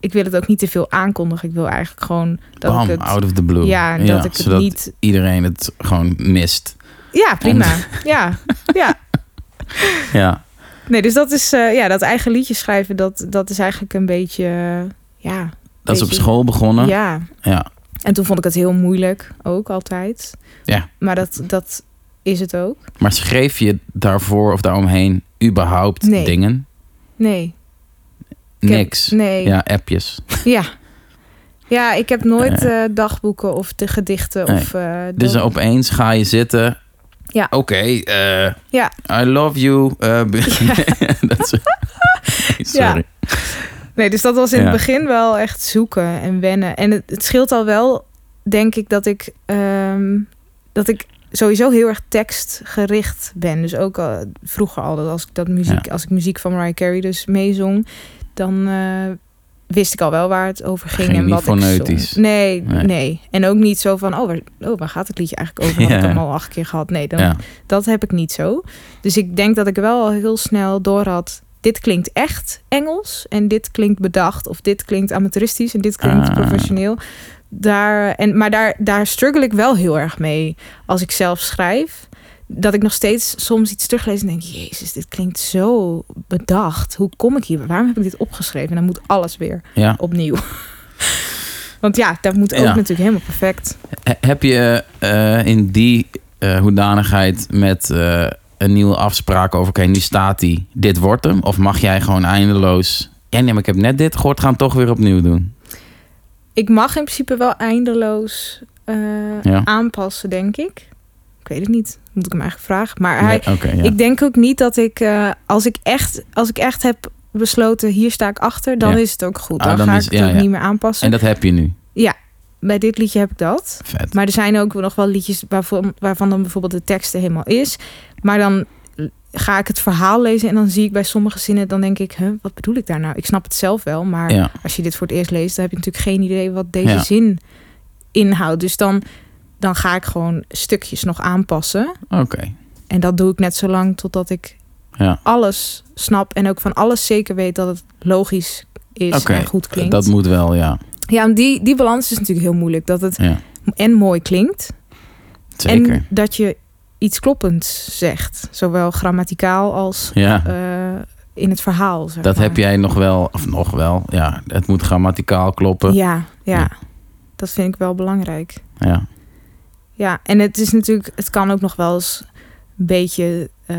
Ik wil het ook niet te veel aankondigen. Ik wil eigenlijk gewoon dat bam, ik het... out of the blue. Ja, dat ik het zodat niet... iedereen het gewoon mist. Ja, prima. Ja, ja. Ja, Nee, dus dat is... eh, ja, dat eigen liedje schrijven, dat, dat is eigenlijk een beetje... eh, ja, dat is op school begonnen. ja. Ja. En toen vond ik het heel moeilijk, ook altijd. Ja. Maar dat, dat is het ook. Maar schreef je daarvoor of daaromheen überhaupt Nee. dingen? Nee. Heb- Niks. nee. Ja, appjes. Ja. Ja, ik heb nooit eh, dagboeken of de gedichten Nee. of... eh, Dus opeens ga je zitten. Ja. Oké, eh, Ja. I love you. Nee, sorry. Nee, dus dat was in Ja. het begin wel echt zoeken en wennen. En het, het scheelt al wel, denk ik, dat ik, ehm, dat ik sowieso heel erg tekstgericht ben. Dus ook al, vroeger al, dat als ik dat muziek, als ik muziek van Mariah Carey dus meezong, dan eh, wist ik al wel waar het over ging Ging en wat ik zong. Nee, Nee. nee, En ook niet zo van, oh waar, oh, waar gaat het liedje eigenlijk over? Had ik Ja. hem al acht keer gehad. Nee, dan, Ja. dat heb ik niet zo. Dus ik denk dat ik wel al heel snel door had. Dit klinkt echt Engels en dit klinkt bedacht of dit klinkt amateuristisch en dit klinkt Ah. professioneel. Daar, en, maar daar, daar struggle ik wel heel erg mee als ik zelf schrijf. Dat ik nog steeds soms iets teruglees en denk: Jezus, dit klinkt zo bedacht. Hoe kom ik hier? Waarom heb ik dit opgeschreven? En dan moet alles weer Ja. opnieuw. Want ja, dat moet ook Ja. natuurlijk helemaal perfect. He- Heb je eh, in die eh, hoedanigheid met eh, een nieuwe afspraak over... oké, nu staat die, dit wordt hem? Of mag jij gewoon eindeloos... ja, nee, maar ik heb net dit gehoord, gaan toch weer opnieuw doen? Ik mag in principe wel eindeloos Ja. aanpassen, denk ik. Ik weet het niet. Moet ik hem eigenlijk vragen. Maar hij, Nee, ja. ik denk ook niet dat ik, eh, als ik echt, als ik echt heb besloten, hier sta ik achter, dan Ja. is het ook goed. Ah, Dan, ga is- ik het ja, ook ja. niet meer aanpassen. En dat heb je nu. Bij dit liedje heb ik dat. Vet. Maar er zijn ook nog wel liedjes waarvan, waarvan dan bijvoorbeeld de tekst er helemaal is. Maar dan ga ik het verhaal lezen en dan zie ik bij sommige zinnen, dan denk ik, huh, wat bedoel ik daar nou? Ik snap het zelf wel, maar Ja. als je dit voor het eerst leest, dan heb je natuurlijk geen idee wat deze Ja. zin inhoudt. Dus dan, dan ga ik gewoon stukjes nog aanpassen. Oké. En dat doe ik net zo lang totdat ik Ja. alles snap en ook van alles zeker weet dat het logisch is en goed klinkt. Dat moet wel, ja. Ja, en die, die balans is natuurlijk heel moeilijk. Dat het ja. en mooi klinkt Zeker. en dat je iets kloppends zegt. Zowel grammaticaal als ja. eh, in het verhaal. Zeg Dat maar. heb jij nog wel, of nog wel. Ja, het moet grammaticaal kloppen. Ja, ja, Ja. dat vind ik wel belangrijk. Ja. Ja, en het is natuurlijk, het kan ook nog wel eens een beetje eh,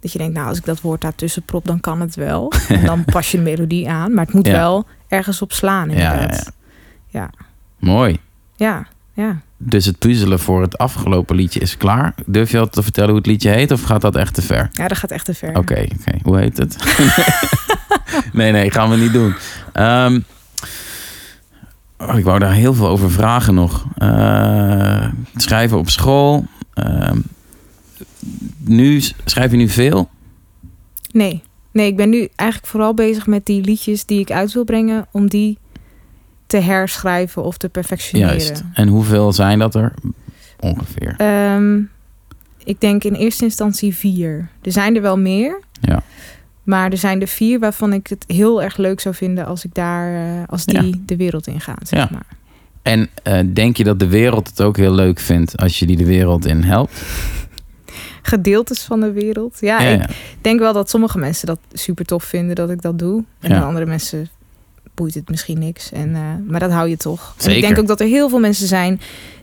dat je denkt, nou, als ik dat woord daartussen prop, dan kan het wel. En dan pas je de melodie aan, maar het moet Ja. wel ergens op slaan Ja, ja, inderdaad. Mooi. Ja, ja. Dus het puzzelen voor het afgelopen liedje is klaar. Durf je al te vertellen hoe het liedje heet of gaat dat echt te ver? Ja, dat gaat echt te ver. Oké, oké. Hoe heet het? nee, nee, gaan we niet doen. Ehm, oh, ik wou daar heel veel over vragen nog. Eh, schrijven op school. Ehm, nu schrijf je nu veel? Nee. nee, ik ben nu eigenlijk vooral bezig met die liedjes die ik uit wil brengen, om die te herschrijven of te perfectioneren. Juist. En hoeveel zijn dat er? Ongeveer. Ehm, ik denk in eerste instantie vier. Er zijn er wel meer. Ja. Maar er zijn er vier waarvan ik het heel erg leuk zou vinden als ik daar, eh, als die de wereld in gaan. Zeg Ja. maar. En eh, denk je dat de wereld het ook heel leuk vindt als je die de wereld in helpt? Gedeeltes van de wereld. Ja, Ja, ik denk wel dat sommige mensen dat super tof vinden dat ik dat doe. En andere mensen boeit het misschien niks. En, eh, maar dat hou je toch. En Zeker. ik denk ook dat er heel veel mensen zijn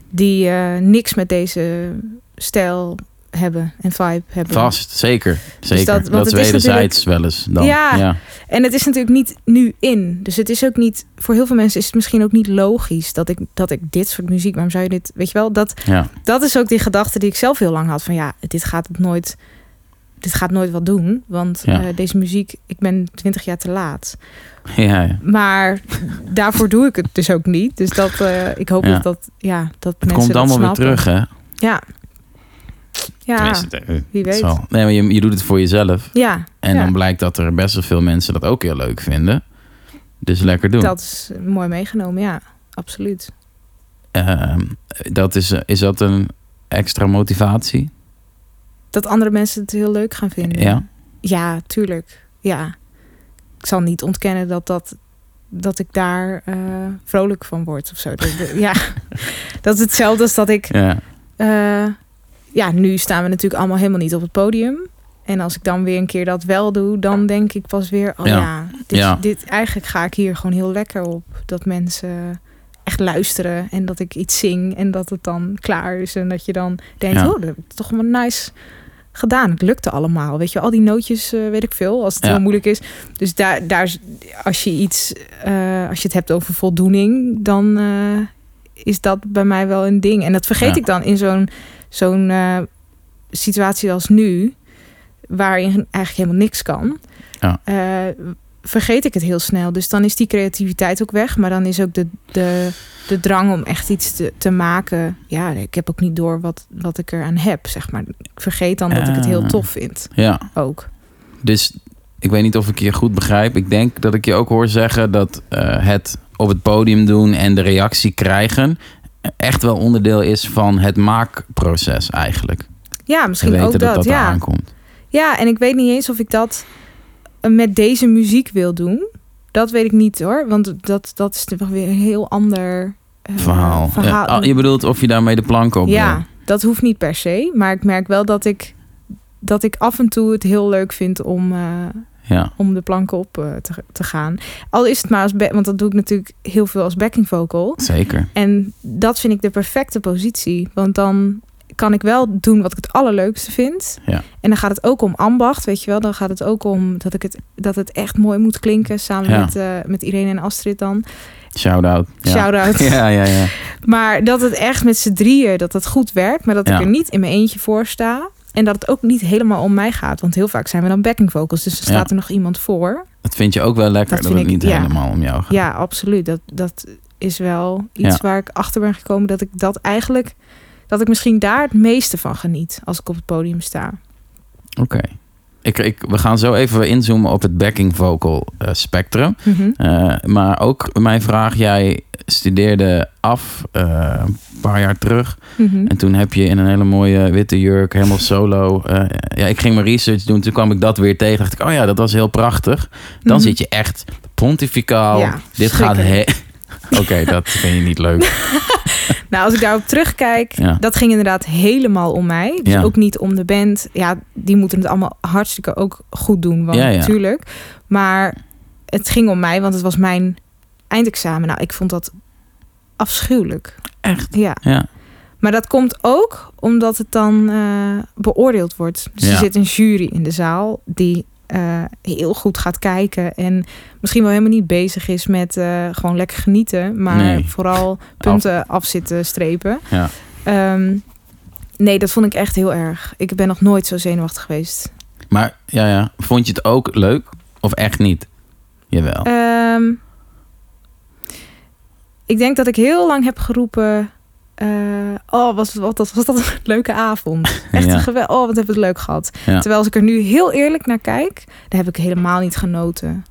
die niks met deze stijl hebben en vibe hebben. Vast, zeker. Zeker. dat- dat want is wederzijds wel eens dan. Ja. ja. En het is natuurlijk niet nu in. Dus het is ook niet, voor heel veel mensen is het misschien ook niet logisch dat ik, dat ik dit soort muziek, waarom zou je dit, weet je wel, dat, ja. dat is ook die gedachte die ik zelf heel lang had van ja, dit gaat nooit, dit gaat nooit wat doen, want Ja. eh, deze muziek, ik ben 20 jaar te laat. Ja, ja. Maar daarvoor doe ik het dus ook niet. Dus dat, eh, ik hoop dat dat, ja, dat Het mensen komt dat allemaal weer terug, hè? Ja. Ja, wie weet. zal. Nee, maar je, je doet het voor jezelf. ja, En Ja. dan blijkt dat er best wel veel mensen dat ook heel leuk vinden. Dus lekker doen. dat is mooi meegenomen, ja, absoluut. Ehm, dat is, is dat een extra motivatie? Dat andere mensen het heel leuk gaan vinden. Ja. Ja, tuurlijk. Ja. Ik zal niet ontkennen dat, dat, dat ik daar eh, vrolijk van word of zo. Dat, dat- ja, dat is hetzelfde als dat ik... Ja. eh, ja, nu staan we natuurlijk allemaal helemaal niet op het podium. En als ik dan weer een keer dat wel doe, dan denk ik pas weer... Oh Ja. ja, dit, Ja. dit, eigenlijk ga ik hier gewoon heel lekker op. Dat mensen echt luisteren en dat ik iets zing en dat het dan klaar is. En dat je dan denkt, Ja. oh, dat heb ik toch wel nice gedaan. Het lukte allemaal. Weet je, al die nootjes, eh, weet ik veel, als het heel moeilijk is. Dus daar, daar als je iets, eh, als je het hebt over voldoening, dan eh, is dat bij mij wel een ding. En dat vergeet ik dan in zo'n zo'n eh, situatie als nu, waarin eigenlijk helemaal niks kan. Ja. eh, vergeet ik het heel snel. Dus dan is die creativiteit ook weg. Maar dan is ook de, de, de drang om echt iets te, te maken. Ja, ik heb ook niet door wat, wat ik eraan heb, zeg maar. Ik vergeet dan dat ik het heel Ah. tof vind, ja. ook. Dus ik weet niet of ik je goed begrijp. Ik denk dat ik je ook hoor zeggen dat eh, het op het podium doen en de reactie krijgen echt wel onderdeel is van het maakproces eigenlijk. Ja, En misschien ook dat dat, dat ja. eraan komt. Ja, en ik weet niet eens of ik dat eh, met deze muziek wil doen. Dat weet ik niet hoor, want dat, dat is toch weer een heel ander eh, Verhaal. verhaal. Ja, ah, je bedoelt of je daarmee de plank op Ja, wil. dat hoeft niet per se. Maar ik merk wel dat ik, dat ik af en toe het heel leuk vind om, eh, Ja, om de planken op eh, te, te gaan. Al is het maar als want dat doe ik natuurlijk heel veel als backing vocal. zeker. En dat vind ik de perfecte positie. Want dan kan ik wel doen wat ik het allerleukste vind. Ja. En dan gaat het ook om ambacht, weet je wel. Dan gaat het ook om dat, ik het, dat het echt mooi moet klinken. Samen Ja. met, eh, met Irene en Astrid dan. Shout-out. Ja. Shout-out. Ja, ja, ja. Maar dat het echt met z'n drieën, dat het goed werkt. Maar dat ik er niet in mijn eentje voor sta. En dat het ook niet helemaal om mij gaat. Want heel vaak zijn we dan backing vocals. Dus er staat Ja. er nog iemand voor. Dat vind je ook wel lekker Dat het ik- niet ja. helemaal om jou gaat. Ja, absoluut. Dat, dat is wel iets Ja. waar ik achter ben gekomen. Dat ik dat eigenlijk... Dat ik misschien daar het meeste van geniet. Als ik op het podium sta. Oké. Ik, ik, we gaan zo even inzoomen op het backing vocal eh, spectrum. Mhm. Eh, maar ook mijn vraag, jij studeerde af eh, een paar jaar terug. Mhm. En toen heb je in een hele mooie witte jurk, helemaal solo. ja, ik ging mijn research doen, toen kwam ik dat weer tegen. Dacht ik, oh ja, dat was heel prachtig. Dan Mhm. zit je echt pontificaal. Ja, Dit gaat... Oké, dat vind je niet leuk. Nou, als ik daarop terugkijk, Ja. dat ging inderdaad helemaal om mij. Dus Ja. ook niet om de band. Ja, die moeten het allemaal hartstikke ook goed doen, want Ja, natuurlijk. Maar het ging om mij, want het was mijn eindexamen. Nou, ik vond dat afschuwelijk. Echt? Ja. Ja, Maar dat komt ook omdat het dan eh, beoordeeld wordt. Dus er zit een jury in de zaal die eh, heel goed gaat kijken. En misschien wel helemaal niet bezig is met eh, gewoon lekker genieten. Maar Nee. vooral punten af zitten strepen. Ja. Ehm, nee, dat vond ik echt heel erg. Ik ben nog nooit zo zenuwachtig geweest. maar ja, ja. vond je het ook leuk? Of echt niet? Jawel. Ehm, ik denk dat ik heel lang heb geroepen. Eh, oh, was, wat, was dat een leuke avond. Echt Ja. een gewel. Oh, wat heb ik het leuk gehad. Ja. Terwijl als ik er nu heel eerlijk naar kijk, dan heb ik helemaal niet genoten.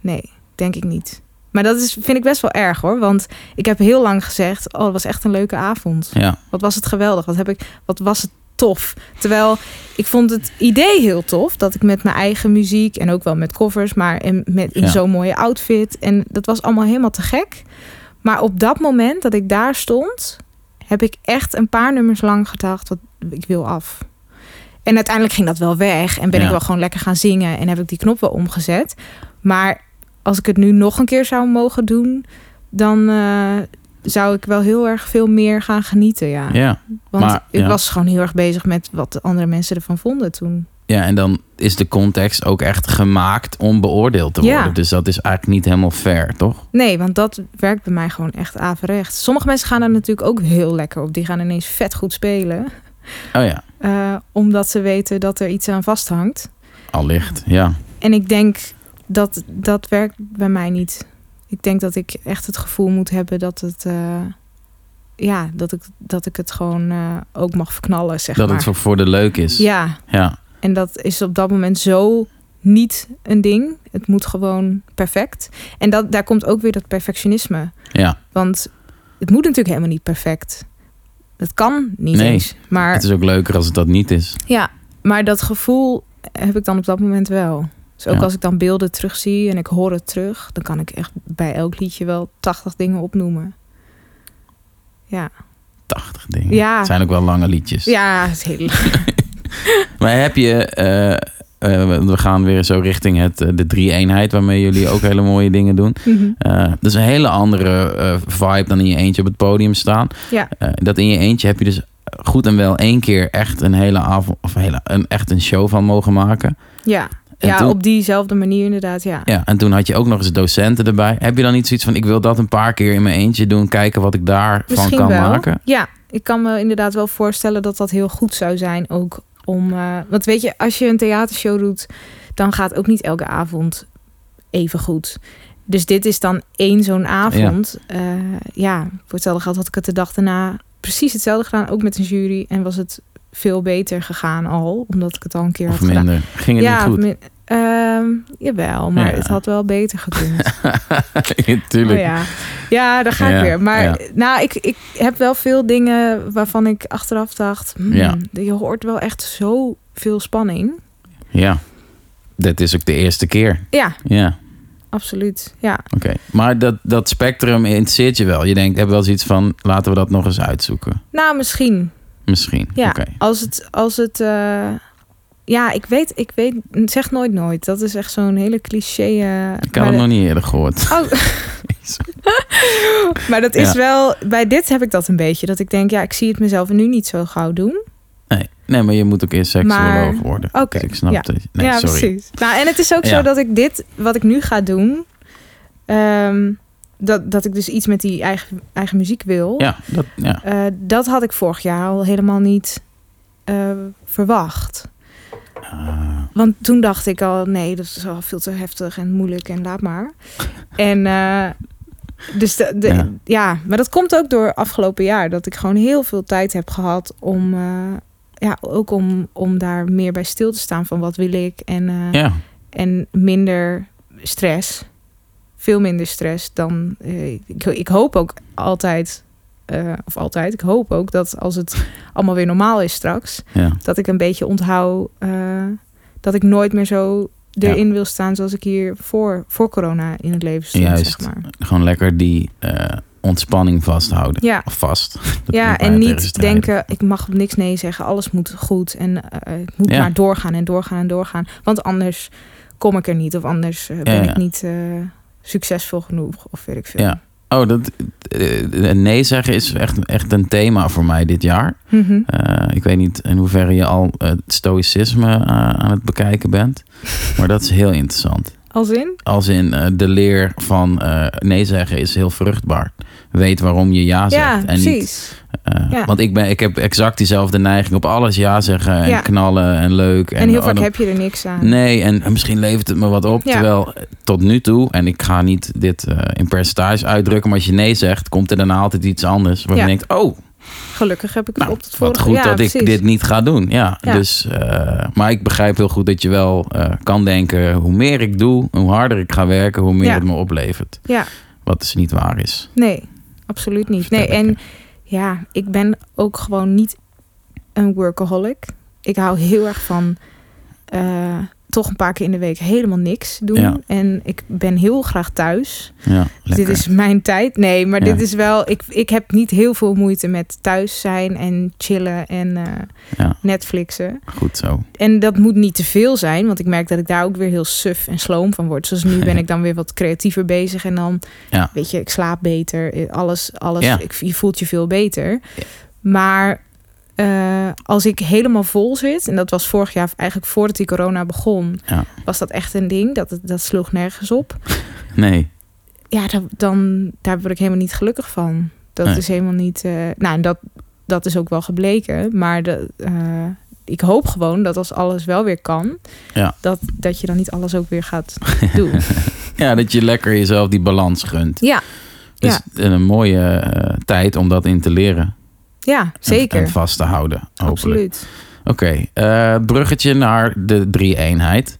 Nee, denk ik niet. Maar dat is, vind ik best wel erg hoor. Want ik heb heel lang gezegd: Oh, het was echt een leuke avond. Ja, Wat was het geweldig? Wat, heb ik, wat was het tof? Terwijl ik vond het idee heel tof. Dat ik met mijn eigen muziek en ook wel met covers, maar in, met, in Ja. zo'n mooie outfit. En dat was allemaal helemaal te gek. Maar op dat moment dat ik daar stond, heb ik echt een paar nummers lang gedacht: wat, ik wil af. En uiteindelijk ging dat wel weg. En ben Ja. ik wel gewoon lekker gaan zingen. En heb ik die knop wel omgezet. Maar als ik het nu nog een keer zou mogen doen, dan, eh, zou ik wel heel erg veel meer gaan genieten, ja. Ja. Want maar, ik ja. was gewoon heel erg bezig met wat de andere mensen ervan vonden toen. Ja, en dan is de context ook echt gemaakt om beoordeeld te Ja. worden. Dus dat is eigenlijk niet helemaal fair, toch? Nee, want dat werkt bij mij gewoon echt averechts. Sommige mensen gaan er natuurlijk ook heel lekker op. Die gaan ineens vet goed spelen. Oh ja, eh, omdat ze weten dat er iets aan vasthangt. allicht. Ja. En ik denk dat dat werkt bij mij niet. Ik denk dat ik echt het gevoel moet hebben dat het... eh, ja, dat ik, dat ik het gewoon eh, ook mag verknallen, zeg Dat maar. het voor, voor de leuk is. Ja, Ja. En dat is op dat moment zo niet een ding. Het moet gewoon perfect. En dat, daar komt ook weer dat perfectionisme. Ja. Want het moet natuurlijk helemaal niet perfect. Het kan niet Nee. eens. Maar, Het is ook leuker als het dat niet is. ja, maar dat gevoel heb ik dan op dat moment wel. Dus ook Ja. als ik dan beelden terugzie en ik hoor het terug... dan kan ik echt bij elk liedje wel 80 dingen opnoemen. Ja, 80 dingen. Ja. Het zijn ook wel lange liedjes. ja het is heel... Maar heb je... eh, eh, we gaan weer zo richting het, eh, de drie-eenheid... waarmee jullie ook hele mooie dingen doen. Eh, dat is een hele andere vibe dan in je eentje op het podium staan. Ja. Dat in je eentje heb je dus goed en wel één keer echt een hele avond... of hele, een, echt een show van mogen maken. Ja, En ja toen- op diezelfde manier inderdaad, ja. Ja, en toen had je ook nog eens docenten erbij. Heb je dan niet zoiets van... ik wil dat een paar keer in mijn eentje doen... kijken wat ik daarvan kan wel. maken? Ja, ik kan me inderdaad wel voorstellen dat dat heel goed zou zijn. Ook om. eh, want weet je, als je een theatershow doet, dan gaat ook niet elke avond even goed. Dus dit is dan één zo'n avond. Ja. ja, voor hetzelfde geld had ik het de dag daarna precies hetzelfde gedaan. Ook met een jury. En was het veel beter gegaan al. Omdat ik het al een keer Of had gedaan. Ging het ja, niet goed? Ehm, jawel, maar Ja. het had wel beter gekund. Tuurlijk. Oh ja. ja, daar ga ik Ja, weer. Maar ja. nou, ik, ik heb wel veel dingen waarvan ik achteraf dacht... hmm, je hoort wel echt zo veel spanning. Ja. Dit is ook de eerste keer. Ja, Ja, absoluut. Ja, oké. Maar dat, dat spectrum interesseert je wel. Je denkt, heb wel zoiets van, laten we dat nog eens uitzoeken. nou misschien. Misschien. Ja, als het... Als het eh, ja, ik weet, ik weet... Zeg nooit nooit. Dat is echt zo'n hele cliché... eh, Ik had hem de- nog niet eerder gehoord. Oh. maar dat is Ja. wel... Bij dit heb ik dat een beetje. Dat ik denk, ja, ik zie het mezelf nu niet zo gauw doen. Nee, nee maar je moet ook eerst seksuoloog Maar- worden. Oké, Dus ik snap ja. het. Nee, ja, sorry. precies. Nou, en het is ook Ja. zo dat ik dit, wat ik nu ga doen, ehm, dat, dat ik dus iets met die eigen, eigen muziek wil. Ja, dat, ja. Eh, dat had ik vorig jaar al helemaal niet eh, verwacht. Ah, Want toen dacht ik al, nee, dat is al veel te heftig en moeilijk en laat maar. en eh, dus de, de- Ja. ja. maar dat komt ook door afgelopen jaar. Dat ik gewoon heel veel tijd heb gehad om, eh, ja, ook om, om daar meer bij stil te staan van wat wil ik. En, eh, ja. en minder stress. Veel minder stress dan. ik, ik hoop ook altijd, eh, of altijd, ik hoop ook dat als het allemaal weer normaal is straks, ja. dat ik een beetje onthoud eh, dat ik nooit meer zo erin wil staan zoals ik hier voor, voor corona in het leven stond, Juist. zeg maar. Gewoon lekker die eh, ontspanning vasthouden. Ja. Of vast. Dat ja, en niet denken, ik mag op niks nee zeggen, alles moet goed en ik moet Ja. maar doorgaan en doorgaan en doorgaan, want anders kom ik er niet of anders ben ik niet succesvol genoeg of weet ik veel. Ja. Oh, dat, eh, nee zeggen is echt, echt een thema voor mij dit jaar. Mhm. Eh, ik weet niet in hoeverre je al het stoïcisme eh, aan het bekijken bent. Maar dat is heel interessant. Als in? Als in eh, de leer van eh, nee zeggen is heel vruchtbaar. Weet waarom je ja zegt. Ja, en precies. niet, eh, Ja. Want ik, ben, ik heb exact diezelfde neiging op alles ja zeggen en Ja. knallen en leuk. En, heel oh, vaak heb je er niks aan. Nee, en misschien levert het me wat op. Terwijl eh, tot nu toe, en ik ga niet dit eh, in percentage uitdrukken, maar als je nee zegt, komt er daarna altijd iets anders. Waar je denkt, oh, Gelukkig heb ik nou, op het wat vorige... goed ja, dat ik dit niet ga doen. Ja, Ja. Dus, eh, maar ik begrijp heel goed dat je wel eh, kan denken, hoe meer ik doe, hoe harder ik ga werken, hoe meer Ja. het me oplevert. Ja, Wat dus niet waar is. nee, absoluut niet. Nee, en ja, ik ben ook gewoon niet een workaholic. Ik hou heel erg van eh, toch een paar keer in de week helemaal niks doen. Ja. En ik ben heel graag thuis. Ja, lekker. Dit is mijn tijd. Nee, maar Ja. dit is wel. Ik, ik heb niet heel veel moeite met thuis zijn en chillen en eh, Ja. Netflixen. Goed zo. En dat moet niet te veel zijn, want ik merk dat ik daar ook weer heel suf en sloom van word. Zoals nu ben ik dan weer wat creatiever bezig en dan, Ja. weet je, ik slaap beter. eh, Alles, alles. Ik, je voelt je veel beter. Ja. Maar eh, als ik helemaal vol zit, en dat was vorig jaar eigenlijk voordat die corona begon, Ja. was dat echt een ding. Dat, dat sloeg nergens op. Nee. Ja, dat, dan daar word ik helemaal niet gelukkig van. Dat Nee. is helemaal niet. eh, nou, en dat, dat is ook wel gebleken. Maar de, eh, ik hoop gewoon dat als alles wel weer kan, Ja. dat, dat je dan niet alles ook weer gaat doen. Ja, dat je lekker jezelf die balans gunt. ja, Dus een mooie tijd om dat in te leren. Ja, zeker. En, vast te houden, hopelijk. Absoluut. Oké, eh, bruggetje naar de drie-eenheid.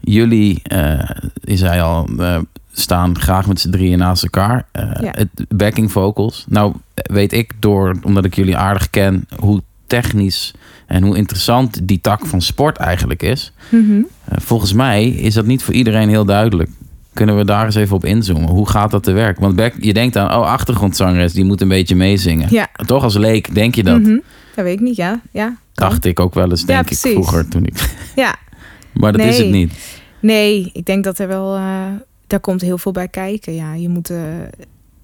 Jullie, eh, je zei al, eh, staan graag met z'n drieën naast elkaar. Eh, Ja. Het backing vocals. Nou weet ik door, omdat ik jullie aardig ken, hoe technisch en hoe interessant die tak van sport eigenlijk is. Mhm. Volgens mij is dat niet voor iedereen heel duidelijk. Kunnen we daar eens even op inzoomen? Hoe gaat dat te werk? Want back, je denkt aan, oh, achtergrondzangeres, die moet een beetje meezingen. Ja. Toch als leek denk je dat? Mhm. Dat weet ik niet, ja. Ja, kan. Dacht ik ook wel eens, Ja, denk ik, vroeger toen ik... ja. Maar dat is het niet. Nee, ik denk dat er wel, eh, daar komt heel veel bij kijken. Ja, je moet, eh,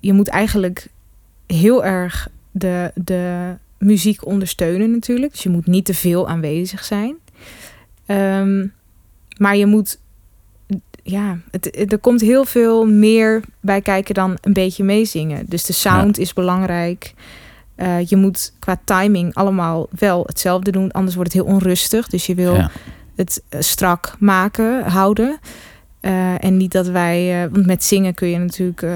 je moet eigenlijk heel erg de, de muziek ondersteunen natuurlijk. Dus je moet niet te veel aanwezig zijn. Ehm, maar je moet, ja, het, er komt heel veel meer bij kijken dan een beetje meezingen. Dus de sound is belangrijk. Eh, je moet qua timing allemaal wel hetzelfde doen, anders wordt het heel onrustig. Dus je wil Ja. het eh, strak maken, houden. Eh, en niet dat wij, want met zingen kun je natuurlijk,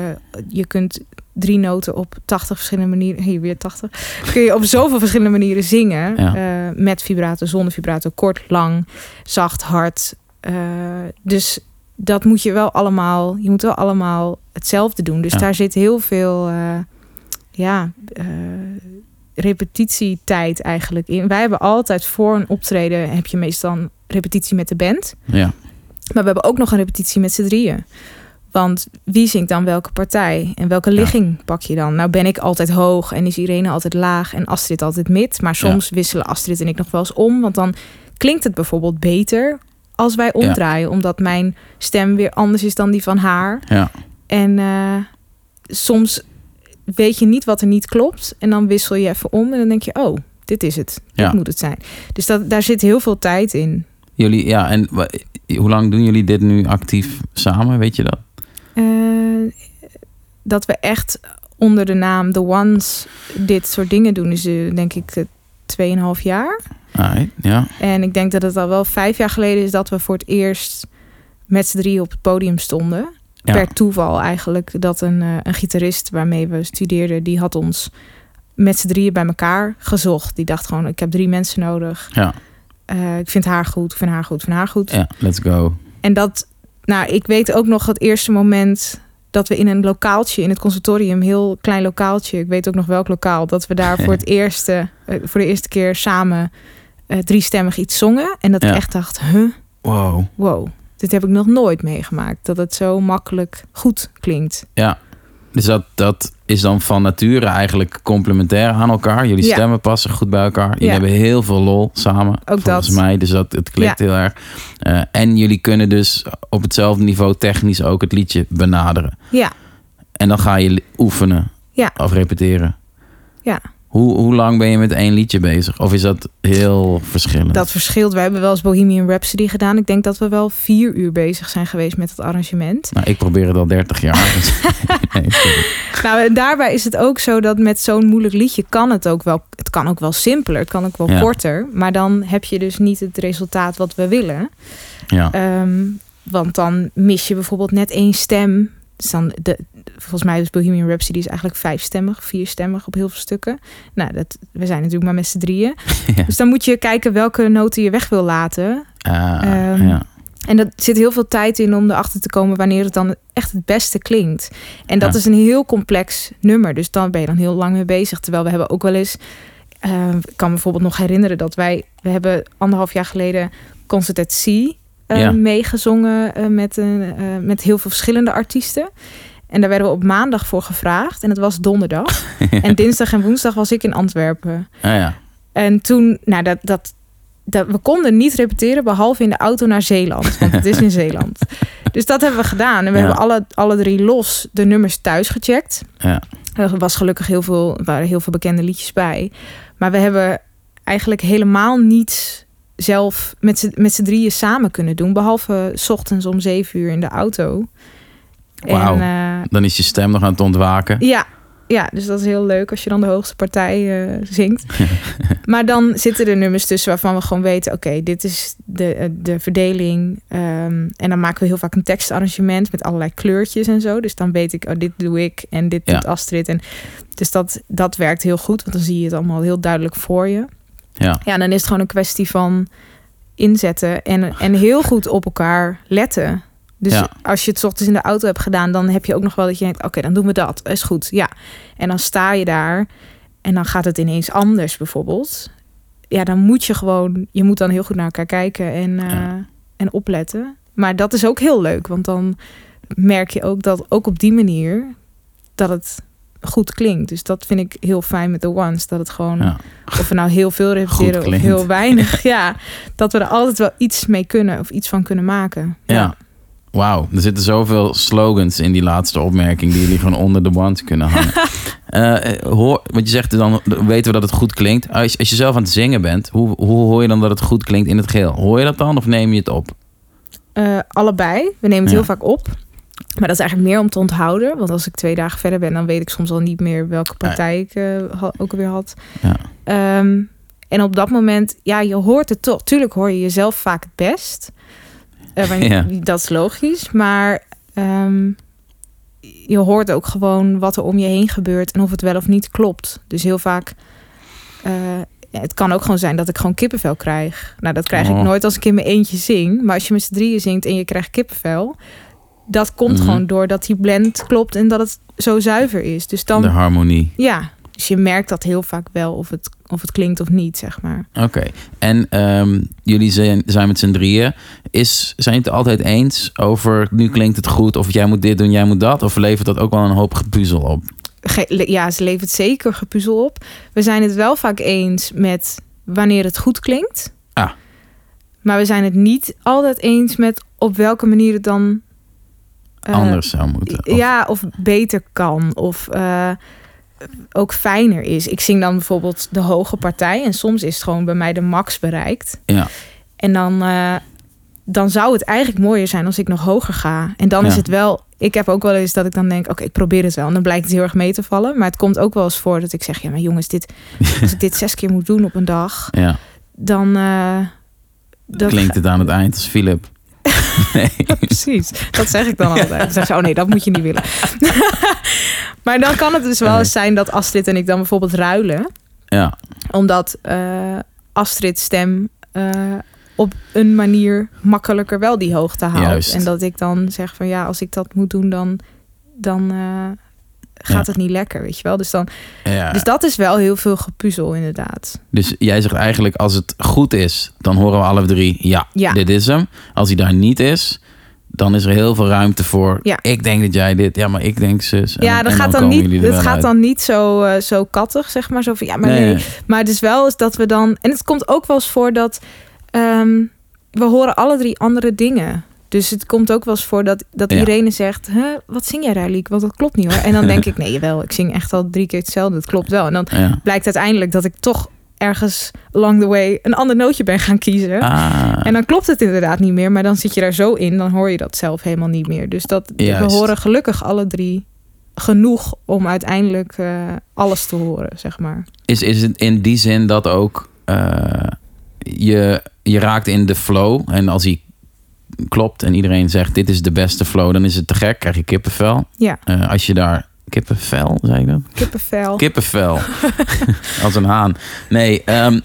je kunt drie noten op 80 verschillende manieren, hier weer 80, kun je op zoveel verschillende manieren zingen. Ja. Met vibrato, zonder vibrato, kort, lang, zacht, hard. Dus dat moet je wel allemaal, je moet wel allemaal hetzelfde doen. Dus Ja. daar zit heel veel, eh, ja, eh, repetitietijd eigenlijk in. Wij hebben altijd voor een optreden, heb je meestal een repetitie met de band. Ja. Maar we hebben ook nog een repetitie met z'n drieën. Want wie zingt dan welke partij? En welke ligging pak je dan? Nou ben ik altijd hoog en is Irene altijd laag en Astrid altijd mid. Maar soms wisselen Astrid en ik nog wel eens om. Want dan klinkt het bijvoorbeeld beter als wij omdraaien. Omdat mijn stem weer anders is dan die van haar. Ja. En eh, soms weet je niet wat er niet klopt. En dan wissel je even om en dan denk je... oh, dit is het. Dit Ja. moet het zijn. Dus dat, daar zit heel veel tijd in. Jullie, ja, en hoe lang doen jullie dit nu actief samen? Weet je dat? Eh, dat we echt onder de naam The Ones dit soort dingen doen, is eh, denk ik eh, 2,5 jaar. Ja. En ik denk dat het al wel vijf jaar geleden is dat we voor het eerst met z'n drieën op het podium stonden. Ja. Per toeval eigenlijk dat een, eh, een gitarist waarmee we studeerden, die had ons met z'n drieën bij elkaar gezocht. Die dacht gewoon, ik heb drie mensen nodig. Ja. Eh, ik vind haar goed, ik vind haar goed, ik vind haar goed. Ja, let's go. En dat, nou, ik weet ook nog het eerste moment dat we in een lokaaltje in het conservatorium, heel klein lokaaltje, ik weet ook nog welk lokaal, dat we daar voor het eerste, eh, voor de eerste keer samen eh, driestemmig iets zongen. En dat Ja. ik echt dacht, huh, Wow. wow, dit heb ik nog nooit meegemaakt. Dat het zo makkelijk goed klinkt. Ja. Dus dat, dat is dan van nature eigenlijk complementair aan elkaar. Jullie Ja. stemmen passen goed bij elkaar. Jullie Ja. hebben heel veel lol samen. Ook volgens dat. mij. Dus dat, het klikt heel erg. Eh, en jullie kunnen dus op hetzelfde niveau technisch ook het liedje benaderen. Ja, En dan ga je oefenen. Ja. Of repeteren. ja. Hoe, hoe lang ben je met één liedje bezig? Of is dat heel verschillend? Dat verschilt. We hebben wel eens Bohemian Rhapsody gedaan. Ik denk dat we wel vier uur bezig zijn geweest met het arrangement. Nou, ik probeer het al 30 jaar. Nee. Nou, en daarbij is het ook zo dat met zo'n moeilijk liedje kan het ook wel. Het kan ook wel simpeler, het kan ook wel Ja. korter. Maar dan heb je dus niet het resultaat wat we willen. ja. Ehm, want dan mis je bijvoorbeeld net één stem. Dus dan de, volgens mij is Bohemian Rhapsody is eigenlijk vijfstemmig, vierstemmig op heel veel stukken. Nou, dat, we zijn natuurlijk maar met z'n drieën. Ja. Dus dan moet je kijken welke noten je weg wil laten. Ah, Ehm, ja. En dat zit heel veel tijd in om erachter te komen wanneer het dan echt het beste klinkt. En dat Ja. is een heel complex nummer. Dus dan ben je dan heel lang mee bezig. Terwijl we hebben ook wel eens. eh, ik kan me bijvoorbeeld nog herinneren dat wij. We hebben anderhalf jaar geleden Concert at Sea Ja. meegezongen eh, met, een, eh, met heel veel verschillende artiesten. En daar werden we op maandag voor gevraagd. En het was donderdag. En dinsdag en woensdag was ik in Antwerpen. Ah, ja. En toen, nou, dat, dat, dat, we konden niet repeteren behalve in de auto naar Zeeland. Want het is in Zeeland. Dus dat hebben we gedaan. En we Ja. hebben alle, alle drie los de nummers thuis gecheckt. Ja. Er was gelukkig heel veel, er waren heel veel bekende liedjes bij. Maar we hebben eigenlijk helemaal niets zelf met z'n- drieën samen kunnen doen. Behalve 's ochtends om zeven uur in de auto. Wauw. Eh, Dan is je stem nog aan het ontwaken. ja, ja, dus dat is heel leuk als je dan de hoogste partij eh, zingt. maar dan zitten er nummers tussen waarvan we gewoon weten... oké, dit is de, eh, de verdeling. Ehm, en dan maken we heel vaak een tekstarrangement met allerlei kleurtjes en zo. Dus dan weet ik, oh, dit doe ik en dit Ja. doet Astrid. En dus dat, dat werkt heel goed, want dan zie je het allemaal heel duidelijk voor je. Ja. Ja, dan is het gewoon een kwestie van inzetten en, en heel goed op elkaar letten. Dus Ja. als je het 's ochtends in de auto hebt gedaan, dan heb je ook nog wel dat je denkt: oké, dan doen we dat. Is goed. Ja. En dan sta je daar en dan gaat het ineens anders, bijvoorbeeld. Ja, dan moet je gewoon, je moet dan heel goed naar elkaar kijken en, eh, Ja. en opletten. Maar dat is ook heel leuk, want dan merk je ook dat ook op die manier dat het goed klinkt. Dus dat vind ik heel fijn met de ones. Dat het gewoon, Ja. of we nou heel veel repeteren of heel weinig. ja, dat we er altijd wel iets mee kunnen of iets van kunnen maken. Ja. Wauw, er zitten zoveel slogans in die laatste opmerking die jullie gewoon onder de ones kunnen hangen. Eh, eh, hoor, want je zegt dan, weten we dat het goed klinkt. Als, als je zelf aan het zingen bent, hoe, hoe hoor je dan dat het goed klinkt in het geheel? Hoor je dat dan of neem je het op? Eh, allebei. We nemen het Ja. heel vaak op. Maar dat is eigenlijk meer om te onthouden. Want als ik twee dagen verder ben, dan weet ik soms al niet meer welke partij ik eh, ook alweer had. Ja. Ehm, en op dat moment, ja, je hoort het toch. Tuurlijk hoor je jezelf vaak het best. Eh, Ja. Dat is logisch. Maar ehm, je hoort ook gewoon wat er om je heen gebeurt en of het wel of niet klopt. Dus heel vaak. eh, het kan ook gewoon zijn dat ik gewoon kippenvel krijg. Nou, dat krijg Oh. ik nooit als ik in mijn eentje zing. Maar als je met z'n drieën zingt en je krijgt kippenvel, dat komt Mhm. gewoon doordat die blend klopt en dat het zo zuiver is. Dus dan, De harmonie. ja, dus je merkt dat heel vaak wel of het, of het klinkt of niet, zeg maar. Oké. En ehm, jullie zijn, zijn met z'n drieën. Is, zijn het altijd eens over nu klinkt het goed of jij moet dit doen, jij moet dat? Of levert dat ook wel een hoop gepuzzel op? Ge- ja, ze levert zeker gepuzzel op. We zijn het wel vaak eens met wanneer het goed klinkt. Ah. Maar we zijn het niet altijd eens met op welke manier het dan Anders zou moeten. Of- Ja, of beter kan. Of eh, ook fijner is. Ik zing dan bijvoorbeeld de hoge partij. En soms is het gewoon bij mij de max bereikt. Ja. En dan, eh, dan zou het eigenlijk mooier zijn als ik nog hoger ga. En dan is het wel... Ik heb ook wel eens dat ik dan denk... Oké, ik probeer het wel. En dan blijkt het heel erg mee te vallen. Maar het komt ook wel eens voor dat ik zeg... Ja, maar jongens, dit, als ik dit zes keer moet doen op een dag... ja. Dan... eh, dat Klinkt het aan het eind als Philip. Nee. Precies, dat zeg ik dan altijd. Dan zeg ze, oh nee, dat moet je niet willen. maar dan kan het dus wel eens zijn dat Astrid en ik dan bijvoorbeeld ruilen. Ja. Omdat eh Astrid's stem eh, op een manier makkelijker wel die hoogte haalt. Juist. En dat ik dan zeg van ja, als ik dat moet doen, dan, dan eh, gaat Ja. het niet lekker, weet je wel. Dus, dan, ja. dus dat is wel heel veel gepuzzel inderdaad. Dus jij zegt eigenlijk, als het goed is, dan horen we alle drie, ja, Ja. dit is hem. Als hij daar niet is, dan is er heel veel ruimte voor. Ja. Ik denk dat jij dit, ja, maar ik denk zus. En- ja, dat gaat dan niet, dat gaat uit. dan niet zo, eh, zo kattig, zeg maar. Zo van, ja, maar nee, nee. Maar het is wel eens dat we dan. En het komt ook wel eens voor dat. ehm, we horen alle drie andere dingen. Dus het komt ook wel eens voor dat, dat Ja. Irene zegt: Wat zing jij, Rijliek? Want dat klopt niet hoor. En dan denk ik: Nee, jawel, ik zing echt al drie keer hetzelfde. Het klopt wel. En dan Ja. blijkt uiteindelijk dat ik toch ergens along the way een ander nootje ben gaan kiezen. Ah, En dan klopt het inderdaad niet meer. Maar dan zit je daar zo in, dan hoor je dat zelf helemaal niet meer. Dus dat, we horen gelukkig alle drie genoeg om uiteindelijk eh, alles te horen, zeg maar. is, is het in die zin dat ook eh, je, je raakt in de flow. En als hij klopt en iedereen zegt dit is de beste flow, dan is het te gek, krijg je kippenvel. Ja, Eh, als je daar kippenvel, zei ik dat? kippenvel. Kippenvel. Als een haan. Nee, ehm,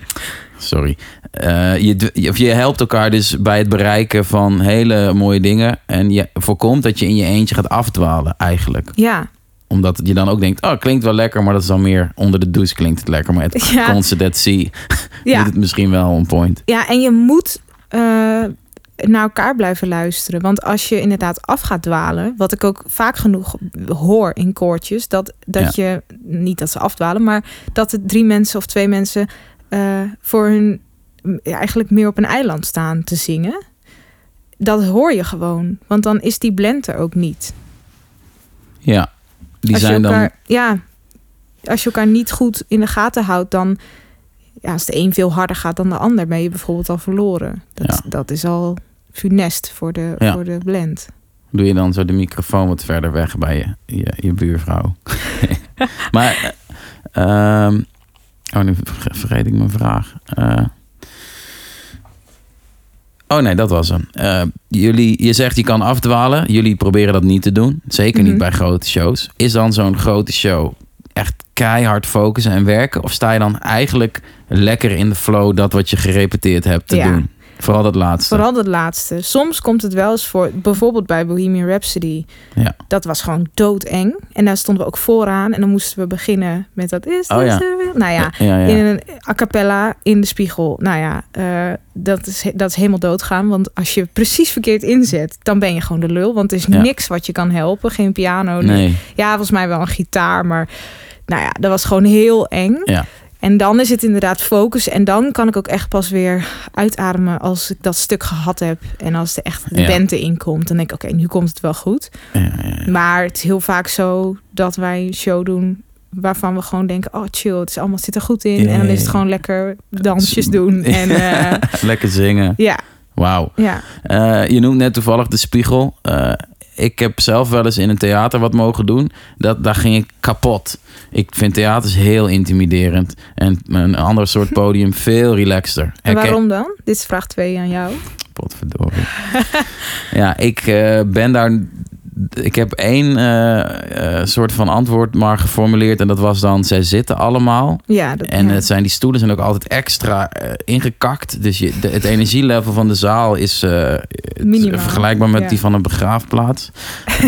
sorry. Eh, je, je, of je helpt elkaar dus bij het bereiken van hele mooie dingen. En je voorkomt dat je in je eentje gaat afdwalen, eigenlijk. Ja, Omdat je dan ook denkt, oh, klinkt wel lekker, maar dat is dan meer onder de douche klinkt het lekker. Maar het Ja. Constant Sea ja. doet het misschien wel on point. ja, en je moet, eh, naar elkaar blijven luisteren. Want als je inderdaad af gaat dwalen, wat ik ook vaak genoeg hoor in koortjes, dat, dat je, niet dat ze afdwalen, maar dat er drie mensen of twee mensen eh, voor hun ja, eigenlijk meer op een eiland staan te zingen. Dat hoor je gewoon, want dan is die blend er ook niet. Ja, die als zijn elkaar, dan... Ja, als je elkaar niet goed in de gaten houdt, dan... Ja, als de een veel harder gaat dan de ander, ben je bijvoorbeeld al verloren. Dat, Ja. dat is al funest voor de, Ja. voor de blend. Doe je dan zo de microfoon wat verder weg bij je, je, je buurvrouw. maar, eh, ehm, oh nu verge- vergeet ik mijn vraag. Eh, oh nee, dat was hem. Eh, jullie, je zegt je kan afdwalen. Jullie proberen dat niet te doen. Zeker niet Mhm. bij grote shows. Is dan zo'n grote show echt keihard focussen en werken? Of sta je dan eigenlijk lekker in de flow dat wat je gerepeteerd hebt te Ja. doen? Vooral dat laatste. Vooral dat laatste. Soms komt het wel eens voor, bijvoorbeeld bij Bohemian Rhapsody. Ja. Dat was gewoon doodeng. En daar stonden we ook vooraan. En dan moesten we beginnen met dat is Oh ja. Nou ja, Ja, ja. in een a cappella in de spiegel. Nou ja, eh, dat, is, dat is helemaal doodgaan. Want als je precies verkeerd inzet, dan ben je gewoon de lul. Want er is niks wat je kan helpen. Geen piano. Nee. Ja, volgens mij wel een gitaar. Maar nou ja, dat was gewoon heel eng. Ja. En dan is het inderdaad focus. En dan kan ik ook echt pas weer uitademen als ik dat stuk gehad heb. En als de echt de Ja. band erin komt. Dan denk ik, oké, nu komt het wel goed. Ja, ja. Maar het is heel vaak zo dat wij een show doen waarvan we gewoon denken, oh chill, het is allemaal zit er goed in. En dan is het gewoon lekker dansjes doen. En eh, Lekker zingen. ja, Wauw. ja. Eh, je noemt net toevallig de spiegel. Eh, ik heb zelf wel eens in een theater wat mogen doen. Dat, daar ging ik kapot. Ik vind theaters heel intimiderend. En een ander soort podium veel relaxter. En waarom dan? Dit is vraag 2 aan jou. Potverdorie. ja, ik eh, ben daar... Ik heb één eh, eh, soort van antwoord maar geformuleerd. En dat was dan, zij zitten allemaal. Ja, dat, En ja. het zijn, die stoelen zijn ook altijd extra eh, ingekakt. Dus je, de- het energielevel van de zaal is vergelijkbaar met ja. die van een begraafplaats.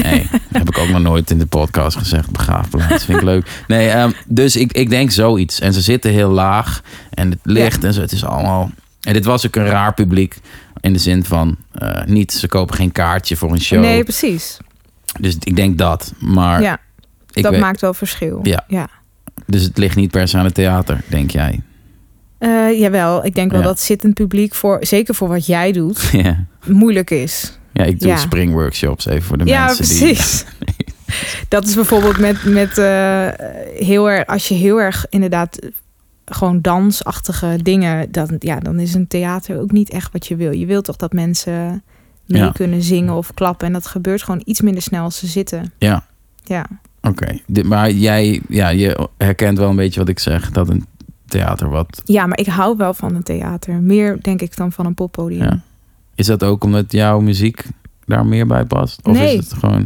Nee, dat heb ik ook nog nooit in de podcast gezegd. Begraafplaats, vind ik leuk. Nee, ehm, dus ik, ik denk zoiets. En ze zitten heel laag. En het licht en zo. Het is allemaal... En dit was ook een raar publiek. In de zin van, niet, ze kopen geen kaartje voor een show. Nee, precies. Dus ik denk dat. Maar ja, ik dat weet, maakt wel verschil. Ja. ja. dus het ligt niet per se aan het theater, denk jij. Eh, jawel, ik denk wel Ja. dat zittend publiek, voor, zeker voor wat jij doet, ja. moeilijk is. Ja, ik doe Ja. springworkshops even voor de ja, mensen precies. Dat is bijvoorbeeld met, met eh, heel erg, als je heel erg inderdaad gewoon dansachtige dingen, dan, ja, dan is een theater ook niet echt wat je wil. Je wilt toch dat mensen mee Ja. kunnen zingen of klappen. En dat gebeurt gewoon iets minder snel als ze zitten. Ja, Ja, oké. Maar jij, ja, je herkent wel een beetje wat ik zeg. Dat een theater wat... ja maar ik hou wel van een theater. Meer denk ik dan van een poppodium. Ja. Is dat ook omdat jouw muziek daar meer bij past? Of Nee. is het gewoon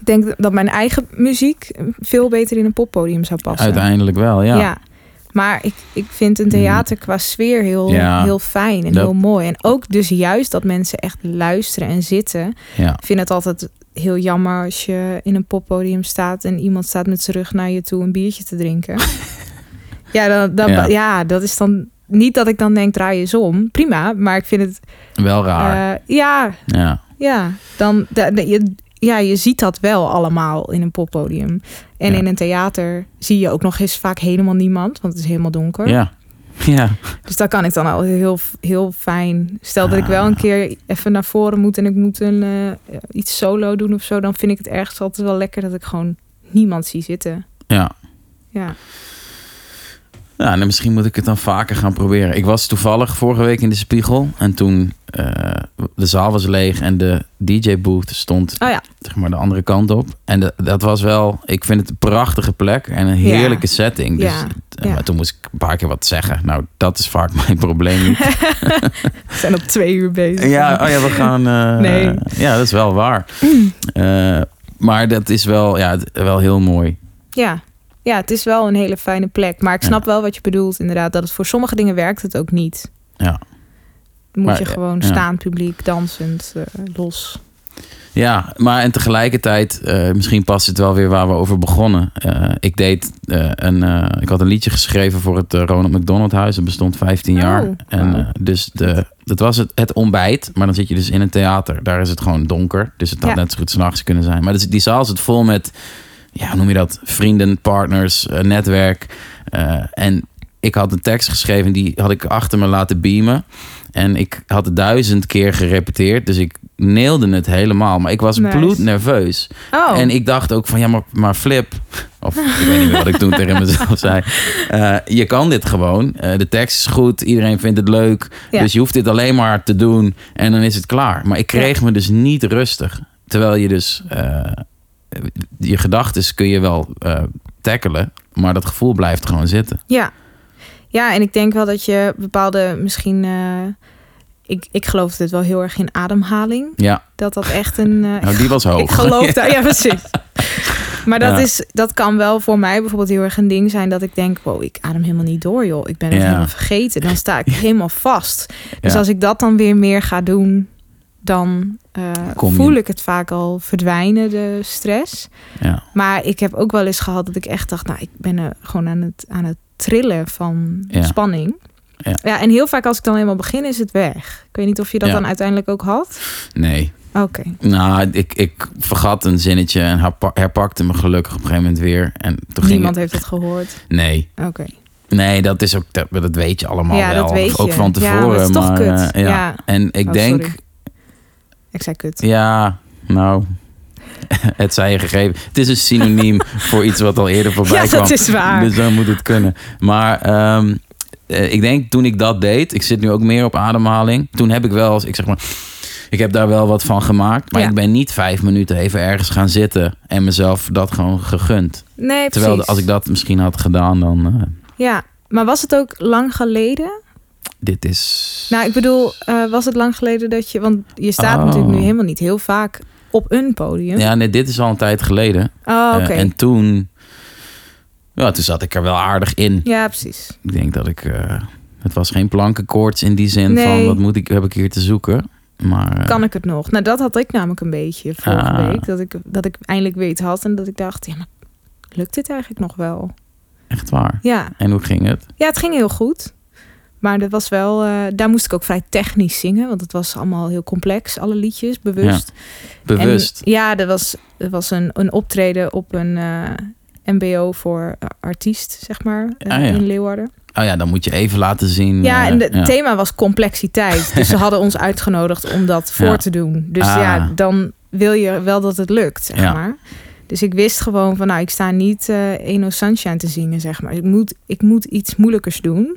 Ik denk dat mijn eigen muziek veel beter in een poppodium zou passen. uiteindelijk wel? Ja. Ja. Maar ik, ik vind een theater qua sfeer heel, Ja. heel fijn en Dat- heel mooi. En ook dus juist dat mensen echt luisteren en zitten. ja. Ik vind het altijd heel jammer als je in een poppodium staat... en iemand staat met zijn rug naar je toe een biertje te drinken. ja, dan, dan, Ja. ja. dat is dan... Niet dat ik dan denk, draai eens om. Prima, maar ik vind het... Wel raar. eh, ja, ja. ja, dan je, ja, je ziet dat wel allemaal in een poppodium. En Ja. in een theater zie je ook nog eens vaak helemaal niemand, want het is helemaal donker. Ja. Ja. Dus dat kan ik dan al heel, heel fijn. Stel dat ik wel een Ah. keer even naar voren moet en ik moet een, eh, iets solo doen of zo, dan vind ik het ergens altijd wel lekker dat ik gewoon niemand zie zitten. Ja. Ja, En misschien moet ik het dan vaker gaan proberen. Ik was toevallig vorige week in de spiegel. En toen eh, de zaal was leeg en de DJ-booth stond oh ja, zeg maar de andere kant op. En de- dat was wel, ik vind het een prachtige plek en een heerlijke setting. Dus, Ja, eh, ja. Maar toen moest ik een paar keer wat zeggen. Nou, dat is vaak mijn probleem niet. we zijn op twee uur bezig. ja, oh ja, we gaan... eh, Nee. Ja, dat is wel waar. Eh, maar dat is wel, ja, wel heel mooi. Ja. Ja, het is wel een hele fijne plek. Maar ik Ja. snap wel wat je bedoelt, inderdaad. Dat het voor sommige dingen werkt het ook niet. Ja. Moet Maar, je eh, gewoon ja. staan, publiek, dansend, eh, los. Ja, maar en tegelijkertijd, eh, misschien past het wel weer waar we over begonnen. Ik deed een, ik had een liedje geschreven voor het Ronald McDonald Huis. Dat bestond 15 jaar. Oh, en dus de, dat was het, het ontbijt. Maar dan zit je dus in een theater. Daar is het gewoon donker. Dus het had Ja. net zo goed s'nachts kunnen zijn. Maar dus, die zaal zit vol met, ja, hoe noem je dat? Vrienden, partners, eh, netwerk. Eh, en ik had een tekst geschreven, die had ik achter me laten beamen. En ik had het duizend keer gerepeteerd. Dus ik neelde het helemaal. Maar ik was Nice. bloednerveus. Oh, En ik dacht ook van, ja, maar, maar Flip... Of ik weet niet meer wat ik toen tegen mezelf zei. eh, je kan dit gewoon. De tekst is goed. Iedereen vindt het leuk. Ja. Dus je hoeft dit alleen maar te doen. En dan is het klaar. Maar ik kreeg me dus niet rustig. Terwijl je dus... je gedachten kun je wel eh tackelen. Maar dat gevoel blijft gewoon zitten. ja. Ja, en ik denk wel dat je bepaalde misschien... eh, ik, ik geloof het wel heel erg in ademhaling. Ja, Dat dat echt een... eh, nou, die was hoog. Ik geloof daar, ja precies. Maar dat, Ja. is, dat kan wel voor mij bijvoorbeeld heel erg een ding zijn dat ik denk, wow, ik adem helemaal niet door, joh. Ik ben het Ja. helemaal vergeten. Dan sta ik helemaal vast. Dus Ja. als ik dat dan weer meer ga doen, dan eh, voel ik het vaak al verdwijnen, de stress. Ja. Maar ik heb ook wel eens gehad dat ik echt dacht, nou, ik ben er gewoon aan het, aan het trillen van Ja. spanning. Ja. ja, en heel vaak als ik dan helemaal begin, is het weg. Ik weet niet of je dat Ja. dan uiteindelijk ook had. Nee. Oké. Nou, ik, ik vergat een zinnetje en herpa- herpakte me gelukkig op een gegeven moment weer. En toen Niemand heeft het gehoord. Nee. Oké. Nee, dat is ook dat, dat weet je allemaal Ja, wel. dat weet ook je. van Ja, tevoren. maar het is toch maar, kut. eh, ja. Ja. En ik Oh, denk, sorry. Ik zei kut. ja, nou, het zij je gegeven. Het is een synoniem voor iets wat al eerder voorbij Ja, kwam. dat is waar. Dus dan moet het kunnen. Maar ehm, eh, ik denk toen ik dat deed, ik zit nu ook meer op ademhaling. Toen heb ik wel, eens- ik zeg maar, ik heb daar wel wat van gemaakt. Maar Ja. ik ben niet vijf minuten even ergens gaan zitten en mezelf dat gewoon gegund. Nee, Terwijl precies. als ik dat misschien had gedaan, dan eh, Ja, maar was het ook lang geleden? Dit is. Nou, ik bedoel, eh, was het lang geleden dat je... Want je staat Oh. natuurlijk nu helemaal niet heel vaak op een podium. Ja, nee, dit is al een tijd geleden. Oh, oké. Eh, en toen, ja, toen zat ik er wel aardig in. Ja, precies. Ik denk dat ik, eh, het was geen plankenkoorts in die zin Nee. van wat moet ik, heb ik hier te zoeken. Maar Kan ik het nog? Nou, dat had ik namelijk een beetje vorige Ah. week. Dat ik, dat ik eindelijk weet had en dat ik dacht, ja, maar lukt dit eigenlijk nog wel? echt waar. Ja, En hoe ging het? ja het ging heel goed. Maar dat was wel, eh, daar moest ik ook vrij technisch zingen, want het was allemaal heel complex, alle liedjes, bewust. Bewust. En, ja, er was, er was een, een optreden op een eh, MBO voor artiest, zeg maar, eh, Ah, ja. in Leeuwarden. Oh ja, dan moet je even laten zien. Ja, en het thema was complexiteit. Dus ze hadden ons uitgenodigd om dat voor Ja. te doen. Dus Ah. ja, dan wil je wel dat het lukt, zeg Ja. maar. Dus ik wist gewoon van, nou, ik sta niet Eno Sunshine te zingen, zeg maar. Ik moet, ik moet iets moeilijkers doen.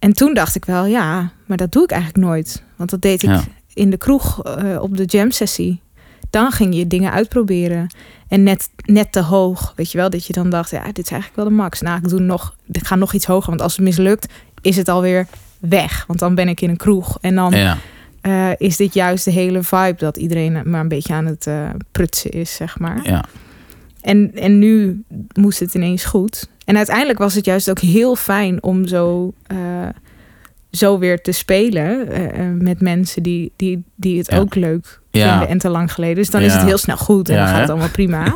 En toen dacht ik wel, ja, maar dat doe ik eigenlijk nooit. Want dat deed ik Ja. in de kroeg eh, op de jam sessie. Dan ging je dingen uitproberen. En net, net te hoog, weet je wel. Dat je dan dacht, ja, dit is eigenlijk wel de max. Nou, ik, doe nog, ik ga nog iets hoger. Want als het mislukt, is het alweer weg. Want dan ben ik in een kroeg. En dan Ja, eh, is dit juist de hele vibe... dat iedereen maar een beetje aan het eh, prutsen is, zeg maar. ja. En, en nu moest het ineens goed. En uiteindelijk was het juist ook heel fijn om zo, eh, zo weer te spelen eh, eh, met mensen die, die, die het Ja. ook leuk Ja. vinden en te lang geleden. Dus dan is het heel snel goed en dan gaat hè? het allemaal prima.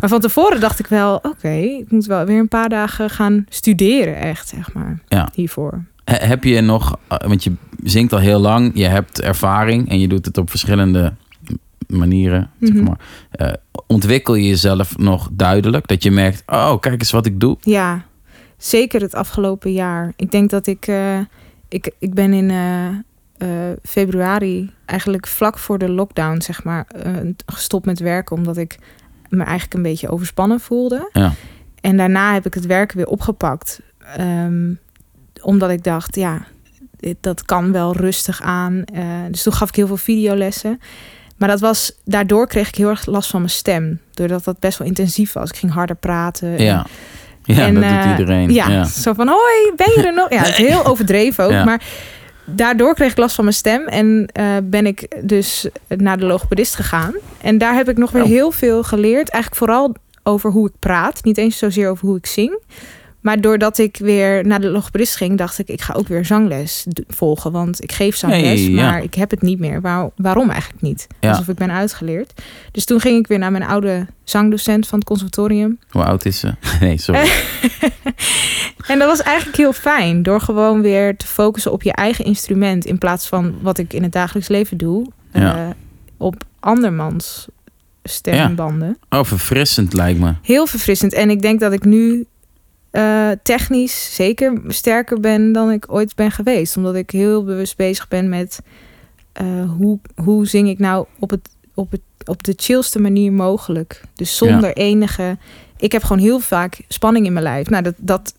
maar van tevoren dacht ik wel, oké, ik moet wel weer een paar dagen gaan studeren, echt, zeg maar, Ja. hiervoor. He- Heb je nog, want je zingt al heel lang, je hebt ervaring en je doet het op verschillende manieren. Zeg Mhm. maar. Eh, ontwikkel je jezelf nog duidelijk? Dat je merkt, oh, kijk eens wat ik doe. Ja, zeker het afgelopen jaar. Ik denk dat ik... eh, ik, ik ben in eh, februari, eigenlijk vlak voor de lockdown, zeg maar... gestopt met werken, omdat ik me eigenlijk een beetje overspannen voelde. Ja. En daarna heb ik het werk weer opgepakt. Ehm, omdat ik dacht, ja, dit, dat kan wel rustig aan. Dus toen gaf ik heel veel videolessen. Maar dat was, daardoor kreeg ik heel erg last van mijn stem. Doordat dat best wel intensief was. Ik ging harder praten. En- Ja, ja en, dat eh, doet iedereen. Ja, Ja. zo van hoi, ben je er nog? Ja, het is heel overdreven ook. Ja. Maar daardoor kreeg ik last van mijn stem. En eh, ben ik dus naar de logopedist gegaan. En daar heb ik nog weer Oh. heel veel geleerd. Eigenlijk vooral over hoe ik praat. Niet eens zozeer over hoe ik zing. Maar doordat ik weer naar de logopedist ging, dacht ik, ik ga ook weer zangles volgen. Want ik geef zangles, Hey, ja. maar ik heb het niet meer. Waar, waarom eigenlijk niet? Ja. Alsof ik ben uitgeleerd. Dus toen ging ik weer naar mijn oude zangdocent van het conservatorium. Hoe oud is ze? Nee, sorry. En dat was eigenlijk heel fijn. Door gewoon weer te focussen op je eigen instrument. In plaats van wat ik in het dagelijks leven doe. Ja. eh, op andermans stembanden. Oh, verfrissend lijkt me. Heel verfrissend. En ik denk dat ik nu eh, technisch zeker sterker ben dan ik ooit ben geweest. Omdat ik heel bewust bezig ben met eh, hoe, hoe zing ik nou op, het, op, het, op de chillste manier mogelijk. Dus zonder enige. Ik heb gewoon heel vaak spanning in mijn lijf. Nou, dat, dat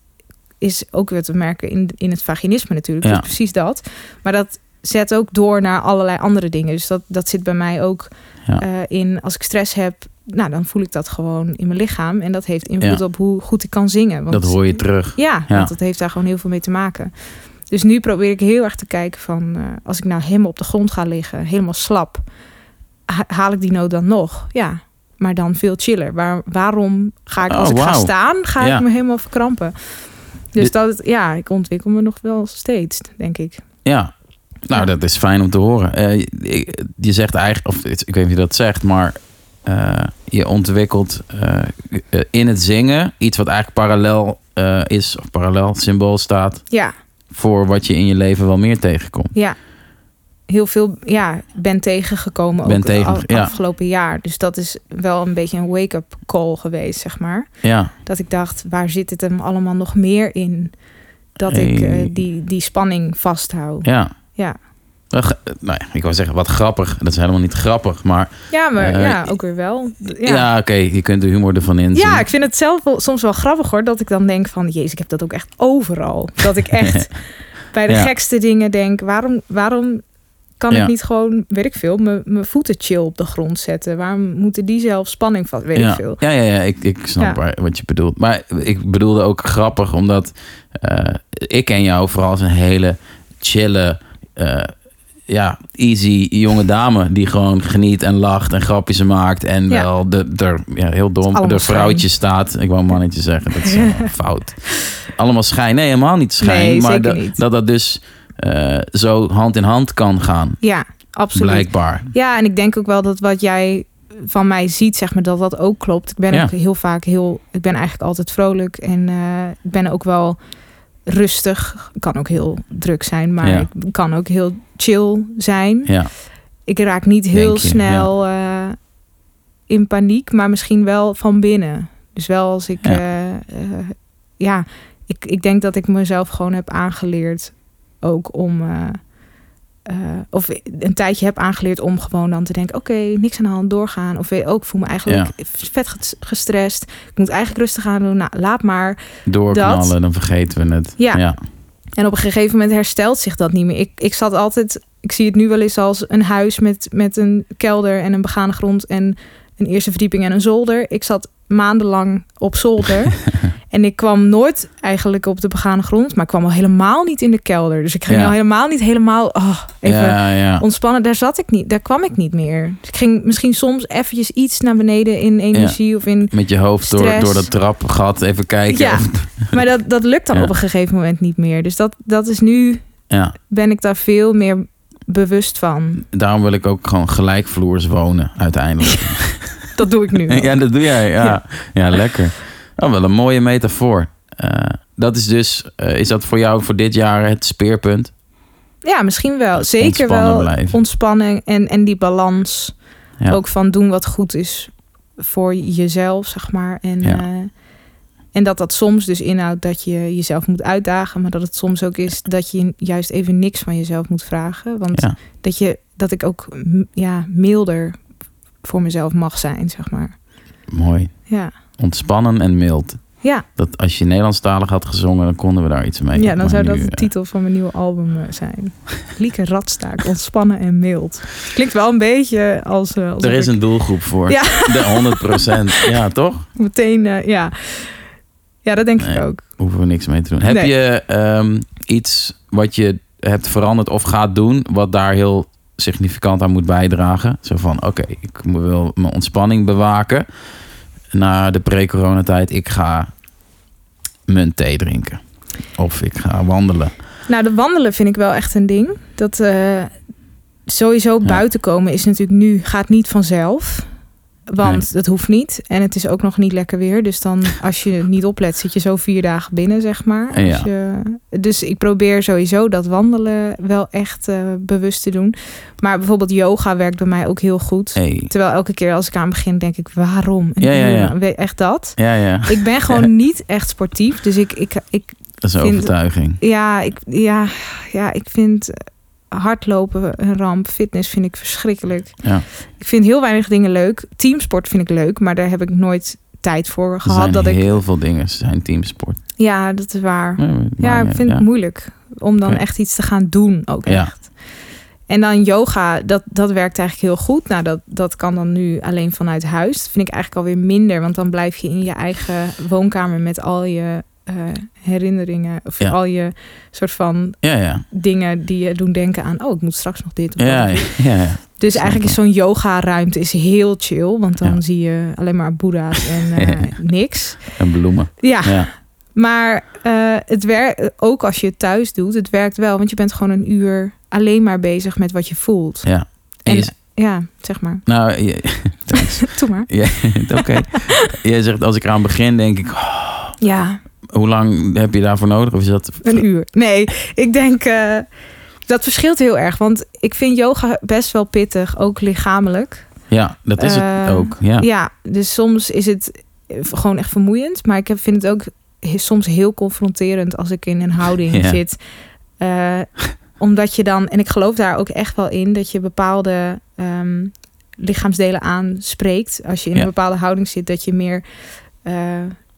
is ook weer te merken in, in het vaginisme natuurlijk. Ja. Dus precies dat. Maar dat zet ook door naar allerlei andere dingen. Dus dat, dat zit bij mij ook Ja. eh, in als ik stress heb. Nou, dan voel ik dat gewoon in mijn lichaam. En dat heeft invloed Ja. op hoe goed ik kan zingen. Want, Dat hoor je terug. Ja, Ja. want dat heeft daar gewoon heel veel mee te maken. Dus nu probeer ik heel erg te kijken van... eh, als ik nou helemaal op de grond ga liggen, helemaal slap... ha- haal ik die noot dan nog? Ja, maar dan veel chiller. Waar, waarom ga ik, Oh, als ik ga staan, ga Ja. ik me helemaal verkrampen? Dus Dit- dat, ja, ik ontwikkel me nog wel steeds, denk ik. Ja. Nou, dat is fijn om te horen. Eh, je, zegt eigenlijk, of ik weet niet of je dat zegt, maar eh, je ontwikkelt eh, in het zingen iets wat eigenlijk parallel is, of parallel symbool staat Ja, voor wat je in je leven wel meer tegenkomt. ja. Heel veel, ja, ben tegengekomen Ben ook tegen- ja. afgelopen jaar. Dus dat is wel een beetje een wake-up call geweest, zeg maar. Ja, Dat ik dacht, waar zit het hem allemaal nog meer in? Dat ik Hey. die, die spanning vasthoud. ja. Ja. Ge- Nou ja, ik wou zeggen, wat grappig. Dat is helemaal niet grappig, maar Ja, maar Eh, ja, ook weer wel. ja, Ja, oké, je kunt de humor ervan inzien. ja ik vind het zelf wel, soms wel grappig hoor. Dat ik dan denk van, jezus, ik heb dat ook echt overal. Dat ik echt bij de Ja. gekste dingen denk, waarom, waarom kan Ja. ik niet gewoon, weet ik veel, mijn voeten chill op de grond zetten? Waarom moeten die zelf spanning van, weet ja. ik veel? Ja, ja, ja, ik, ik snap Ja. wat je bedoelt. Maar ik bedoelde ook grappig, omdat eh, ik ken jou vooral als een hele chille, eh, ja, easy jonge dame die gewoon geniet en lacht en grapjes maakt en Ja. wel de, de, ja, heel dom, de vrouwtje staat. Ik wou mannetje zeggen, dat is fout. Allemaal schijn. Nee, helemaal niet schijn. Nee, maar dat, niet. dat dat dus eh, zo hand in hand kan gaan, Ja, absoluut. blijkbaar. Ja, en ik denk ook wel dat wat jij van mij ziet, zeg maar, dat dat ook klopt. Ik ben Ja. ook heel vaak heel, ik ben eigenlijk altijd vrolijk en eh, ik ben ook wel rustig. Kan ook heel druk zijn, maar Ja. ik kan ook heel chill zijn. Ja, Ik raak niet heel je, snel eh, in paniek, maar misschien wel van binnen. Dus wel als ik, Ja. ja, ja ik, ik denk dat ik mezelf gewoon heb aangeleerd ook om, eh, eh, of een tijdje heb aangeleerd om gewoon dan te denken, oké, niks aan de hand, doorgaan. Of je ook, ik voel me eigenlijk vet ges- gestrest. Ik moet eigenlijk rustig aan doen. Nou, laat maar. doorknallen, dan vergeten we het. Ja. ja. En op een gegeven moment herstelt zich dat niet meer. Ik, ik zat altijd, ik zie het nu wel eens als een huis met, met een kelder en een begane grond en een eerste verdieping en een zolder. Ik zat maandenlang op zolder en ik kwam nooit eigenlijk op de begane grond, maar ik kwam al helemaal niet in de kelder. Dus ik ging Ja. al helemaal niet helemaal oh, even ja, ja. ontspannen. Daar zat ik niet, daar kwam ik niet meer. Dus ik ging misschien soms eventjes iets naar beneden in energie of in Met je hoofd door, Stress. door dat trapgat even kijken. Ja. Maar dat, dat lukt dan op een gegeven moment niet meer. Dus dat, dat is nu ja. ben ik daar veel meer bewust van. Daarom wil ik ook gewoon gelijkvloers wonen, uiteindelijk. Dat doe ik nu. wel. ja, dat doe jij. Ja, ja. Ja. lekker. Oh, wel een mooie metafoor. Eh, dat is dus, eh, is dat voor jou voor dit jaar het speerpunt? Ja, misschien wel. Zeker Ontspannen wel blijven. ontspanning en, en die balans. Ja. Ook van doen wat goed is voor jezelf, zeg maar. En, Ja. eh, en dat dat soms dus inhoudt dat je jezelf moet uitdagen. Maar dat het soms ook is dat je juist even niks van jezelf moet vragen. Want Ja. dat, je, dat ik ook ja, milder voor mezelf mag zijn, zeg maar. Mooi. Ja, Ontspannen en mild. ja. Dat als je Nederlandstalig had gezongen, dan konden we daar iets mee. ja dan zou dat nu, de eh, titel van mijn nieuwe album eh, zijn. Lieke Radstaak, ontspannen en mild. Klinkt wel een beetje als... eh, alsof Er is ik een doelgroep voor. Ja. De 100% Ja, toch? Meteen, ja. Ja, dat denk Nee. ik ook. Hoeven we niks mee te doen. Heb Nee. je ehm, iets wat je hebt veranderd of gaat doen, wat daar heel significant aan moet bijdragen? Zo van, oké, ik wil mijn ontspanning bewaken na de pre-coronatijd. Ik ga munt thee drinken. Of ik ga wandelen. Nou, de wandelen vind ik wel echt een ding. Dat eh, sowieso Ja. buiten komen is natuurlijk nu, gaat niet vanzelf. Want Nee. dat hoeft niet. En het is ook nog niet lekker weer. Dus dan, als je niet oplet, zit je zo vier dagen binnen, zeg maar. Ja. Als je, dus ik probeer sowieso dat wandelen wel echt eh, bewust te doen. Maar bijvoorbeeld yoga werkt bij mij ook heel goed. Hey. Terwijl elke keer als ik aan begin, denk ik, waarom? Ja, Echt dat. Ja, ja, Ik ben gewoon niet echt sportief. Dus ik, ik, ik dat is een vind- overtuiging. ja, ik, ja, ja, ik vind hardlopen een ramp. Fitness vind ik verschrikkelijk. Ja. Ik vind heel weinig dingen leuk. Teamsport vind ik leuk, maar daar heb ik nooit tijd voor Er gehad. zijn Dat ik, heel veel dingen zijn teamsport. ja, dat is waar. Ja, ik vind ja. het moeilijk om dan echt iets te gaan doen ook Ja. echt. En dan yoga, dat, dat werkt eigenlijk heel goed. Nou, dat, dat kan dan nu alleen vanuit huis. Dat vind ik eigenlijk alweer minder, want dan blijf je in je eigen woonkamer met al je eh, herinneringen of Ja. al je soort van Ja, ja. dingen die je doen denken aan... oh, ik moet straks nog dit. Of Ja, ja, ja. Dus eigenlijk is zo'n yoga-ruimte is heel chill. Want dan zie je alleen maar boeddha's en eh, niks. En bloemen. Ja, Ja. maar eh, het werkt ook als je het thuis doet. Het werkt wel, want je bent gewoon een uur alleen maar bezig met wat je voelt. ja. En Ja, zeg maar. nou, je. Doe maar. Oké. Jij zegt als ik eraan begin, denk ik, oh, Ja, hoe lang heb je daarvoor nodig? Of is dat een uur. Nee, ik denk... eh, dat verschilt heel erg. Want ik vind yoga best wel pittig, ook lichamelijk. Ja, dat is het Eh, ook. Ja. Ja, dus soms is het gewoon echt vermoeiend. Maar ik vind het ook soms heel confronterend als ik in een houding Ja. zit. Eh, omdat je dan, en ik geloof daar ook echt wel in, dat je bepaalde ehm, lichaamsdelen aanspreekt. Als je in Ja. een bepaalde houding zit, dat je meer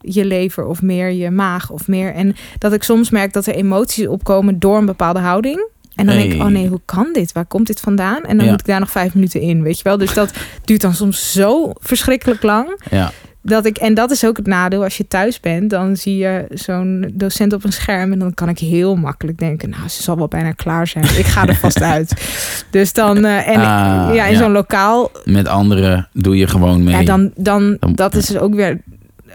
je lever of meer je maag of meer. En dat ik soms merk dat er emoties opkomen door een bepaalde houding. En dan denk ik, oh nee, hoe kan dit? Waar komt dit vandaan? En dan Ja. moet ik daar nog vijf minuten in, weet je wel? Dus dat duurt dan soms zo verschrikkelijk lang. ja. Dat ik, en dat is ook het nadeel als je thuis bent. Dan zie je zo'n docent op een scherm. En dan kan ik heel makkelijk denken. Nou, ze zal wel bijna klaar zijn. Ik ga er vast uit. Dus dan. eh, en Ah, ja, in ja. zo'n lokaal. Met anderen doe je gewoon mee. Ja, dan, dan, Dan- dat is dus ook weer.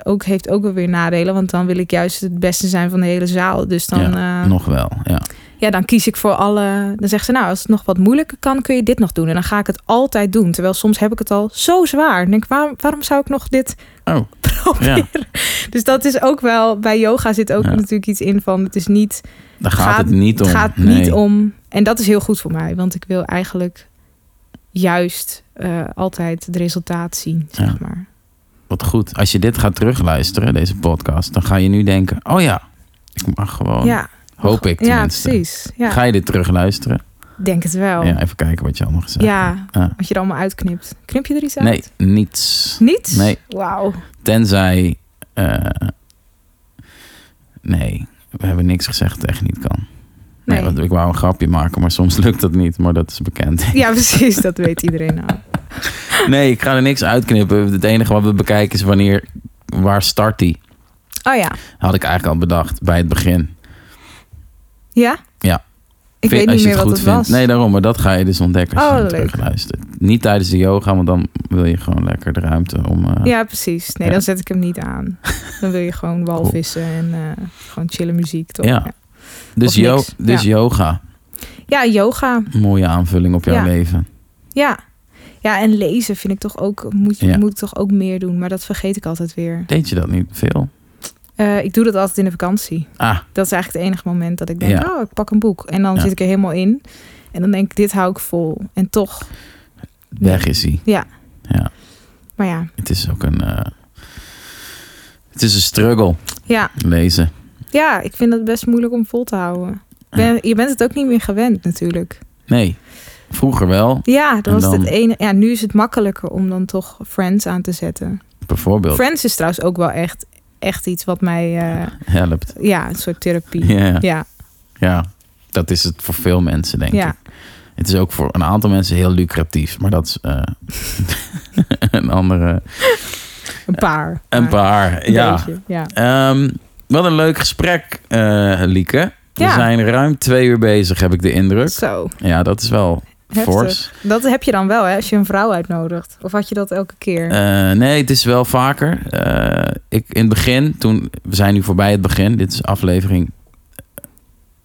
Ook, heeft ook wel weer nadelen. Want dan wil ik juist het beste zijn van de hele zaal. Dus dan, Ja, eh, Nog wel, ja. ja, dan kies ik voor alle. Dan zegt ze, nou, als het nog wat moeilijker kan, kun je dit nog doen. En dan ga ik het altijd doen. Terwijl soms heb ik het al zo zwaar. Dan denk ik, waarom, waarom zou ik nog dit Oh, proberen? ja. Dus dat is ook wel, bij yoga zit ook Ja. natuurlijk iets in van, het is niet, Daar gaat, het niet om. Het gaat nee. niet om, en dat is heel goed voor mij, want ik wil eigenlijk juist eh, altijd het resultaat zien, zeg maar. Wat goed. Als je dit gaat terugluisteren, deze podcast, dan ga je nu denken: oh ja, ik mag gewoon. Ja, Hoop ik ja, tenminste. precies. Ja, Ga je dit terugluisteren? denk het wel. Ja, Ja, even kijken wat je allemaal gezegd hebt. wat je er allemaal uitknipt. Knip je er iets uit? Nee, niets. Niets? Nee. Wauw. Tenzij. eh, nee, we hebben niks gezegd dat echt niet kan. Nee. Ik wou een grapje maken, maar soms lukt dat niet. Maar dat is bekend. Ja, precies. Dat weet iedereen nou. Nee, ik ga er niks uitknippen. Het enige wat we bekijken is wanneer. Waar start die? Oh ja. Had ik eigenlijk al bedacht bij het begin. Ja? Ja. Ik Vind- weet als niet je meer het wat het vindt. was. Nee, daarom. Maar dat ga je dus ontdekken als Oh, je het leuk. terugluistert. Niet tijdens de yoga, want dan wil je gewoon lekker de ruimte om... eh, Ja, precies. Nee, Ja. dan zet ik hem niet aan. Dan wil je gewoon walvissen en eh, gewoon chille muziek, toch? Ja. Dus, yo dus Ja. yoga, Ja, yoga. mooie aanvulling op jouw Ja. leven. Ja. Ja, en lezen vind ik toch ook, moet, Ja. moet ik toch ook meer doen. Maar dat vergeet ik altijd weer. Deed je dat niet veel? Eh, ik doe dat altijd in de vakantie. Ah, Dat is eigenlijk het enige moment dat ik denk, Ja. oh, ik pak een boek. En dan Ja. zit ik er helemaal in. En dan denk ik, dit hou ik vol. En toch, weg is hij. Ja. Ja, maar ja. het is ook een... eh, het is een struggle, Ja, lezen. Ja, ik vind het best moeilijk om vol te houden. Ben, je bent het ook niet meer gewend natuurlijk. Nee, vroeger wel, Ja, dat was dan- het ene. Ja, nu is het makkelijker om dan toch Friends aan te zetten. bijvoorbeeld. Friends is trouwens ook wel echt, echt iets wat mij, eh, Helpt. ja, een soort therapie. Ja, Ja, ja, dat is het voor veel mensen, denk ja. ik. Het is ook voor een aantal mensen heel lucratief, maar dat is eh, een andere. een paar. Een paar, ja. beetje, ja. Ehm, wat een leuk gesprek, eh Lieke. We zijn ruim twee uur bezig, heb ik de indruk. Zo. Ja, dat is wel Heftig. Force. Dat heb je dan wel, hè, als je een vrouw uitnodigt. Of had je dat elke keer? Eh, nee, het is wel vaker. Eh, ik, in het begin, toen, we zijn nu voorbij het begin. Dit is aflevering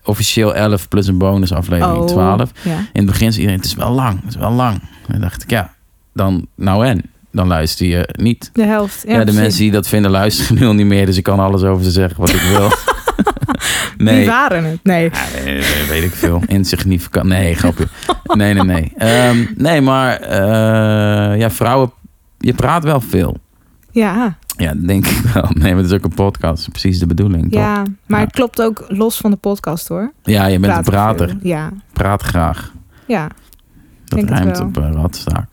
officieel 11 plus een bonus aflevering 12. Ja. In het begin is iedereen, het is wel lang, het is wel lang. En dan dacht ik, ja, dan nou en? Dan luister je niet. De helft. Ja, Ja, de precies. mensen die dat vinden luisteren nu al niet meer. Dus ik kan alles over ze zeggen wat ik wil. Nee. waren het? Nee. Ja, nee, nee, weet ik veel. Insignificant. Nee, grapje. Nee, nee, nee. Ehm, nee, maar eh, ja, vrouwen, je praat wel veel. Ja, Ja, denk ik wel. Nee, maar het is ook een podcast. Precies de bedoeling, toch? ja. maar Ja. het klopt ook los van de podcast, hoor. Ja, je bent een Praat prater. veel. Ja, Praat graag. ja. Dat Denk wel. op uh, radstaak.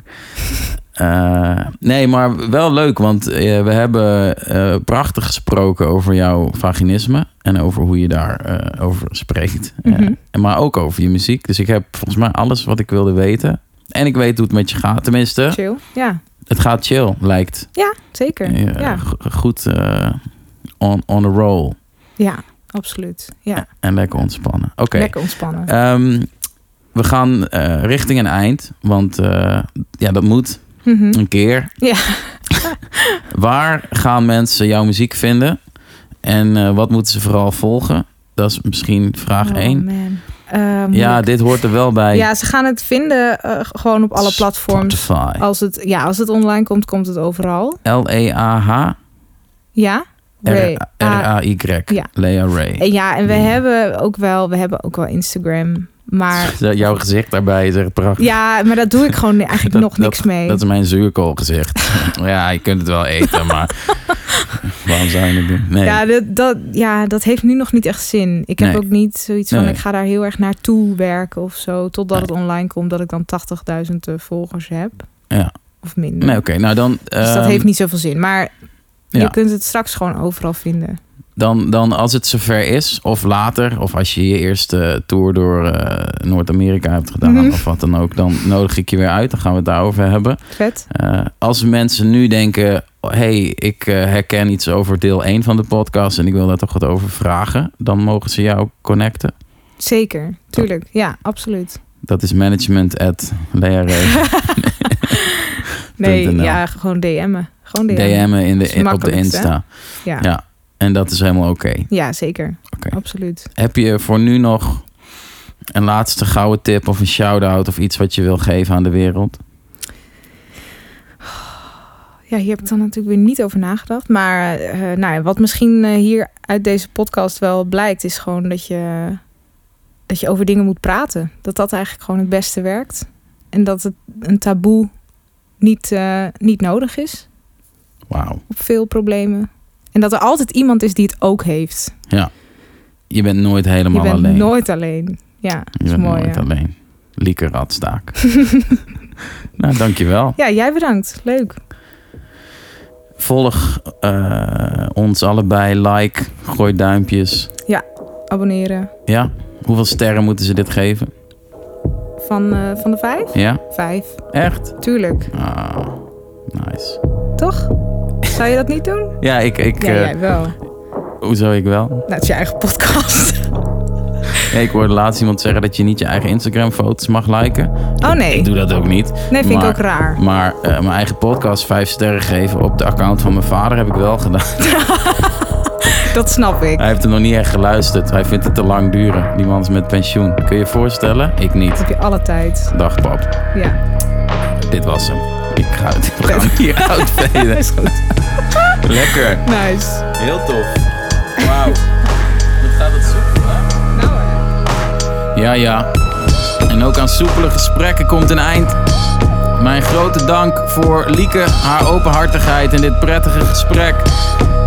Eh, nee, maar wel leuk, want eh, we hebben eh, prachtig gesproken over jouw vaginisme en over hoe je daarover over spreekt. En maar ook over je muziek. Dus ik heb volgens mij alles wat ik wilde weten. En ik weet hoe het met je gaat. Tenminste, Chill. Ja, het gaat chill, lijkt. ja zeker. Ja, Goed on, on a roll. ja absoluut. Ja, En lekker ontspannen. Oké. lekker ontspannen. Ehm, we gaan richting een eind. Want ja, dat moet. Mhm. Een keer. Ja. Waar gaan mensen jouw muziek vinden? En eh, wat moeten ze vooral volgen? Dat is misschien vraag Oh, 1. man. Eh, ja, dit hoort er wel bij. ja, ze gaan het vinden eh, gewoon op alle platforms. Spotify. Als het, ja, als het online komt, komt het overal. L-E-A-H Ja? Ray. Ah. Ja. Lea Ray. ja, en we Ja. hebben ook wel, we hebben ook wel Instagram. Maar Jouw gezicht daarbij is echt prachtig. ja, maar dat doe ik gewoon eigenlijk Dat- nog niks dat, mee. Dat is mijn zuurkoolgezicht. ja, je kunt het wel eten, maar waarom zou je het doen? Nee. Ja, dat, dat, ja, dat heeft nu nog niet echt zin. Ik heb Nee. ook niet zoiets van, Nee. ik ga daar heel erg naartoe werken of zo. Totdat het online komt, dat ik dan 80.000 eh, volgers heb. Ja. Of minder. Nee, oké. Nou, dan... dus dat ehm, heeft niet zoveel zin. Maar ja. je kunt het straks gewoon overal vinden. Dan, dan als het zover is, of later, of als je je eerste tour door eh, Noord-Amerika hebt gedaan, Mhm. of wat dan ook, dan nodig ik je weer uit. Dan gaan we het daarover hebben. Vet. Eh, als mensen nu denken, hey, ik eh, herken iets over deel 1 van de podcast en ik wil daar toch wat over vragen, dan mogen ze jou connecten. Zeker, tuurlijk. Ja, absoluut. Dat is management at Nee, ja, gewoon DM'en. Gewoon DM'en. DM'en in de, in- op de Insta. Ja. Ja. En dat is helemaal oké. ja, zeker. Absoluut. Heb je voor nu nog een laatste gouden tip of een shout-out of iets wat je wil geven aan de wereld? Ja, hier heb ik dan natuurlijk weer niet over nagedacht. Maar eh, nou ja, wat misschien eh, hier uit deze podcast wel blijkt, is gewoon dat je, dat je over dingen moet praten. Dat dat eigenlijk gewoon het beste werkt. En dat het een taboe niet, eh, niet nodig is Wauw. op veel problemen. En dat er altijd iemand is die het ook heeft. Je bent nooit Je helemaal bent alleen. nooit alleen. Ja, dat je is bent mooi. nooit ja. alleen. Lieke Radstaak. nou, dankjewel. ja, jij bedankt. Leuk. Volg eh, ons allebei. Like. Gooi duimpjes. Abonneren. Ja? Hoeveel sterren moeten ze dit geven? Van, eh, van de vijf? Ja? Vijf. Echt? Tuurlijk. Ah, nice. Toch? Zou je dat niet doen? Ja, ik... ik Ja, eh, jij wel. hoezo ik wel? Nou, het is je eigen podcast. Ja, ik hoorde laatst iemand zeggen dat je niet je eigen Instagram-foto's mag liken. Oh nee. Ik doe dat ook niet. Nee, vind maar- ik ook raar. Maar eh, mijn eigen podcast vijf sterren geven op de account van mijn vader heb ik wel gedaan. Dat snap ik. Hij heeft er nog niet echt geluisterd. Hij vindt het te lang duren. Die man is met pensioen. Kun je je voorstellen? Ik niet. Heb je alle tijd. Dag pap. Ja, Dit was hem. Ik ga het we gaan hier is goed. Lekker. Nice. Heel tof. Wauw. Wat gaat het soepel, hè? Nou hè. Ja, ja. En ook aan soepele gesprekken komt een eind. Mijn grote dank voor Lieke, haar openhartigheid in dit prettige gesprek.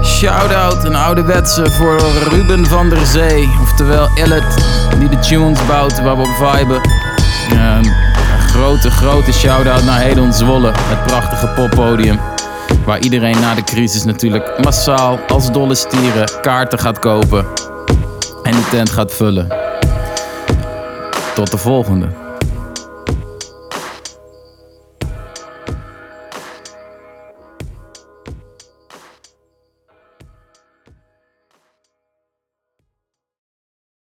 Shout-out een ouderwetse voor Ruben van der Zee. Oftewel Illet, die de tunes bouwt waar we op viben. Eh, een grote, grote shout-out naar Hedon Zwolle. Het prachtige poppodium. Waar iedereen na de crisis natuurlijk massaal als dolle stieren kaarten gaat kopen. En die tent gaat vullen. Tot de volgende.